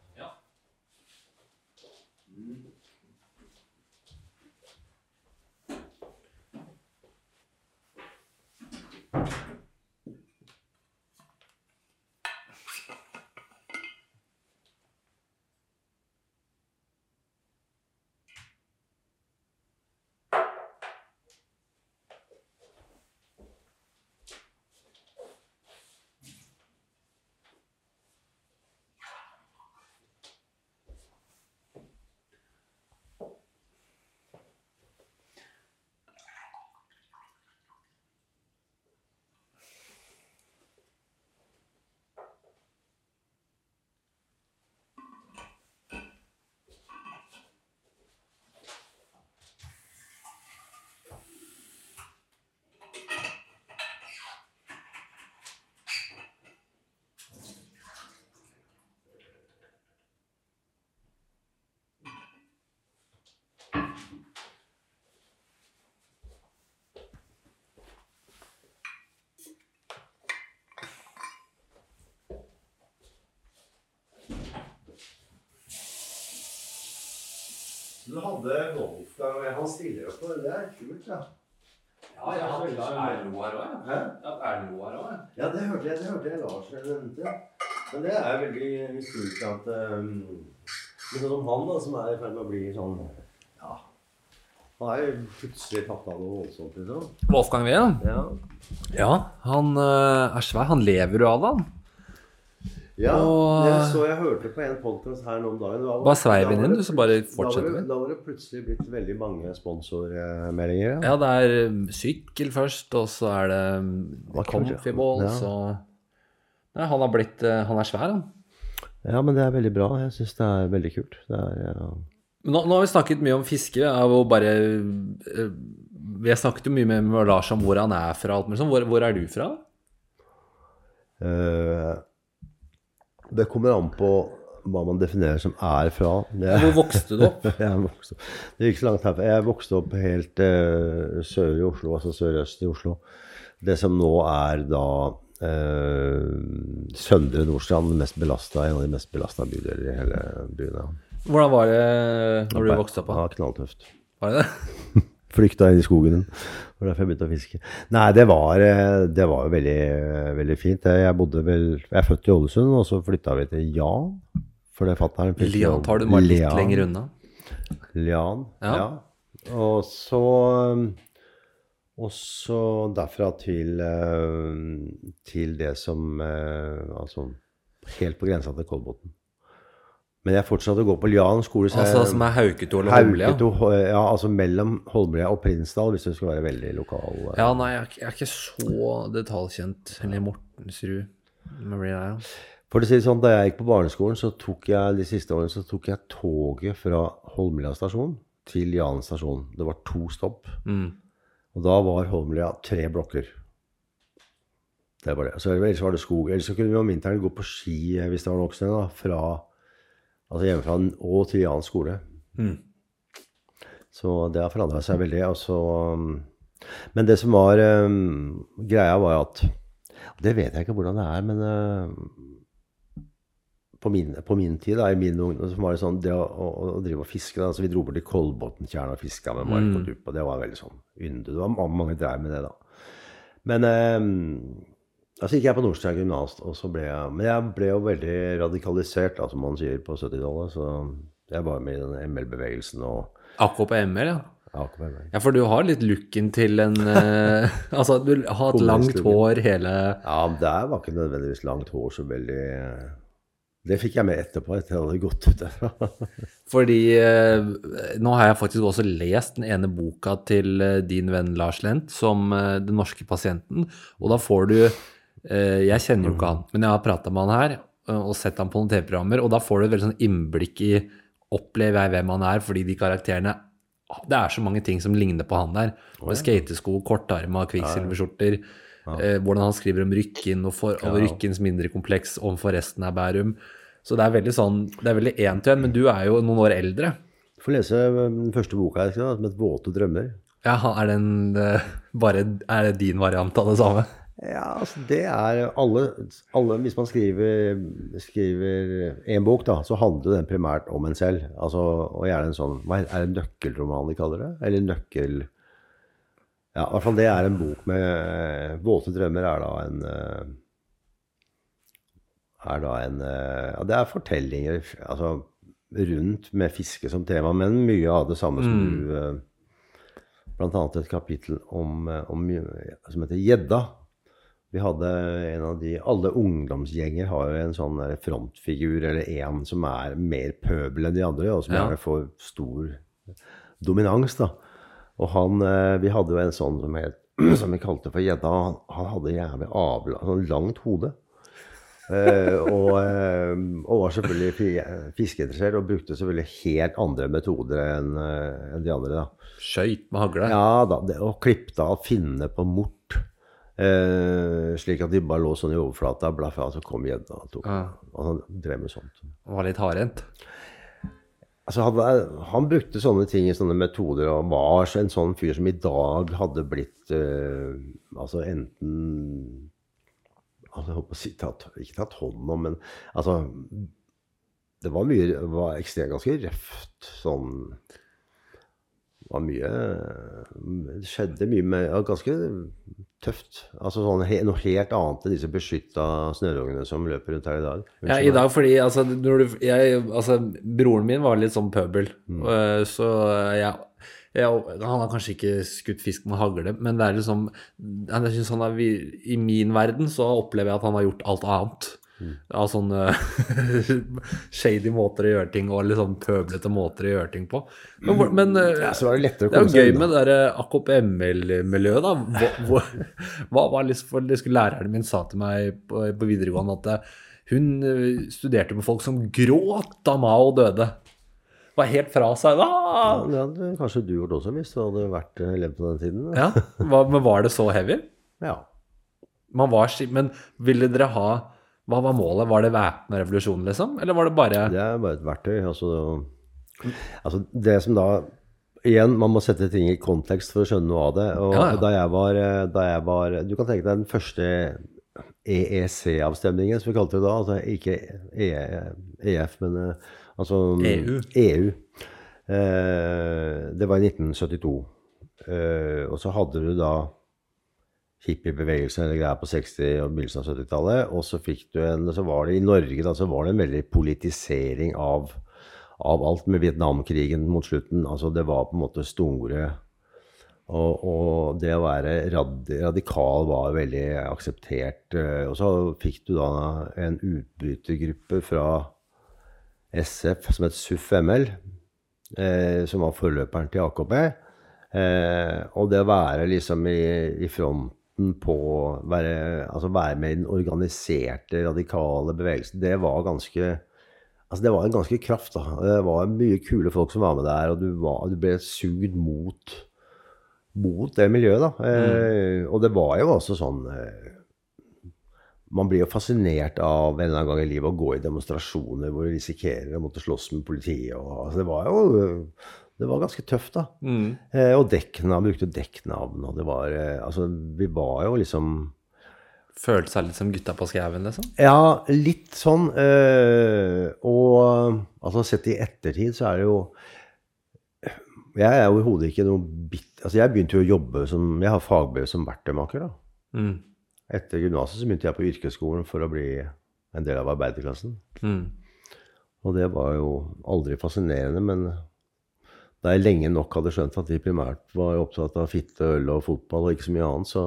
Speaker 1: Du hadde Wolfgang Han stiller opp på det. Det er kult, ja.
Speaker 2: Ja, jeg har Erlend Lo her òg. Erlend Lo her òg, ja.
Speaker 1: Ja, det hørte jeg, det hørte jeg Lars nevnte. Men det er veldig kult at um, sånn som han, da, som er i ferd med å bli sånn Ja. Han er jo plutselig tatt av noe voldsomt, liksom.
Speaker 2: Wolfgang Wien? ja.
Speaker 1: Ja.
Speaker 2: Ja, han øh, er svær. Han lever jo av det, han.
Speaker 1: Ja,
Speaker 2: Og-
Speaker 1: jeg så jeg hørte på en podcast her nå om dagen. Da var-
Speaker 2: Bare sveiv
Speaker 1: da
Speaker 2: inn
Speaker 1: var
Speaker 2: inn,
Speaker 1: det
Speaker 2: du, så bare fortsetter vi.
Speaker 1: da var det plutselig blitt veldig mange sponsormeldinger. Ja.
Speaker 2: Ja, det er sykkel først, og så er det
Speaker 1: Comfyball, ja.
Speaker 2: og Nei, han har blitt øh, Han er svær, han.
Speaker 1: ja, men det er veldig bra. Jeg syns det er veldig kult. Det er, ja.
Speaker 2: Nå, nå har vi snakket mye om fiske, og bare øh, Vi har snakket jo mye med, Lars om hvor han er fra. sånn. Hvor, hvor er du fra?
Speaker 1: Eh, det kommer an på hva man definerer som er fra. Det
Speaker 2: Hvor vokste du opp? [laughs]
Speaker 1: jeg vokste, det ikke så langt herfra. Jeg vokste opp helt uh, sør i Oslo, altså sørøst i Oslo. Det som nå er da uh, Søndre Nordstrand, mest belastet, en av de mest belasta bydeler i hele byen. Ja.
Speaker 2: Hvordan var det når du vokste opp?
Speaker 1: Ja, knalltøft.
Speaker 2: Var det det? [laughs]
Speaker 1: Flykta inn i skogen. Det var derfor jeg begynte å fiske. Nei, det var, eh, det var jo veldig, veldig fint. Jeg bodde vel Jeg er født i Ålesund, og så flytta vi til Jan. For det fatter'n
Speaker 2: Lian tar du bare litt
Speaker 1: Lian.
Speaker 2: lenger unna.
Speaker 1: Lian,
Speaker 2: Ja.
Speaker 1: ja. Og så Og så derfra til eh, til det som eh, Altså helt på grensa til Kolbotn. Men jeg fortsatte å gå på Lian skole. så
Speaker 2: Altså
Speaker 1: jeg-
Speaker 2: som er Hauketo eller Holmlia?
Speaker 1: Hauketo, ja, altså mellom Holmlia og Prinsdal, hvis du skal være veldig lokal. eh.
Speaker 2: Ja, nei, jeg er, ikke- jeg er ikke så detaljkjent. Eller Mortensrud. Maria, ja.
Speaker 1: For å si det sånn, Da jeg gikk på barneskolen, så tok jeg de siste årene så tok jeg toget fra Holmlia stasjon til Jan stasjon. Det var to stopp.
Speaker 2: Mm.
Speaker 1: Og da var Holmlia tre blokker. Det var det. Så ellers var det skog. Ellers så kunne vi om vinteren gå på ski eh, hvis det var nok snø, fra altså hjemmefra og til annen skole.
Speaker 2: Mm.
Speaker 1: Så det har forandra seg veldig. Altså, men det som var um, greia, var at Det vet jeg ikke hvordan det er, men uh, på, min, på min tid, da, i min ungdom, var det sånn det å, å, å drive og fiske da, altså Vi dro bort til Kolbotntjernet og fiska med mark og dupp, og det var veldig sånn ynde. Det var mange, mange dreiv med det da. Men um, så gikk jeg på Nordstrand gymnas, og så ble jeg Men jeg ble jo veldig radikalisert, da, som man sier på 70-tallet. Så jeg var med i den ML-bevegelsen og
Speaker 2: Akkurat på ML, ja.
Speaker 1: ja,
Speaker 2: for du har litt looken til en uh, [laughs] Altså, du har hatt langt hår hele
Speaker 1: Ja, der det var ikke nødvendigvis langt hår så veldig Det fikk jeg med etterpå, etter at jeg hadde gått ut derfra. [laughs]
Speaker 2: Fordi uh, nå har jeg faktisk også lest den ene boka til eh, din venn Lars Lent, som eh, Den norske pasienten, og da får du eh, Jeg kjenner jo ikke han, men jeg har prata med han her eh, og sett han på noen TV-programmer, og da får du et veldig sånn innblikk i Opplever jeg hvem han er, fordi de karakterene Det er så mange ting som ligner på han der. Med skatesko, kortarma, kvikksilverskjorter. Eh, hvordan han skriver om Rykken og, for, og. Rykkens mindre kompleks overfor resten av Bærum. Så det er veldig sånn, det er veldig én til én, men du er jo noen år eldre.
Speaker 1: Du får lese um, den første boka skrev, som het 'Våte drømmer'.
Speaker 2: Ja, er, den, eh, bare, er det din variant av det samme?
Speaker 1: Ja, altså det er alle, alle Hvis man skriver, skriver en bok, da, så handler den primært om en selv. Altså, og gjerne en sånn hva Er det nøkkelroman de kaller det? Eller nøkkel... Ja, i hvert fall det er en bok med Våte drømmer er da en eh, Er da en eh, Ja, det er fortellinger altså, rundt med fiske som tema, men mye av det samme som du eh, Blant annet et kapittel om, om, som heter Gjedda. Vi hadde en av de Alle ungdomsgjenger har jo en sånn frontfigur eller en som er mer pøbel enn de andre, og som
Speaker 2: Ja.
Speaker 1: gjerne får stor dominans. da. Og han eh, Vi hadde jo en sånn som, het, [clears throat] som vi kalte for gjedda. Han, han hadde jævlig avla, sånn langt hode. Eh, og, eh, og var selvfølgelig fi- fiskeinteressert og brukte selvfølgelig helt andre metoder enn eh, enn de andre. da.
Speaker 2: Skøyt med hagle.
Speaker 1: Ja da, det, og klippet av finnene på mort. Eh, slik at de bare lå sånn i overflata, blaff av, så kom gjedda og tok
Speaker 2: Ja.
Speaker 1: Og han drev med sånt.
Speaker 2: Han var litt hardhendt.
Speaker 1: Altså, han, han brukte sånne ting i sånne metoder, og var en sånn fyr som i dag hadde blitt eh, altså enten altså, Jeg håper å si tatt, ikke tatt hånd om, men altså Det var mye var ekstremt ganske røft sånn var mye Det skjedde mye med ja, Ganske tøft. Altså sånn, he, noe helt annet enn disse beskytta snørungene som løper rundt her i dag.
Speaker 2: Ja, i dag fordi altså, du, jeg, altså Broren min var litt sånn pøbel,
Speaker 1: Mm.
Speaker 2: øh, så jeg, ja, Han har kanskje ikke skutt fisk med hagle, men det er liksom jeg synes han er, I min verden så opplever jeg at han har gjort alt annet.
Speaker 1: Mm.
Speaker 2: Av sånne [laughs] shady måter å gjøre ting og litt sånn pøblete måter å gjøre ting på. Men, men øh,
Speaker 1: ja, så var det
Speaker 2: det er jo gøy med det der AKP-ML-miljøet, da. Hva, [laughs] hva, var liksom for det skulle Læreren min sa til meg på, på videregående at eh, hun eh, studerte med folk som gråt da Mao døde. Var helt fra seg.
Speaker 1: Ja,
Speaker 2: Ah!
Speaker 1: det hadde kanskje du gjort også, hvis du hadde vært, eh, levd på den tiden.
Speaker 2: Ja, Men var det så heavy?
Speaker 1: Ja.
Speaker 2: Man var, men ville dere ha Hva var målet? Var det væpna revolusjon, liksom? Eller var det bare
Speaker 1: Det er bare et verktøy. Altså, altså det som da Igjen, man må sette ting i kontekst for å skjønne noe av det. Og
Speaker 2: Ja, ja.
Speaker 1: Da, jeg var, eh, da jeg var Du kan tenke deg den første EEC-avstemningen, som vi kalte det da. Altså ikke E- EF, men eh, altså
Speaker 2: EU.
Speaker 1: EU. Eh, det var i 1972. Eh, og så hadde du da hippiebevegelsen eller greier på 60- og begynnelsen av 70-tallet. Og så en, så var det i Norge da, så var det en veldig politisering av, av alt med Vietnamkrigen mot slutten. Altså det var på en måte store og, og det å være rad, radikal var veldig akseptert. eh, Og så fikk du da en utbrytergruppe fra SF som het SUF-ML, eh, som var forløperen til AKP. Eh, og det å være liksom i, i fronten på være, altså være med i den organiserte, radikale bevegelsen, det var ganske Altså Det var en ganske kraft. da. Det var mye kule folk som var med der, og du, var, du ble sugd mot, mot det miljøet. da. Eh, og det var jo også sånn eh, Man blir jo fascinert av en eller annen gang i livet å gå i demonstrasjoner hvor du risikerer å måtte slåss med politiet. Og, altså, det var jo det var ganske tøft, da.
Speaker 2: Mm.
Speaker 1: Eh, og dekknavn, brukte dekknavn. og det var, eh, altså, Vi var jo liksom
Speaker 2: Følte seg litt som gutta på skauen, liksom?
Speaker 1: Ja, litt sånn. Eh, og altså sett i ettertid så er det jo Jeg er overhodet ikke noe bitt... Altså jeg begynte jo å jobbe som Jeg har fagbrev som verktøymaker, da.
Speaker 2: Mm.
Speaker 1: Etter gymnaset så begynte jeg på yrkesskolen for å bli en del av arbeiderklassen.
Speaker 2: Mm.
Speaker 1: Og det var jo aldri fascinerende, men da jeg lenge nok hadde skjønt at de primært var opptatt av fitte, øl og fotball og ikke så mye annet, så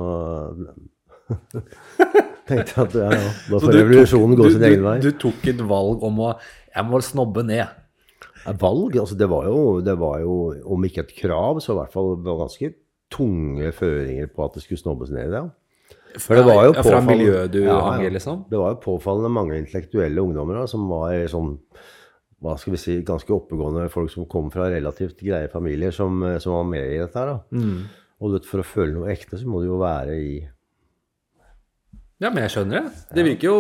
Speaker 1: [laughs] tenkte jeg at ja, ja, da får revolusjonen gå sin egen vei.
Speaker 2: Du, tok et valg om å Jeg må snobbe ned.
Speaker 1: Valg? Altså det, var jo, det var jo, om ikke et krav, så i hvert fall ganske tunge føringer på at det skulle snobbes ned det. For det var jo
Speaker 2: ja, fra miljøet du
Speaker 1: Ja,
Speaker 2: hang i, liksom?
Speaker 1: Det var jo påfallende mange intellektuelle ungdommer da, som var sånn hva skal vi si, ganske oppegående folk som kom fra relativt greie familier, som, som var med i dette her. da.
Speaker 2: Mm.
Speaker 1: Og vet, for å føle noe ekte, så må du jo være i
Speaker 2: Ja, men jeg skjønner det. Det virker jo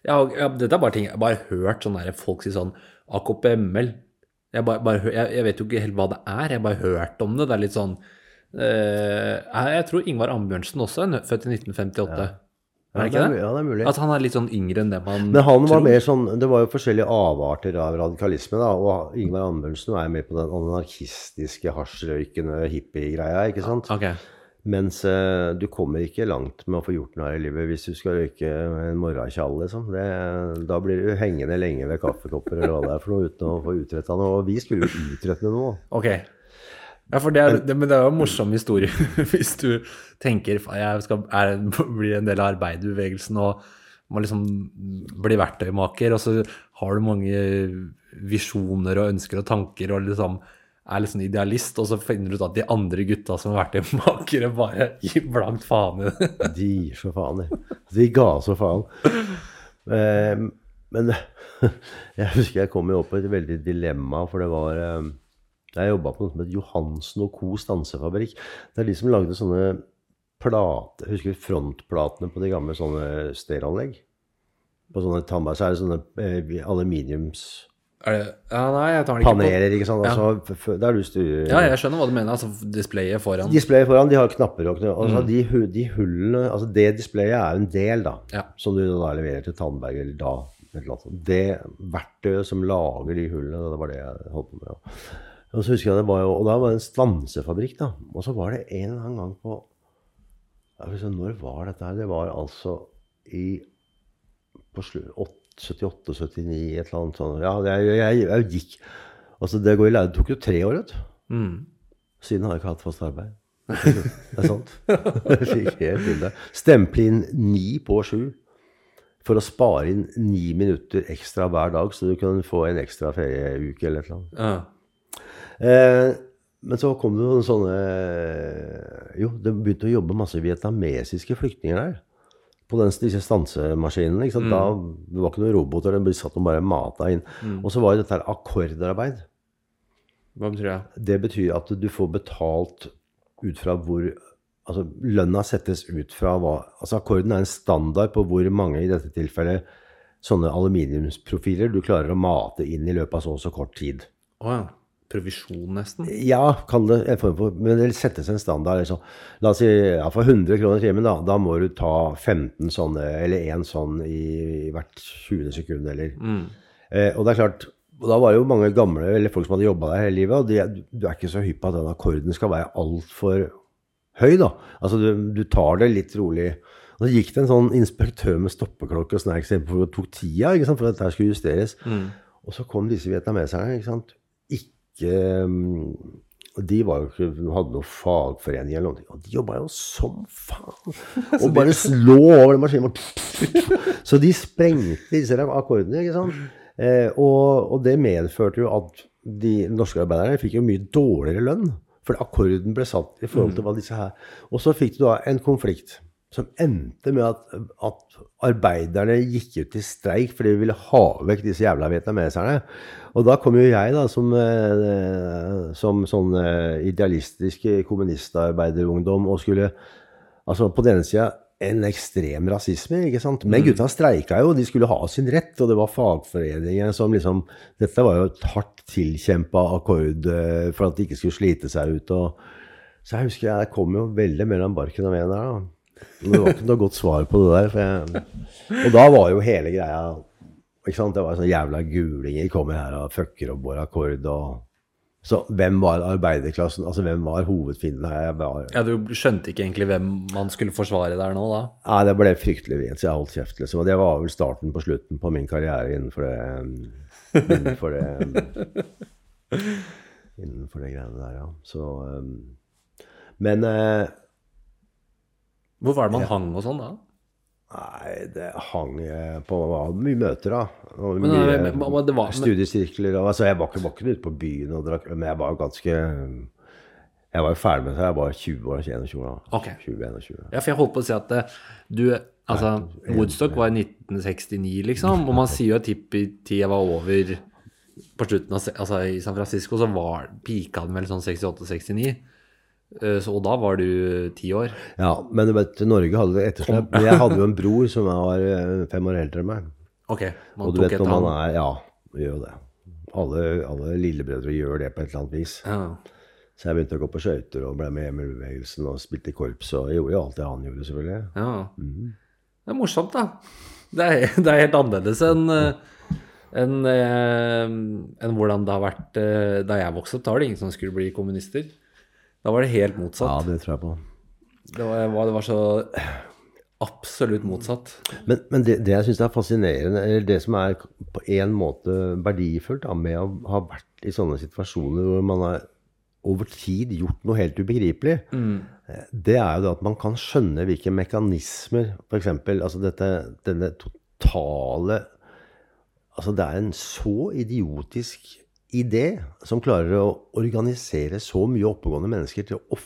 Speaker 2: jeg, jeg, Dette er bare ting jeg har bare hørt sånn der, folk si sånn AKP-ML. Jeg, bare, bare, jeg, vet jo ikke helt hva det er. Jeg har bare hørt om det. Det er litt sånn eh, jeg, tror Ingvar Ambjørnsen også er født i 1958. Er det ikke
Speaker 1: det ja, det er mulig.
Speaker 2: At han er litt sånn yngre enn det man
Speaker 1: Men han var
Speaker 2: tror.
Speaker 1: mer sånn Det var jo forskjellige avarter av radikalisme, da. Og Ingvar Ambundsen er med på den anarkistiske, hasjrøykende hippiegreia, ikke sant?
Speaker 2: Ok.
Speaker 1: Mens uh, du kommer ikke langt med å få gjort noe her i livet hvis du skal røyke en morgenkjall, liksom. Det, da blir du hengende lenge ved kaffekopper eller hva det er for noe uten å få utretta noe. Og vi skulle jo utrette noe.
Speaker 2: Ok. Ja, for det er, det, men det er jo en morsom historie [laughs] hvis du tenker at jeg skal, er, blir en del av arbeiderbevegelsen og må liksom bli verktøymaker, og så har du mange visjoner og ønsker og tanker og liksom er sånn idealist, og så finner du ut at de andre gutta som er verktøymakere, bare gir blankt faen i det. [laughs]
Speaker 1: De gir så faen, de. De ga så faen. Eh, men [laughs] jeg husker jeg kom jo opp i et veldig dilemma, for det var eh, Jeg jobba på noe som het Johansen og Co. stansefabrikk. Det er de som lagde sånne plate, Husker du frontplatene på de gamle sånne stereoanlegg? På sånne tannbær så er det sånne eh, aluminiumspaneler,
Speaker 2: Er det, ja, nei, jeg tar den ikke på.
Speaker 1: ikke sant? Altså, ja. Det der du styrer
Speaker 2: Ja, jeg skjønner hva du mener, altså displayet foran.
Speaker 1: Displayet foran, de har knapper og knapper. altså, de, de hullene Altså det displayet er en del, da.
Speaker 2: Ja.
Speaker 1: Som du da leverer til Tandberg eller da. Det verktøyet som lager de hullene, det var det jeg holdt på med. ja. Og så husker jeg det var jo, og da var det en stansefabrikk, da. Og så var det en eller annen gang på altså, Når var dette her? Det var altså i på slu- 78-79, et eller annet sånt. Ja, jeg, jeg, jeg gikk Altså, det går i lære. Det tok jo tre år, vet du.
Speaker 2: Mm.
Speaker 1: Siden har jeg ikke hatt fast arbeid. Det er sant. [laughs] Jeg fikk helt til det. Stemple inn ni på sju for å spare inn ni minutter ekstra hver dag, så du kunne få en ekstra ferieuke eller et eller annet.
Speaker 2: Ja.
Speaker 1: Eh, men så kom det noen sånne Jo, det begynte å jobbe masse vietnamesiske flyktninger der. På den, disse stansemaskinene. Ikke sant? Da, det var ikke noen roboter, de satt og bare mata inn. Og så var jo dette her akkordarbeid.
Speaker 2: Hva betyr det?
Speaker 1: Det betyr at du får betalt ut fra hvor Altså lønna settes ut fra hva Altså akkorden er en standard på hvor mange, i dette tilfellet, sånne aluminiumsprofiler du klarer å mate inn i løpet av så og så kort tid.
Speaker 2: Oh, ja. Provisjon, nesten?
Speaker 1: Ja, kan det en form for Men det settes en standard. Liksom. La oss si ja, for 100 kroner timen, da, da må du ta 15 sånne, eller én sånn i, hvert 20 sekund, eller eh, Og det er klart og Da var det jo mange gamle eller folk som hadde jobba der hele livet, og de, du er ikke så hypp på at den akkorden skal være altfor høy, da. Altså, du, du tar det litt rolig. Og så gikk det en sånn inspektør med stoppeklokke og snacks for og tok tida ikke sant, for at dette skulle justeres. Og så kom disse vietnameserne. ikke sant, ikke um, De var jo ikke, hadde noen fagforening eller noe. Og de jobba jo som faen! [laughs] Og bare slå over den maskinen. Så de sprengte disse akkordene, ikke sant. Eh, og, og det medførte jo at de norske arbeiderne fikk jo mye dårligere lønn. For akkorden ble satt i forhold til hva disse her Og så fikk du da en konflikt som endte med at, at arbeiderne gikk ut i streik fordi de ville ha vekk disse jævla vietnameserne. Og da kom jo jeg, da, som, eh, som sånn eh, idealistisk kommunistarbeiderungdom og skulle Altså på den ene sida en ekstrem rasisme, ikke sant. Men gutta streika jo, de skulle ha sin rett, og det var fagforeninger som liksom Dette var jo et hardt tilkjempa akkord eh, for at de ikke skulle slite seg ut. og så jeg husker jeg kom jo veldig mellom barken og veden der. da. Men det var ikke noe godt svar på det der. For jeg, og da var jo hele greia ikke sant? Det var sånn jævla gulinger kommer her og fucker opp vår akkord. og Så hvem var arbeiderklassen? Altså hvem var hovedfienden her? Var,
Speaker 2: Ja, du skjønte ikke egentlig hvem man skulle forsvare der nå, da?
Speaker 1: Nei, det ble fryktelig vrient, så jeg holdt kjeft. liksom. Og det var vel starten på slutten på min karriere innenfor det Innenfor det [laughs] Innenfor det greiene der, ja. Så um, Men eh,
Speaker 2: Hvor var det man hang og sånn da?
Speaker 1: Nei, det hang eh, på mye møter, da. Og
Speaker 2: Men,
Speaker 1: mye
Speaker 2: men- men det var-
Speaker 1: studiesirkler. Og, altså, jeg var ikke, var ikke ute på byen og drakk, men jeg var ganske Jeg var jo ferdig med det. Jeg var 20 år, 21 år Okay.
Speaker 2: Ok.
Speaker 1: 20-21.
Speaker 2: Ja, for jeg holdt på å si at eh, du Altså, Woodstock var i 1969, liksom, og man sier jo at hippie-tida var over på slutten av Altså, i San Francisco så var pika den vel sånn 68-69. Eh, Så, da var du ti år.
Speaker 1: Ja, men du vet, Norge hadde etterslep. Jeg hadde jo en bror som var eh, fem år eldre enn meg.
Speaker 2: Ok, man tok
Speaker 1: vet
Speaker 2: et av
Speaker 1: er Ja, gjør jo det. Alle, alle lillebrødre gjør det på et eller annet vis.
Speaker 2: Ja.
Speaker 1: Så jeg begynte å gå på skøyter og ble med i ML-bevegelsen og spilte i korps og gjorde jo alt det han gjorde, selvfølgelig.
Speaker 2: Ja. Det er morsomt, da. Det er, [laughs] det er helt annerledes enn en, en, en hvordan det har vært eh, da jeg vokste opp. Da var det ingen som skulle bli kommunister. Da var det helt motsatt.
Speaker 1: Ja, det tror jeg på.
Speaker 2: Det, var, det var så absolutt motsatt.
Speaker 1: Men, men det, det jeg syns er fascinerende, eller det som er på en måte verdifullt da, med å ha vært i sånne situasjoner hvor man har over tid gjort noe helt ubegripelig, mm. det er jo det at man kan skjønne hvilke mekanismer F.eks. Altså dette, denne totale Altså det er en så idiotisk idé som klarer å organisere så mye oppegående mennesker til å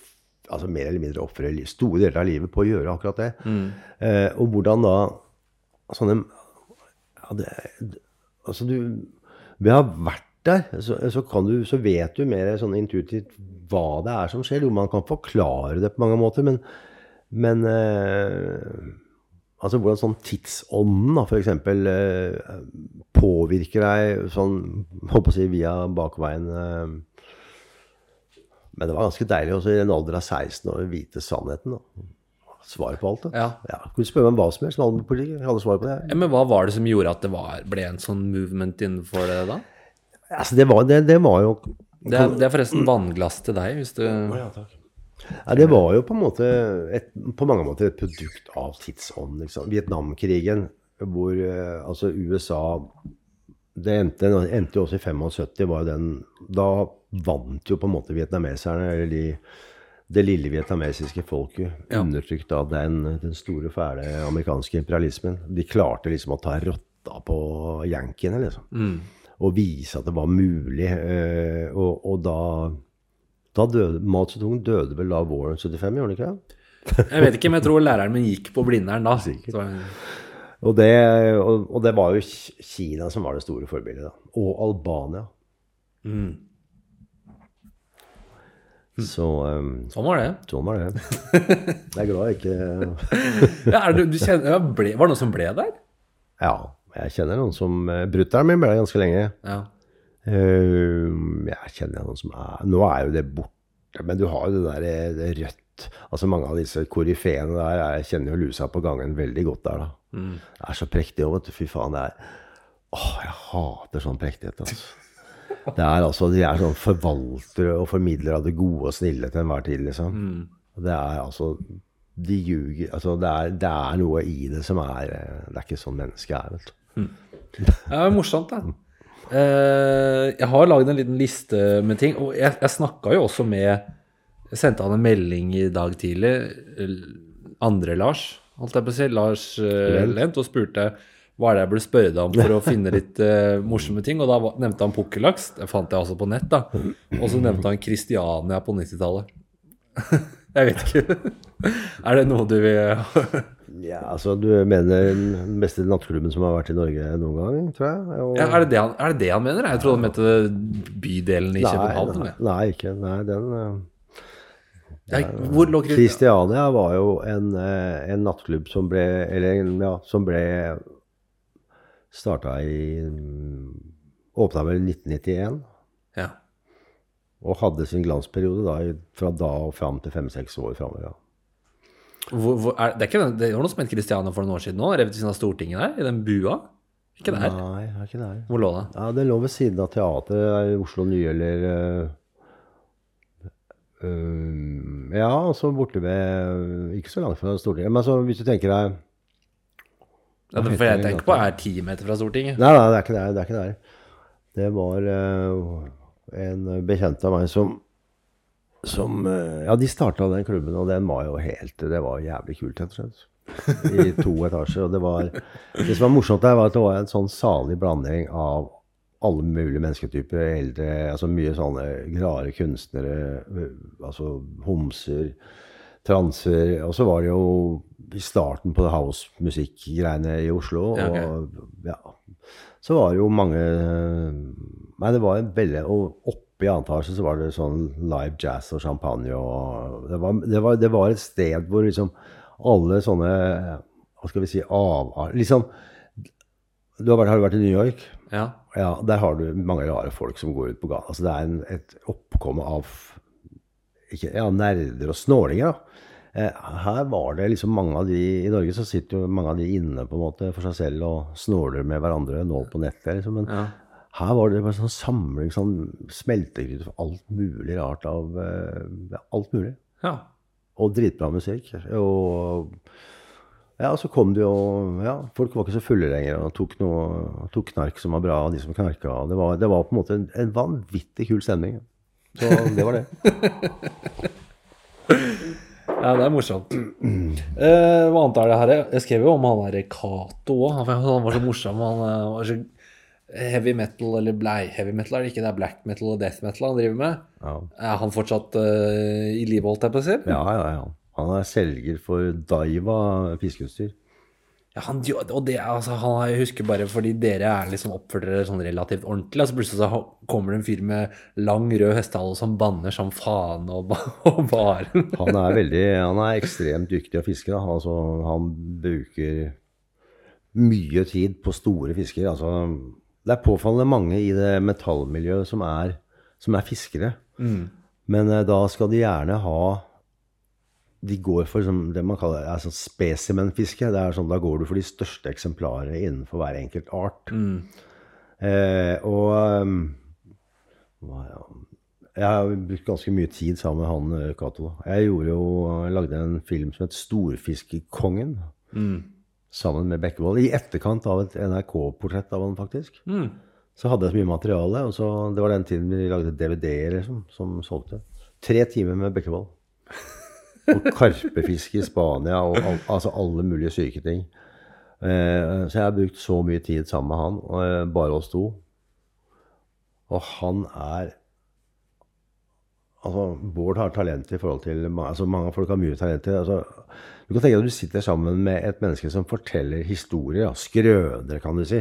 Speaker 1: altså mer eller mindre ofre store deler av livet på å gjøre akkurat det. Eh, og hvordan da sånne ja, det, Altså du Ved å ha vært der, så, så, kan du, så vet du mer sånn intuitivt hva det er som skjer. Jo, man kan forklare det på mange måter, men, men eh, Altså hvordan sånn tidsånden da, eh, påvirker deg sånn, håper å si, via bakveien. Eh. Men det var ganske deilig også i en alder av 16 å vite sannheten. da. Svaret på alt. Da.
Speaker 2: Ja.
Speaker 1: Kunne spørre meg om hva som helst, om politikk, jeg hadde svar på det.
Speaker 2: Ja, men hva var det som gjorde at det var, ble en sånn movement innenfor det da?
Speaker 1: Altså, det, var, det, det var jo
Speaker 2: Det er, det er forresten vannglass til deg, hvis du
Speaker 1: Ja, takk. Ja, det var jo på, en måte et, på mange måter et produkt av tidsånden. Liksom. Vietnamkrigen, hvor eh, altså USA Det endte, endte jo også i 75. Var den, da vant jo på en måte vietnameserne, eller de, det lille vietnamesiske folket,
Speaker 2: Ja.
Speaker 1: undertrykt av den, den store, fæle amerikanske imperialismen. De klarte liksom å ta rotta på yankiene, liksom. Og vise at det var mulig. eh, og, og da da døde, Mao Zedong døde vel da våren 75, gjorde han ikke det?
Speaker 2: Jeg vet ikke, men jeg tror læreren min gikk på Blindern da.
Speaker 1: Sikkert.
Speaker 2: Så,
Speaker 1: Og det, og, og det var jo Kina som var det store forbildet. da. Og Albania.
Speaker 2: mm.
Speaker 1: Så um,
Speaker 2: Sånn var det.
Speaker 1: sånn var det. [laughs] Jeg er glad jeg ikke [laughs]
Speaker 2: Ja, er det, du kjenner, ble, var det noen som ble der?
Speaker 1: Ja, jeg kjenner noen som uh, Brutter'n min ble der ganske lenge.
Speaker 2: Ja.
Speaker 1: Uh, jeg kjenner noen som er Nå er jo det borte, men du har jo det der eh, det rødt Altså Mange av disse koryfeene der Jeg kjenner jo lusa på gangen veldig godt der, da. Det er så prektig òg, vet du. Fy faen. Det er Åh, jeg hater sånn prektighet, altså. [laughs] Det er altså, De er sånn forvaltere og formidlere av det gode og snille til enhver tid, liksom. Mm. Det er altså De ljuger altså det er, det er noe i det som er eh, Det er ikke sånn mennesket er, vet du.
Speaker 2: Det er morsomt, da. [laughs] Eh, jeg har lagd en liten liste med ting, og jeg, jeg snakka jo også med Jeg sendte han en melding i dag tidlig, eh, andre Lars, holdt jeg på å si, Lars
Speaker 1: Lent.
Speaker 2: Lent, og spurte hva er det jeg burde spørre deg om for å [laughs] finne litt eh, morsomme ting. Og da nevnte han pukkellaks, det fant jeg også på nett, da. Og så nevnte han Kristiania på 90-tallet. [laughs] jeg vet ikke. [laughs] er det noe du vil
Speaker 1: Ja, altså Du mener den beste nattklubben som har vært i Norge noen gang, tror jeg? Og,
Speaker 2: ja, er, det det han, er det det han mener? Jeg trodde han mente bydelen i
Speaker 1: nei,
Speaker 2: København.
Speaker 1: nei, nei, ikke. Nei, den
Speaker 2: Ja, lå Kristiania?
Speaker 1: Var jo en, eh, en nattklubb som ble Eller ja, som ble starta i Åpna vel i 1991.
Speaker 2: Ja.
Speaker 1: Og hadde sin glansperiode da, fra da og fram til fem-seks år framover. Ja.
Speaker 2: Hvor, hvor, er, det, er ikke, det var noe som het Christiania for noen år siden nå, rett ved siden av Stortinget der, i den bua. Ikke der.
Speaker 1: Nei, det er ikke der.
Speaker 2: Hvor lå det?
Speaker 1: Ja, det lå ved siden av teateret i Oslo Nye, eller uh, Ja, så borte ved Ikke så langt fra Stortinget. Men altså, hvis du tenker deg
Speaker 2: Ja, det, for jeg tenker på er ti meter fra Stortinget.
Speaker 1: Nei, nei, det er ikke der. Det, er ikke der. det var uh, en bekjent av meg som som øh, Ja, de starta den klubben, og den var jo helt Det var jævlig kult, rett og slett. I to etasjer. Og det var Det som var morsomt der, var at det var en sånn salig blanding av alle mulige mennesketyper. Eldre, altså mye sånne rare kunstnere, altså homser, transer. Og så var det jo i starten på house-musikk-greiene i Oslo. Og ja, så var det jo mange Nei, det var en veldig Og oppe i annen etasje så var det sånn live jazz og champagne og Det var, det var, det var et sted hvor liksom alle sånne Hva skal vi si av, Liksom du har, vært, har du vært i New York?
Speaker 2: Ja.
Speaker 1: Ja, der har du mange rare folk som går ut på gata. Altså, det er en, et oppkomme av ikke, ja, nerder og snålinger. da. Eh, her var det liksom mange av de I Norge så sitter jo mange av de inne på en måte for seg selv og snåler med hverandre nå på nettet. liksom, Men
Speaker 2: Ja.
Speaker 1: Her var det bare sånn samling, sånn smeltegryte for alt mulig rart av eh, ja, Alt mulig.
Speaker 2: ja.
Speaker 1: Og dritbra musikk. Og ja, så kom det jo Ja, folk var ikke så fulle lenger og tok, noe, tok knark som var bra, og de som knarka. og Det var, det var på en måte en, en vanvittig kul stemning. Så det var det. [laughs]
Speaker 2: Ja, det er morsomt. Eh, hva annet er det her? Jeg skrev jo om han derre Cato òg. Han han var så morsom. Han eh, var så heavy metal, eller blei heavy metal er det ikke, det er black metal og death metal han driver med.
Speaker 1: Ja,
Speaker 2: Er han fortsatt uh, i live, holdt jeg på å si?
Speaker 1: ja, ja. ja. Han er selger for Daiwa fiskeutstyr.
Speaker 2: Ja, han, og det, altså, han, jeg husker bare fordi dere er liksom oppført dere sånn relativt ordentlig, og så plutselig så kommer det en fyr med lang, rød hestehale som banner som faen og, [laughs] og bare
Speaker 1: Han er veldig, han er ekstremt dyktig å fiske. Altså, han bruker mye tid på store fisker. Altså, det er påfallende mange i det metallmiljøet som er, som er fiskere. Men eh, da skal de gjerne ha De går for som, det man kaller altså spesimenfiske. Det er sånn, Da går du for de største eksemplarene innenfor hver enkelt art. Eh, og um. Jeg har brukt ganske mye tid sammen med han eh, Cato. Jeg gjorde jo, jeg lagde en film som het 'Storfiskekongen'. Sammen med Bekkevold. I etterkant av et NRK-portrett av han, faktisk. Så hadde jeg så mye materiale. og så, Det var den tiden vi lagde DVD-er liksom, som solgte. Tre timer med Bekkevold. Og karpefiske i Spania og al altså alle mulige syke ting. Eh, så jeg har brukt så mye tid sammen med han, og eh, bare oss to. Og han er Altså, Bård har talent i forhold til altså Mange folk har mye talent. Altså, du kan tenke deg at du sitter sammen med et menneske som forteller historier. Ja, skrøner, kan du si.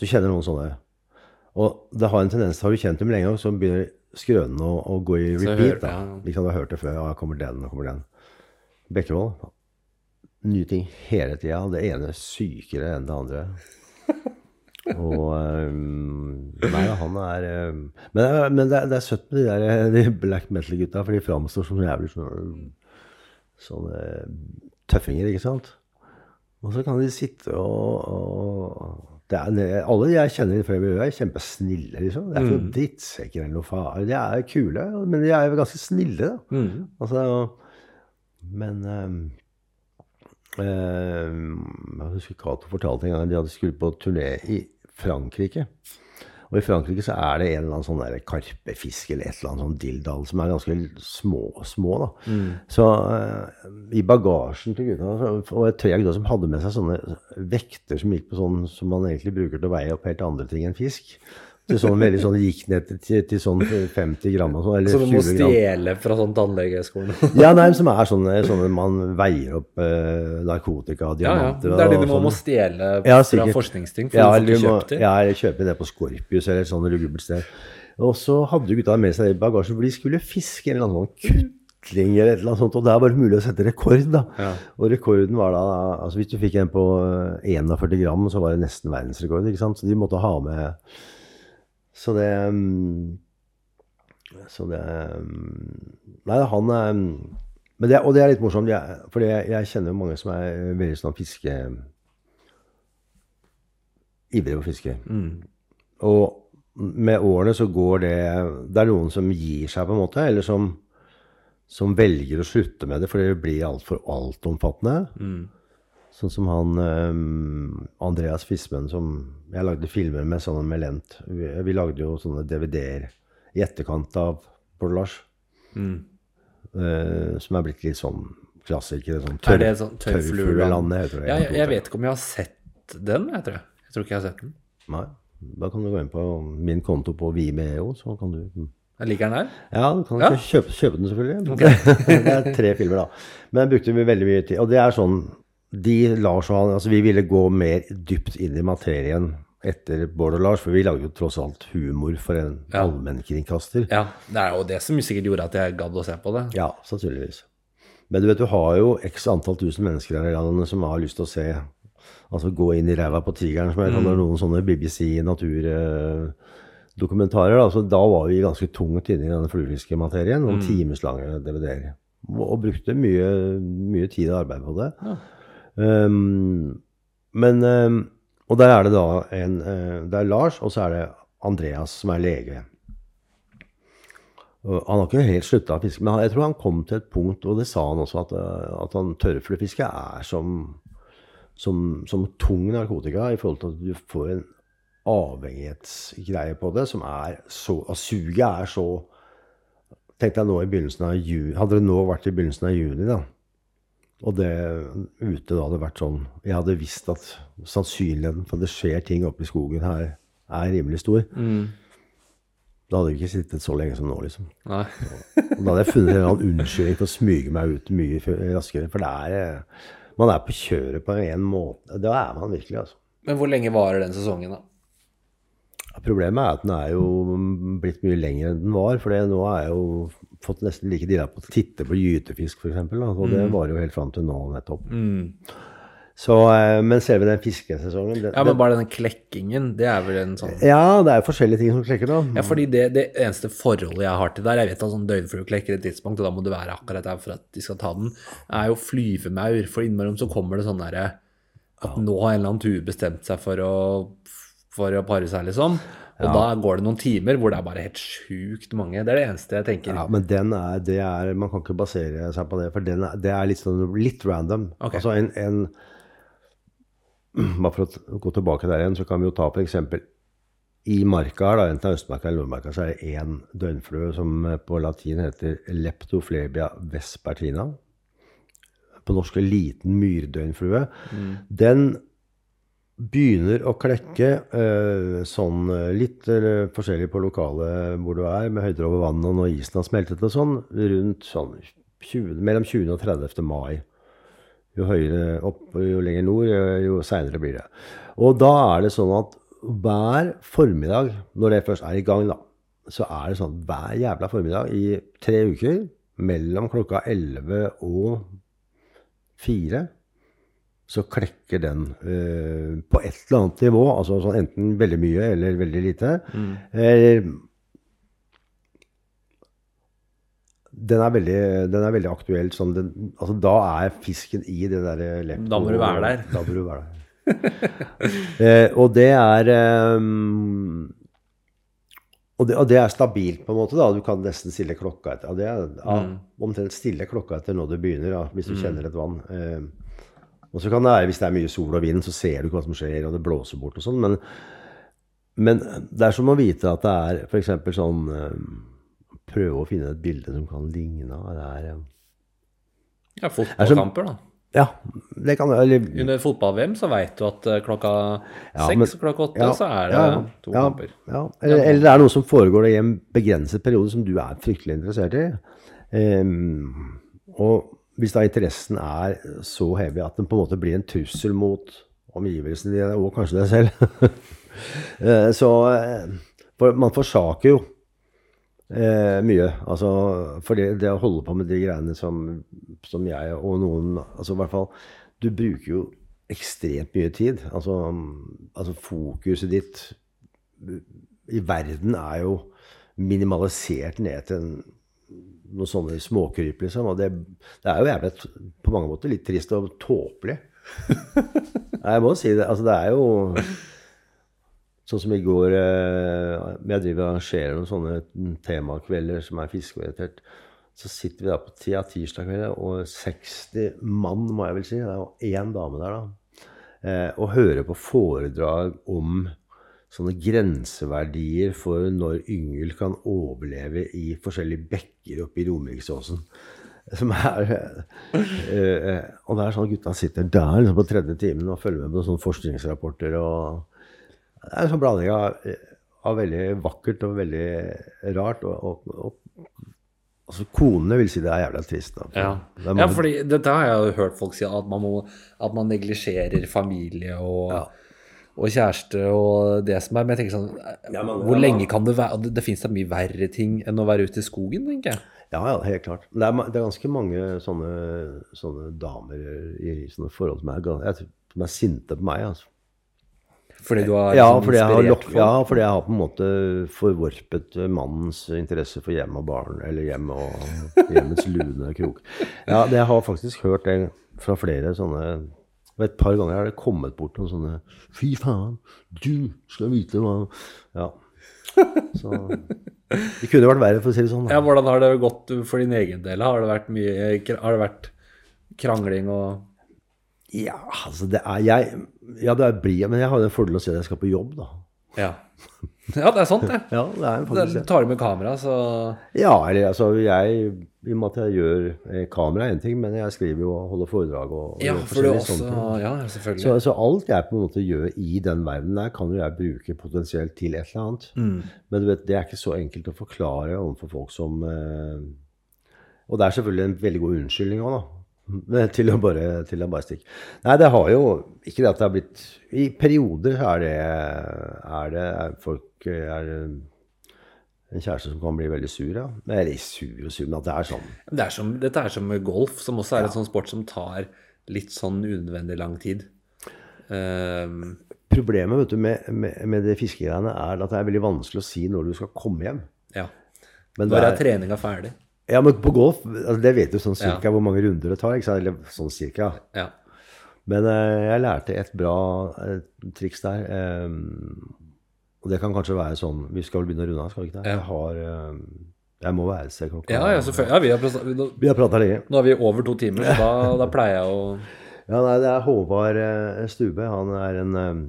Speaker 1: Så kjenner noen sånne. Og det har en tendens har du kjent dem lenge, så begynner skrønene å, å gå i repeat. da. Liksom, du har hørt det før. Ja, kommer den, og kommer den. Bekkevold. Nye ting hele tida. Det ene sykere enn det andre. [laughs] Og um, Nei, han er um, Men, men det, er, det er søtt med de der de black metal-gutta, for de framstår som jævlig sånne, sånne tøffinger, ikke sant? Og så kan de sitte og, og det er, Alle jeg kjenner fra miljøet, er kjempesnille, liksom. Det er ikke noen drittsekker eller noe fare. De er kule, men de er jo ganske snille, da. Altså, men um, um, Jeg husker Cato fortalte en gang at de hadde skulle på turné i Frankrike. Og i Frankrike så er det en eller annen sånn der karpefisk eller et eller annet sånn dilldall som er ganske små, små da. Så uh, i bagasjen til gutta Og det tre gutta som hadde med seg sånne vekter som gikk på sånn som man egentlig bruker til å veie opp helt andre ting enn fisk. Til sånn veldig sånn gikk ned til, til sånn 50 gram og sånn, eller
Speaker 2: Så du må
Speaker 1: 20 gram.
Speaker 2: stjele fra sånn tannlegeskolen? [laughs]
Speaker 1: Ja, nei, som er sånne, sånne man veier opp eh, narkotika,
Speaker 2: Ja, ja.
Speaker 1: diamanter
Speaker 2: Det er det
Speaker 1: og
Speaker 2: du må,
Speaker 1: sånn.
Speaker 2: må stjele
Speaker 1: Ja,
Speaker 2: fra forskningsting, for
Speaker 1: Ja, eller må,
Speaker 2: kjøpt det.
Speaker 1: ja, eller kjøpe det på Skorpius eller et sånt lugubbert sted. Og så hadde gutta med seg det i bagasjen, for de skulle fiske en eller annen sånn kutling eller et eller annet sånt, og der var det mulig å sette rekord, da.
Speaker 2: Ja.
Speaker 1: Og rekorden var da, altså hvis du fikk en på eh, 41 gram, så var det nesten verdensrekord, ikke sant? Så de måtte ha med, så det, mm, så det, mm, nei, han er, men det, og det er litt morsomt, for jeg, kjenner mange som er veldig sånn fiske, ivrige på fiske. fiske. Og med årene så går det Det er noen som gir seg, på en måte, eller som, som velger å slutte med det fordi det blir altfor altomfattende. Sånn som han eh, Andreas Fismen, som jeg lagde filmer med sammen med Lent. Vi, vi lagde jo sånne DVD-er i etterkant av Bård Lars. Eh, som er blitt litt sånn klassikere. Sånn
Speaker 2: det sånn Tørrflueland?
Speaker 1: Tørrfluelandet, heter det.
Speaker 2: Ja, jeg, jeg vet ikke om jeg har sett den, jeg tror jeg. Jeg tror ikke jeg har sett den.
Speaker 1: Nei. Da kan du gå inn på min konto på Vimeo, så kan du
Speaker 2: liker den her.
Speaker 1: Ja, du kan
Speaker 2: Ja.
Speaker 1: kjøpe, kjøpe den selvfølgelig. [laughs] det er tre filmer, da. Men jeg brukte veldig mye tid. Og det er sånn De Lars og han Altså, vi ville gå mer dypt inn i materien etter Bård og Lars, for vi lagde jo tross alt humor for en
Speaker 2: Ja.
Speaker 1: allmennkringkaster.
Speaker 2: Ja, Det er jo det som sikkert gjorde at jeg gadd å se på det.
Speaker 1: Ja, sannsynligvis. Men du vet, du har jo x antall tusen mennesker her i landet som har lyst til å se Altså gå inn i ræva på tigeren, som jeg kaller noen sånne BBC naturdokumentarer. Da. Så da var vi ganske tungt inne i denne fluefiskematerien, noen timeslange DVD-er. Og brukte mye, mye tid og arbeid på det.
Speaker 2: Ja.
Speaker 1: Um, men um, Og der er det da en uh, Det er Lars, og så er det Andreas, som er lege. Og han har ikke helt slutta å fiske, men jeg tror han kom til et punkt, og det sa han også, at, uh, at han tørrfluefiske er som, som, som tung narkotika i forhold til at du får en avhengighetsgreie på det som er så at Suget er så Tenk deg nå i begynnelsen av juni Hadde det nå vært i begynnelsen av juni, da, og det ute da hadde vært sånn Jeg hadde visst at sannsynligheten for at det skjer ting oppe i skogen her, er rimelig stor. Da hadde vi ikke sittet så lenge som nå, liksom.
Speaker 2: Nei.
Speaker 1: Og da hadde jeg funnet en eller annen unnskyldning til å smyge meg ut mye raskere. For det er eh, Man er på kjøret på en måte. Da er man virkelig, altså.
Speaker 2: Men hvor lenge varer den sesongen, da?
Speaker 1: Problemet er at den er jo blitt mye lengre enn den var. For nå har jeg jo fått nesten like dilla på å titte på gytefisk, f.eks. Og det varer jo helt fram til nå nettopp. Så, eh, men selve den fiskesesongen det,
Speaker 2: Ja, men bare den klekkingen, det er vel en sånn
Speaker 1: ja, det er jo forskjellige ting som klekker, da.
Speaker 2: Ja, fordi det, det eneste forholdet jeg har til der, jeg vet at sånn døgnflue klekker et tidspunkt, og da må du være akkurat der for at de skal ta den, er jo flyvemaur. For innimellom så kommer det sånn derre at nå har en eller annen tue bestemt seg for å, for å pare seg, liksom. Og da går det noen timer hvor det er bare helt sjukt mange. Det er det eneste jeg tenker.
Speaker 1: Ja, men den er, det er Man kan ikke basere seg på det, for den er, det er litt, sånn, litt random.
Speaker 2: Okay.
Speaker 1: Altså en, en Bare for å gå tilbake der igjen, så kan vi jo ta f.eks. I marka her, da, enten det er Østmarka eller Nordmarka, så er det én døgnflue som på latin heter leptoflebia vespertina. På norsk en liten myrdøgnflue. Den begynner å klekke eh, sånn eh, litt eh, forskjellig på lokalet hvor du er, med høyder over vannet og når isen har smeltet og sånn, rundt sånn 20, mellom 20. og 30. mai. Jo høyere opp, jo lenger nord, eh, jo seinere blir det. Og da er det sånn at hver formiddag, når det først er i gang, da, så er det sånn hver jævla formiddag i tre uker, mellom klokka 11 og 4, så klekker den eh, på et eller annet nivå, altså sånn enten veldig mye eller veldig lite. Eh, den, er veldig, den er veldig aktuell. Sånn den, altså da er fisken i det derre lepto...
Speaker 2: Da må du være der.
Speaker 1: Da må du være der. eh, og det er um, og det, og det er stabilt, på en måte. da, Du kan nesten stille klokka etter. Ja, det er ja, omtrent stille klokka etter når det begynner, da, hvis du kjenner et vann. Eh, og så kan det være, hvis det er mye sol og vind, så ser du ikke hva som skjer, og det blåser bort og sånn. Men, men det er som å vite at det er f.eks. sånn eh, Prøve å finne et bilde som kan ligne. Det er eh,
Speaker 2: Ja, fotballkamper, da.
Speaker 1: Ja, det kan eller,
Speaker 2: Under fotball-VM så veit du at eh, klokka
Speaker 1: Ja,
Speaker 2: seks og klokka åtte
Speaker 1: Ja,
Speaker 2: så er det
Speaker 1: ja,
Speaker 2: to kamper.
Speaker 1: Ja, eller, eller det er noe som foregår i en begrenset periode som du er fryktelig interessert i. Um, og hvis da interessen er så heavy at den på en måte blir en trussel mot omgivelsene dine, og kanskje deg selv, [laughs] eh, så eh, For man forsaker jo eh, mye. Altså, for det, det å holde på med de greiene som, som jeg og noen altså i hvert fall, Du bruker jo ekstremt mye tid. Altså, altså fokuset ditt i verden er jo minimalisert ned til en, noen sånne småkryp, liksom. Og det, det er jo jævlig på mange måter litt trist og tåpelig. [laughs] Nei, Jeg må si det. Altså, det er jo Sånn som i går eh, Jeg driver og arrangerer noen sånne temakvelder som er fiskeorientert. Så sitter vi da på tida tirsdag kveld, og 60 mann, må jeg vel si, det er jo én dame der, da, eh, og hører på foredrag om sånne grenseverdier for når yngel kan overleve i forskjellige bekker oppe i Romeriksåsen. Som er øh, Og det er sånn gutta sitter der liksom på tredje timen og følger med på sånne forskningsrapporter. og Det er en sånn blanding av, av veldig vakkert og veldig rart. Og, og, og altså konene vil si det er jævla trist. Da.
Speaker 2: Ja.
Speaker 1: Det
Speaker 2: ja, fordi dette har jeg jo hørt folk si, at man, må, at man neglisjerer familie og, og kjæreste og det som er. Men jeg tenker sånn
Speaker 1: Ja, men-
Speaker 2: Hvor
Speaker 1: ja,
Speaker 2: lenge kan det være Det, det fins da mye verre ting enn å være ute i skogen, tenker jeg.
Speaker 1: Ja, ja, helt klart. Det er, det er ganske mange sånne, sånne damer i sånne forhold som er, jeg de er sinte på meg. altså.
Speaker 2: Fordi du har
Speaker 1: Ja,
Speaker 2: liksom
Speaker 1: fordi jeg har, lok ja, fordi jeg har på en måte forvorpet mannens interesse for hjem og barn, eller hjem og hjemmets lune krok. Ja, det jeg har faktisk hørt det fra flere sånne og Et par ganger er det kommet bort noen sånne Fy faen, du skal vite hva Ja. Så Det kunne vært verre, for å si det sånn. da.
Speaker 2: Ja, hvordan har det gått for din egen del? Har det vært mye Har det vært krangling og
Speaker 1: Ja, altså det er jeg Ja, det blir Men jeg har jo den fordelen å si at jeg skal på jobb, da.
Speaker 2: Ja. [laughs] Ja, det er sant, det. [laughs]
Speaker 1: Ja, det er faktisk
Speaker 2: Du tar du med kamera, så
Speaker 1: Ja, eller altså jeg I og med at jeg gjør eh, kamera er én ting, men jeg skriver jo og holder foredrag og, og
Speaker 2: Ja, for det
Speaker 1: er
Speaker 2: også. Ja, selvfølgelig.
Speaker 1: Så, så alt jeg på en måte gjør i den verden der, kan jo jeg bruke potensielt til et eller annet.
Speaker 2: Mm.
Speaker 1: Men du vet, det er ikke så enkelt å forklare overfor folk som eh, Og det er selvfølgelig en veldig god unnskyldning òg, da. Til å bare, til å bare stikke. Nei, det har jo Ikke det at det har blitt I perioder er det, er det er folk er en kjæreste som kan bli veldig sur, ja. Eller sur og sur, men at det er sånn.
Speaker 2: Det er som, dette er som golf, som også er en sånn sport som tar litt sånn unødvendig lang tid. Um,
Speaker 1: Problemet vet du, med, med, med det fiskegreiene er at det er veldig vanskelig å si når du skal komme hjem.
Speaker 2: ja.
Speaker 1: Men
Speaker 2: Når
Speaker 1: er,
Speaker 2: er treninga ferdig?
Speaker 1: Ja, men på golf, altså det vet du sånn cirka
Speaker 2: Ja.
Speaker 1: hvor mange runder det tar. Eller sånn cirka.
Speaker 2: Ja.
Speaker 1: Men eh, jeg lærte et bra eh, triks der. eh, og det kan kanskje være sånn Vi skal vel begynne å runde av, skal vi ikke det? Jeg har eh, Jeg må være seg klokka
Speaker 2: Ja, ja, selvfølgelig. Ja, vi har presta- nå,
Speaker 1: Vi har prata lenge.
Speaker 2: nå er vi over to timer, så da, da pleier jeg å [laughs]
Speaker 1: Ja, nei, det er Håvard eh, Stube. Han er en um,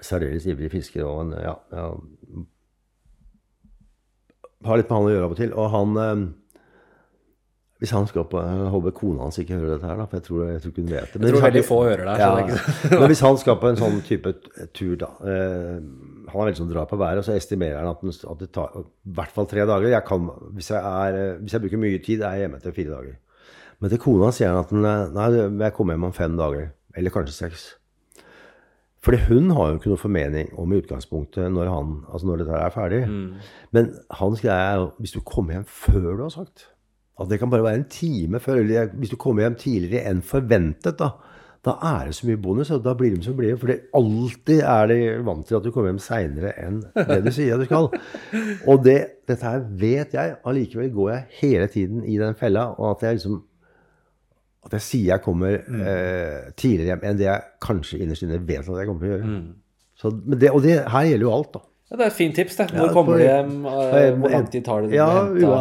Speaker 1: særdeles ivrig fisker og en Ja. ja har litt med han å gjøre av og til. Og han eh, Hvis han skal på Jeg håper kona hans ikke hører dette her, da, for jeg tror, jeg tror ikke hun vet det. Men
Speaker 2: Jeg tror veldig få hører det.
Speaker 1: Ja, men hvis han skal på en sånn type tur, da eh, Han er veldig sånn drar på været, og så estimerer han at, den, at det tar i hvert fall tre dager. Jeg kan, hvis, jeg er, eh, hvis jeg bruker mye tid, er jeg hjemme etter fire dager. Men til kona sier han at den, nei, jeg kommer hjem om fem dager. Eller kanskje seks. Fordi hun har jo ikke noe formening om i utgangspunktet når, han, altså når dette er ferdig. Men hans greie er jo hvis du kommer hjem før du har sagt At det kan bare være en time før. Eller hvis du kommer hjem tidligere enn forventet, da, da er det så mye bonus. Og da blir de som blir. For alltid er de vant til at du kommer hjem seinere enn det du sier at du skal. Og det, dette her vet jeg. Allikevel går jeg hele tiden i den fella. Og at jeg liksom at jeg sier jeg kommer eh, tidligere hjem enn det jeg kanskje innerst inne vet at jeg kommer til å gjøre. Så, men det, og det her gjelder jo alt, da.
Speaker 2: Ja, det er et fint tips, det. Hvor
Speaker 1: Ja,
Speaker 2: kommer du hjem? Hvor lang tid tar det?
Speaker 1: Ja,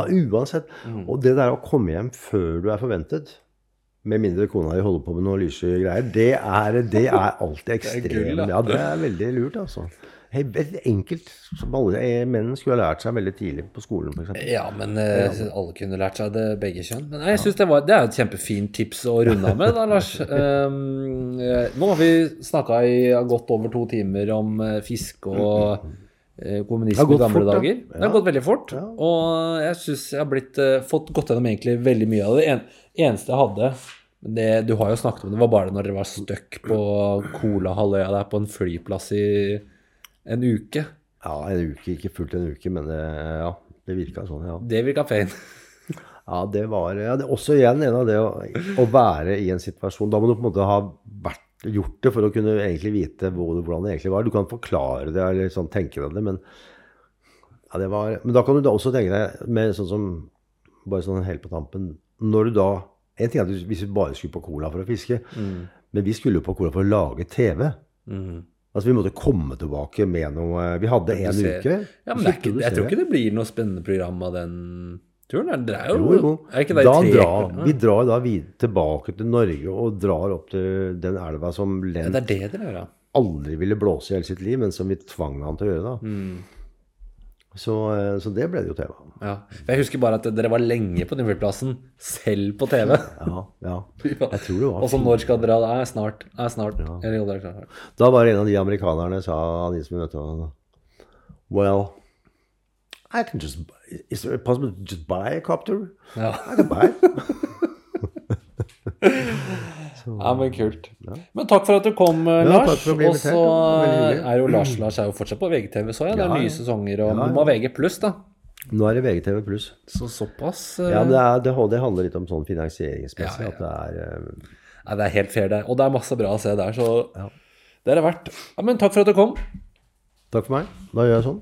Speaker 1: uansett. Mm. Og det der å komme hjem før du er forventet, med mindre kona di holder på med noen lyse greier, det er, det er alltid [laughs] ekstremt. ja, det er veldig lurt, altså. Helt enkelt. Som alle eh, menn skulle ha lært seg veldig tidlig på skolen, f.eks.
Speaker 2: Ja, men eh, alle kunne lært seg det, begge kjønn. Men jeg synes det, var, det er et kjempefint tips å runde av med, da, Lars. Um, [laughs] nå har vi snakka i godt over to timer om fisk og eh,
Speaker 1: Det har
Speaker 2: kommunisme i gamle
Speaker 1: fort, da.
Speaker 2: dager. Det har gått veldig fort. Og jeg syns jeg har blitt, eh, fått gått gjennom egentlig veldig mye av det. En, eneste jeg hadde det, Du har jo snakket om det, var bare når dere var stuck på Colahalvøya der på en flyplass i en uke.
Speaker 1: Ja, en uke, ikke fullt en uke, men det, ja, det virka sånn, ja.
Speaker 2: Det virka fein. [laughs]
Speaker 1: Ja, det var ja, det også igjen en av det å, å være i en situasjon. Da må du på en måte ha vært, gjort det for å kunne egentlig vite hvordan det egentlig var. Du kan forklare det eller sånn, tenke deg det, men ja, det var, Men da kan du da også tenke deg med sånn som Bare sånn helt på tampen Når du da En ting er at hvis vi bare skulle på Cola for å fiske, men vi skulle jo på Cola for å lage TV. Altså Vi måtte komme tilbake med noe Vi hadde en uke.
Speaker 2: Ja, men ikke, jeg tror ikke det blir noe spennende program av den turen. Det er jo,
Speaker 1: Jo, jo.
Speaker 2: Er ikke det
Speaker 1: Da
Speaker 2: tre
Speaker 1: drar, vi drar da videre tilbake til Norge og drar opp til den elva som
Speaker 2: Ja,
Speaker 1: Len
Speaker 2: det er det dere ja.
Speaker 1: aldri ville blåse i hele sitt liv, men som vi tvang han til å gjøre. da.
Speaker 2: Mm.
Speaker 1: Så, eh, så det ble det jo TV
Speaker 2: ja. Jeg husker bare at dere var lenge på den flyplassen, selv på TV.
Speaker 1: Ja, ja. Jeg tror det var
Speaker 2: Og så når skal dere dra? Snart. Er snart. Er klart.
Speaker 1: Da var det en av de amerikanerne sa de som vi møtte, Well, I can just Is it possible to just buy a copter?
Speaker 2: Ja.
Speaker 1: I can buy [laughs] Så,
Speaker 2: ja, men kult. Men takk for at du kom, eh,
Speaker 1: Ja,
Speaker 2: Lars. Og så er jo Lars Lars er jo fortsatt på VGTV, så jeg. Det er
Speaker 1: Ja,
Speaker 2: nye
Speaker 1: ja.
Speaker 2: sesonger, og
Speaker 1: Ja,
Speaker 2: må ha VG pluss, da.
Speaker 1: Nå er det VGTV pluss.
Speaker 2: Så såpass. Uh...
Speaker 1: Ja, det, er, det, det handler litt om sånn finansieringsmessig.
Speaker 2: Ja, ja.
Speaker 1: At det er uh...
Speaker 2: Nei, det er helt fair, det. Og det er masse bra å se der, så
Speaker 1: Ja.
Speaker 2: Det er det verdt. Ja, men takk for at du kom.
Speaker 1: Takk for meg. Da gjør jeg sånn.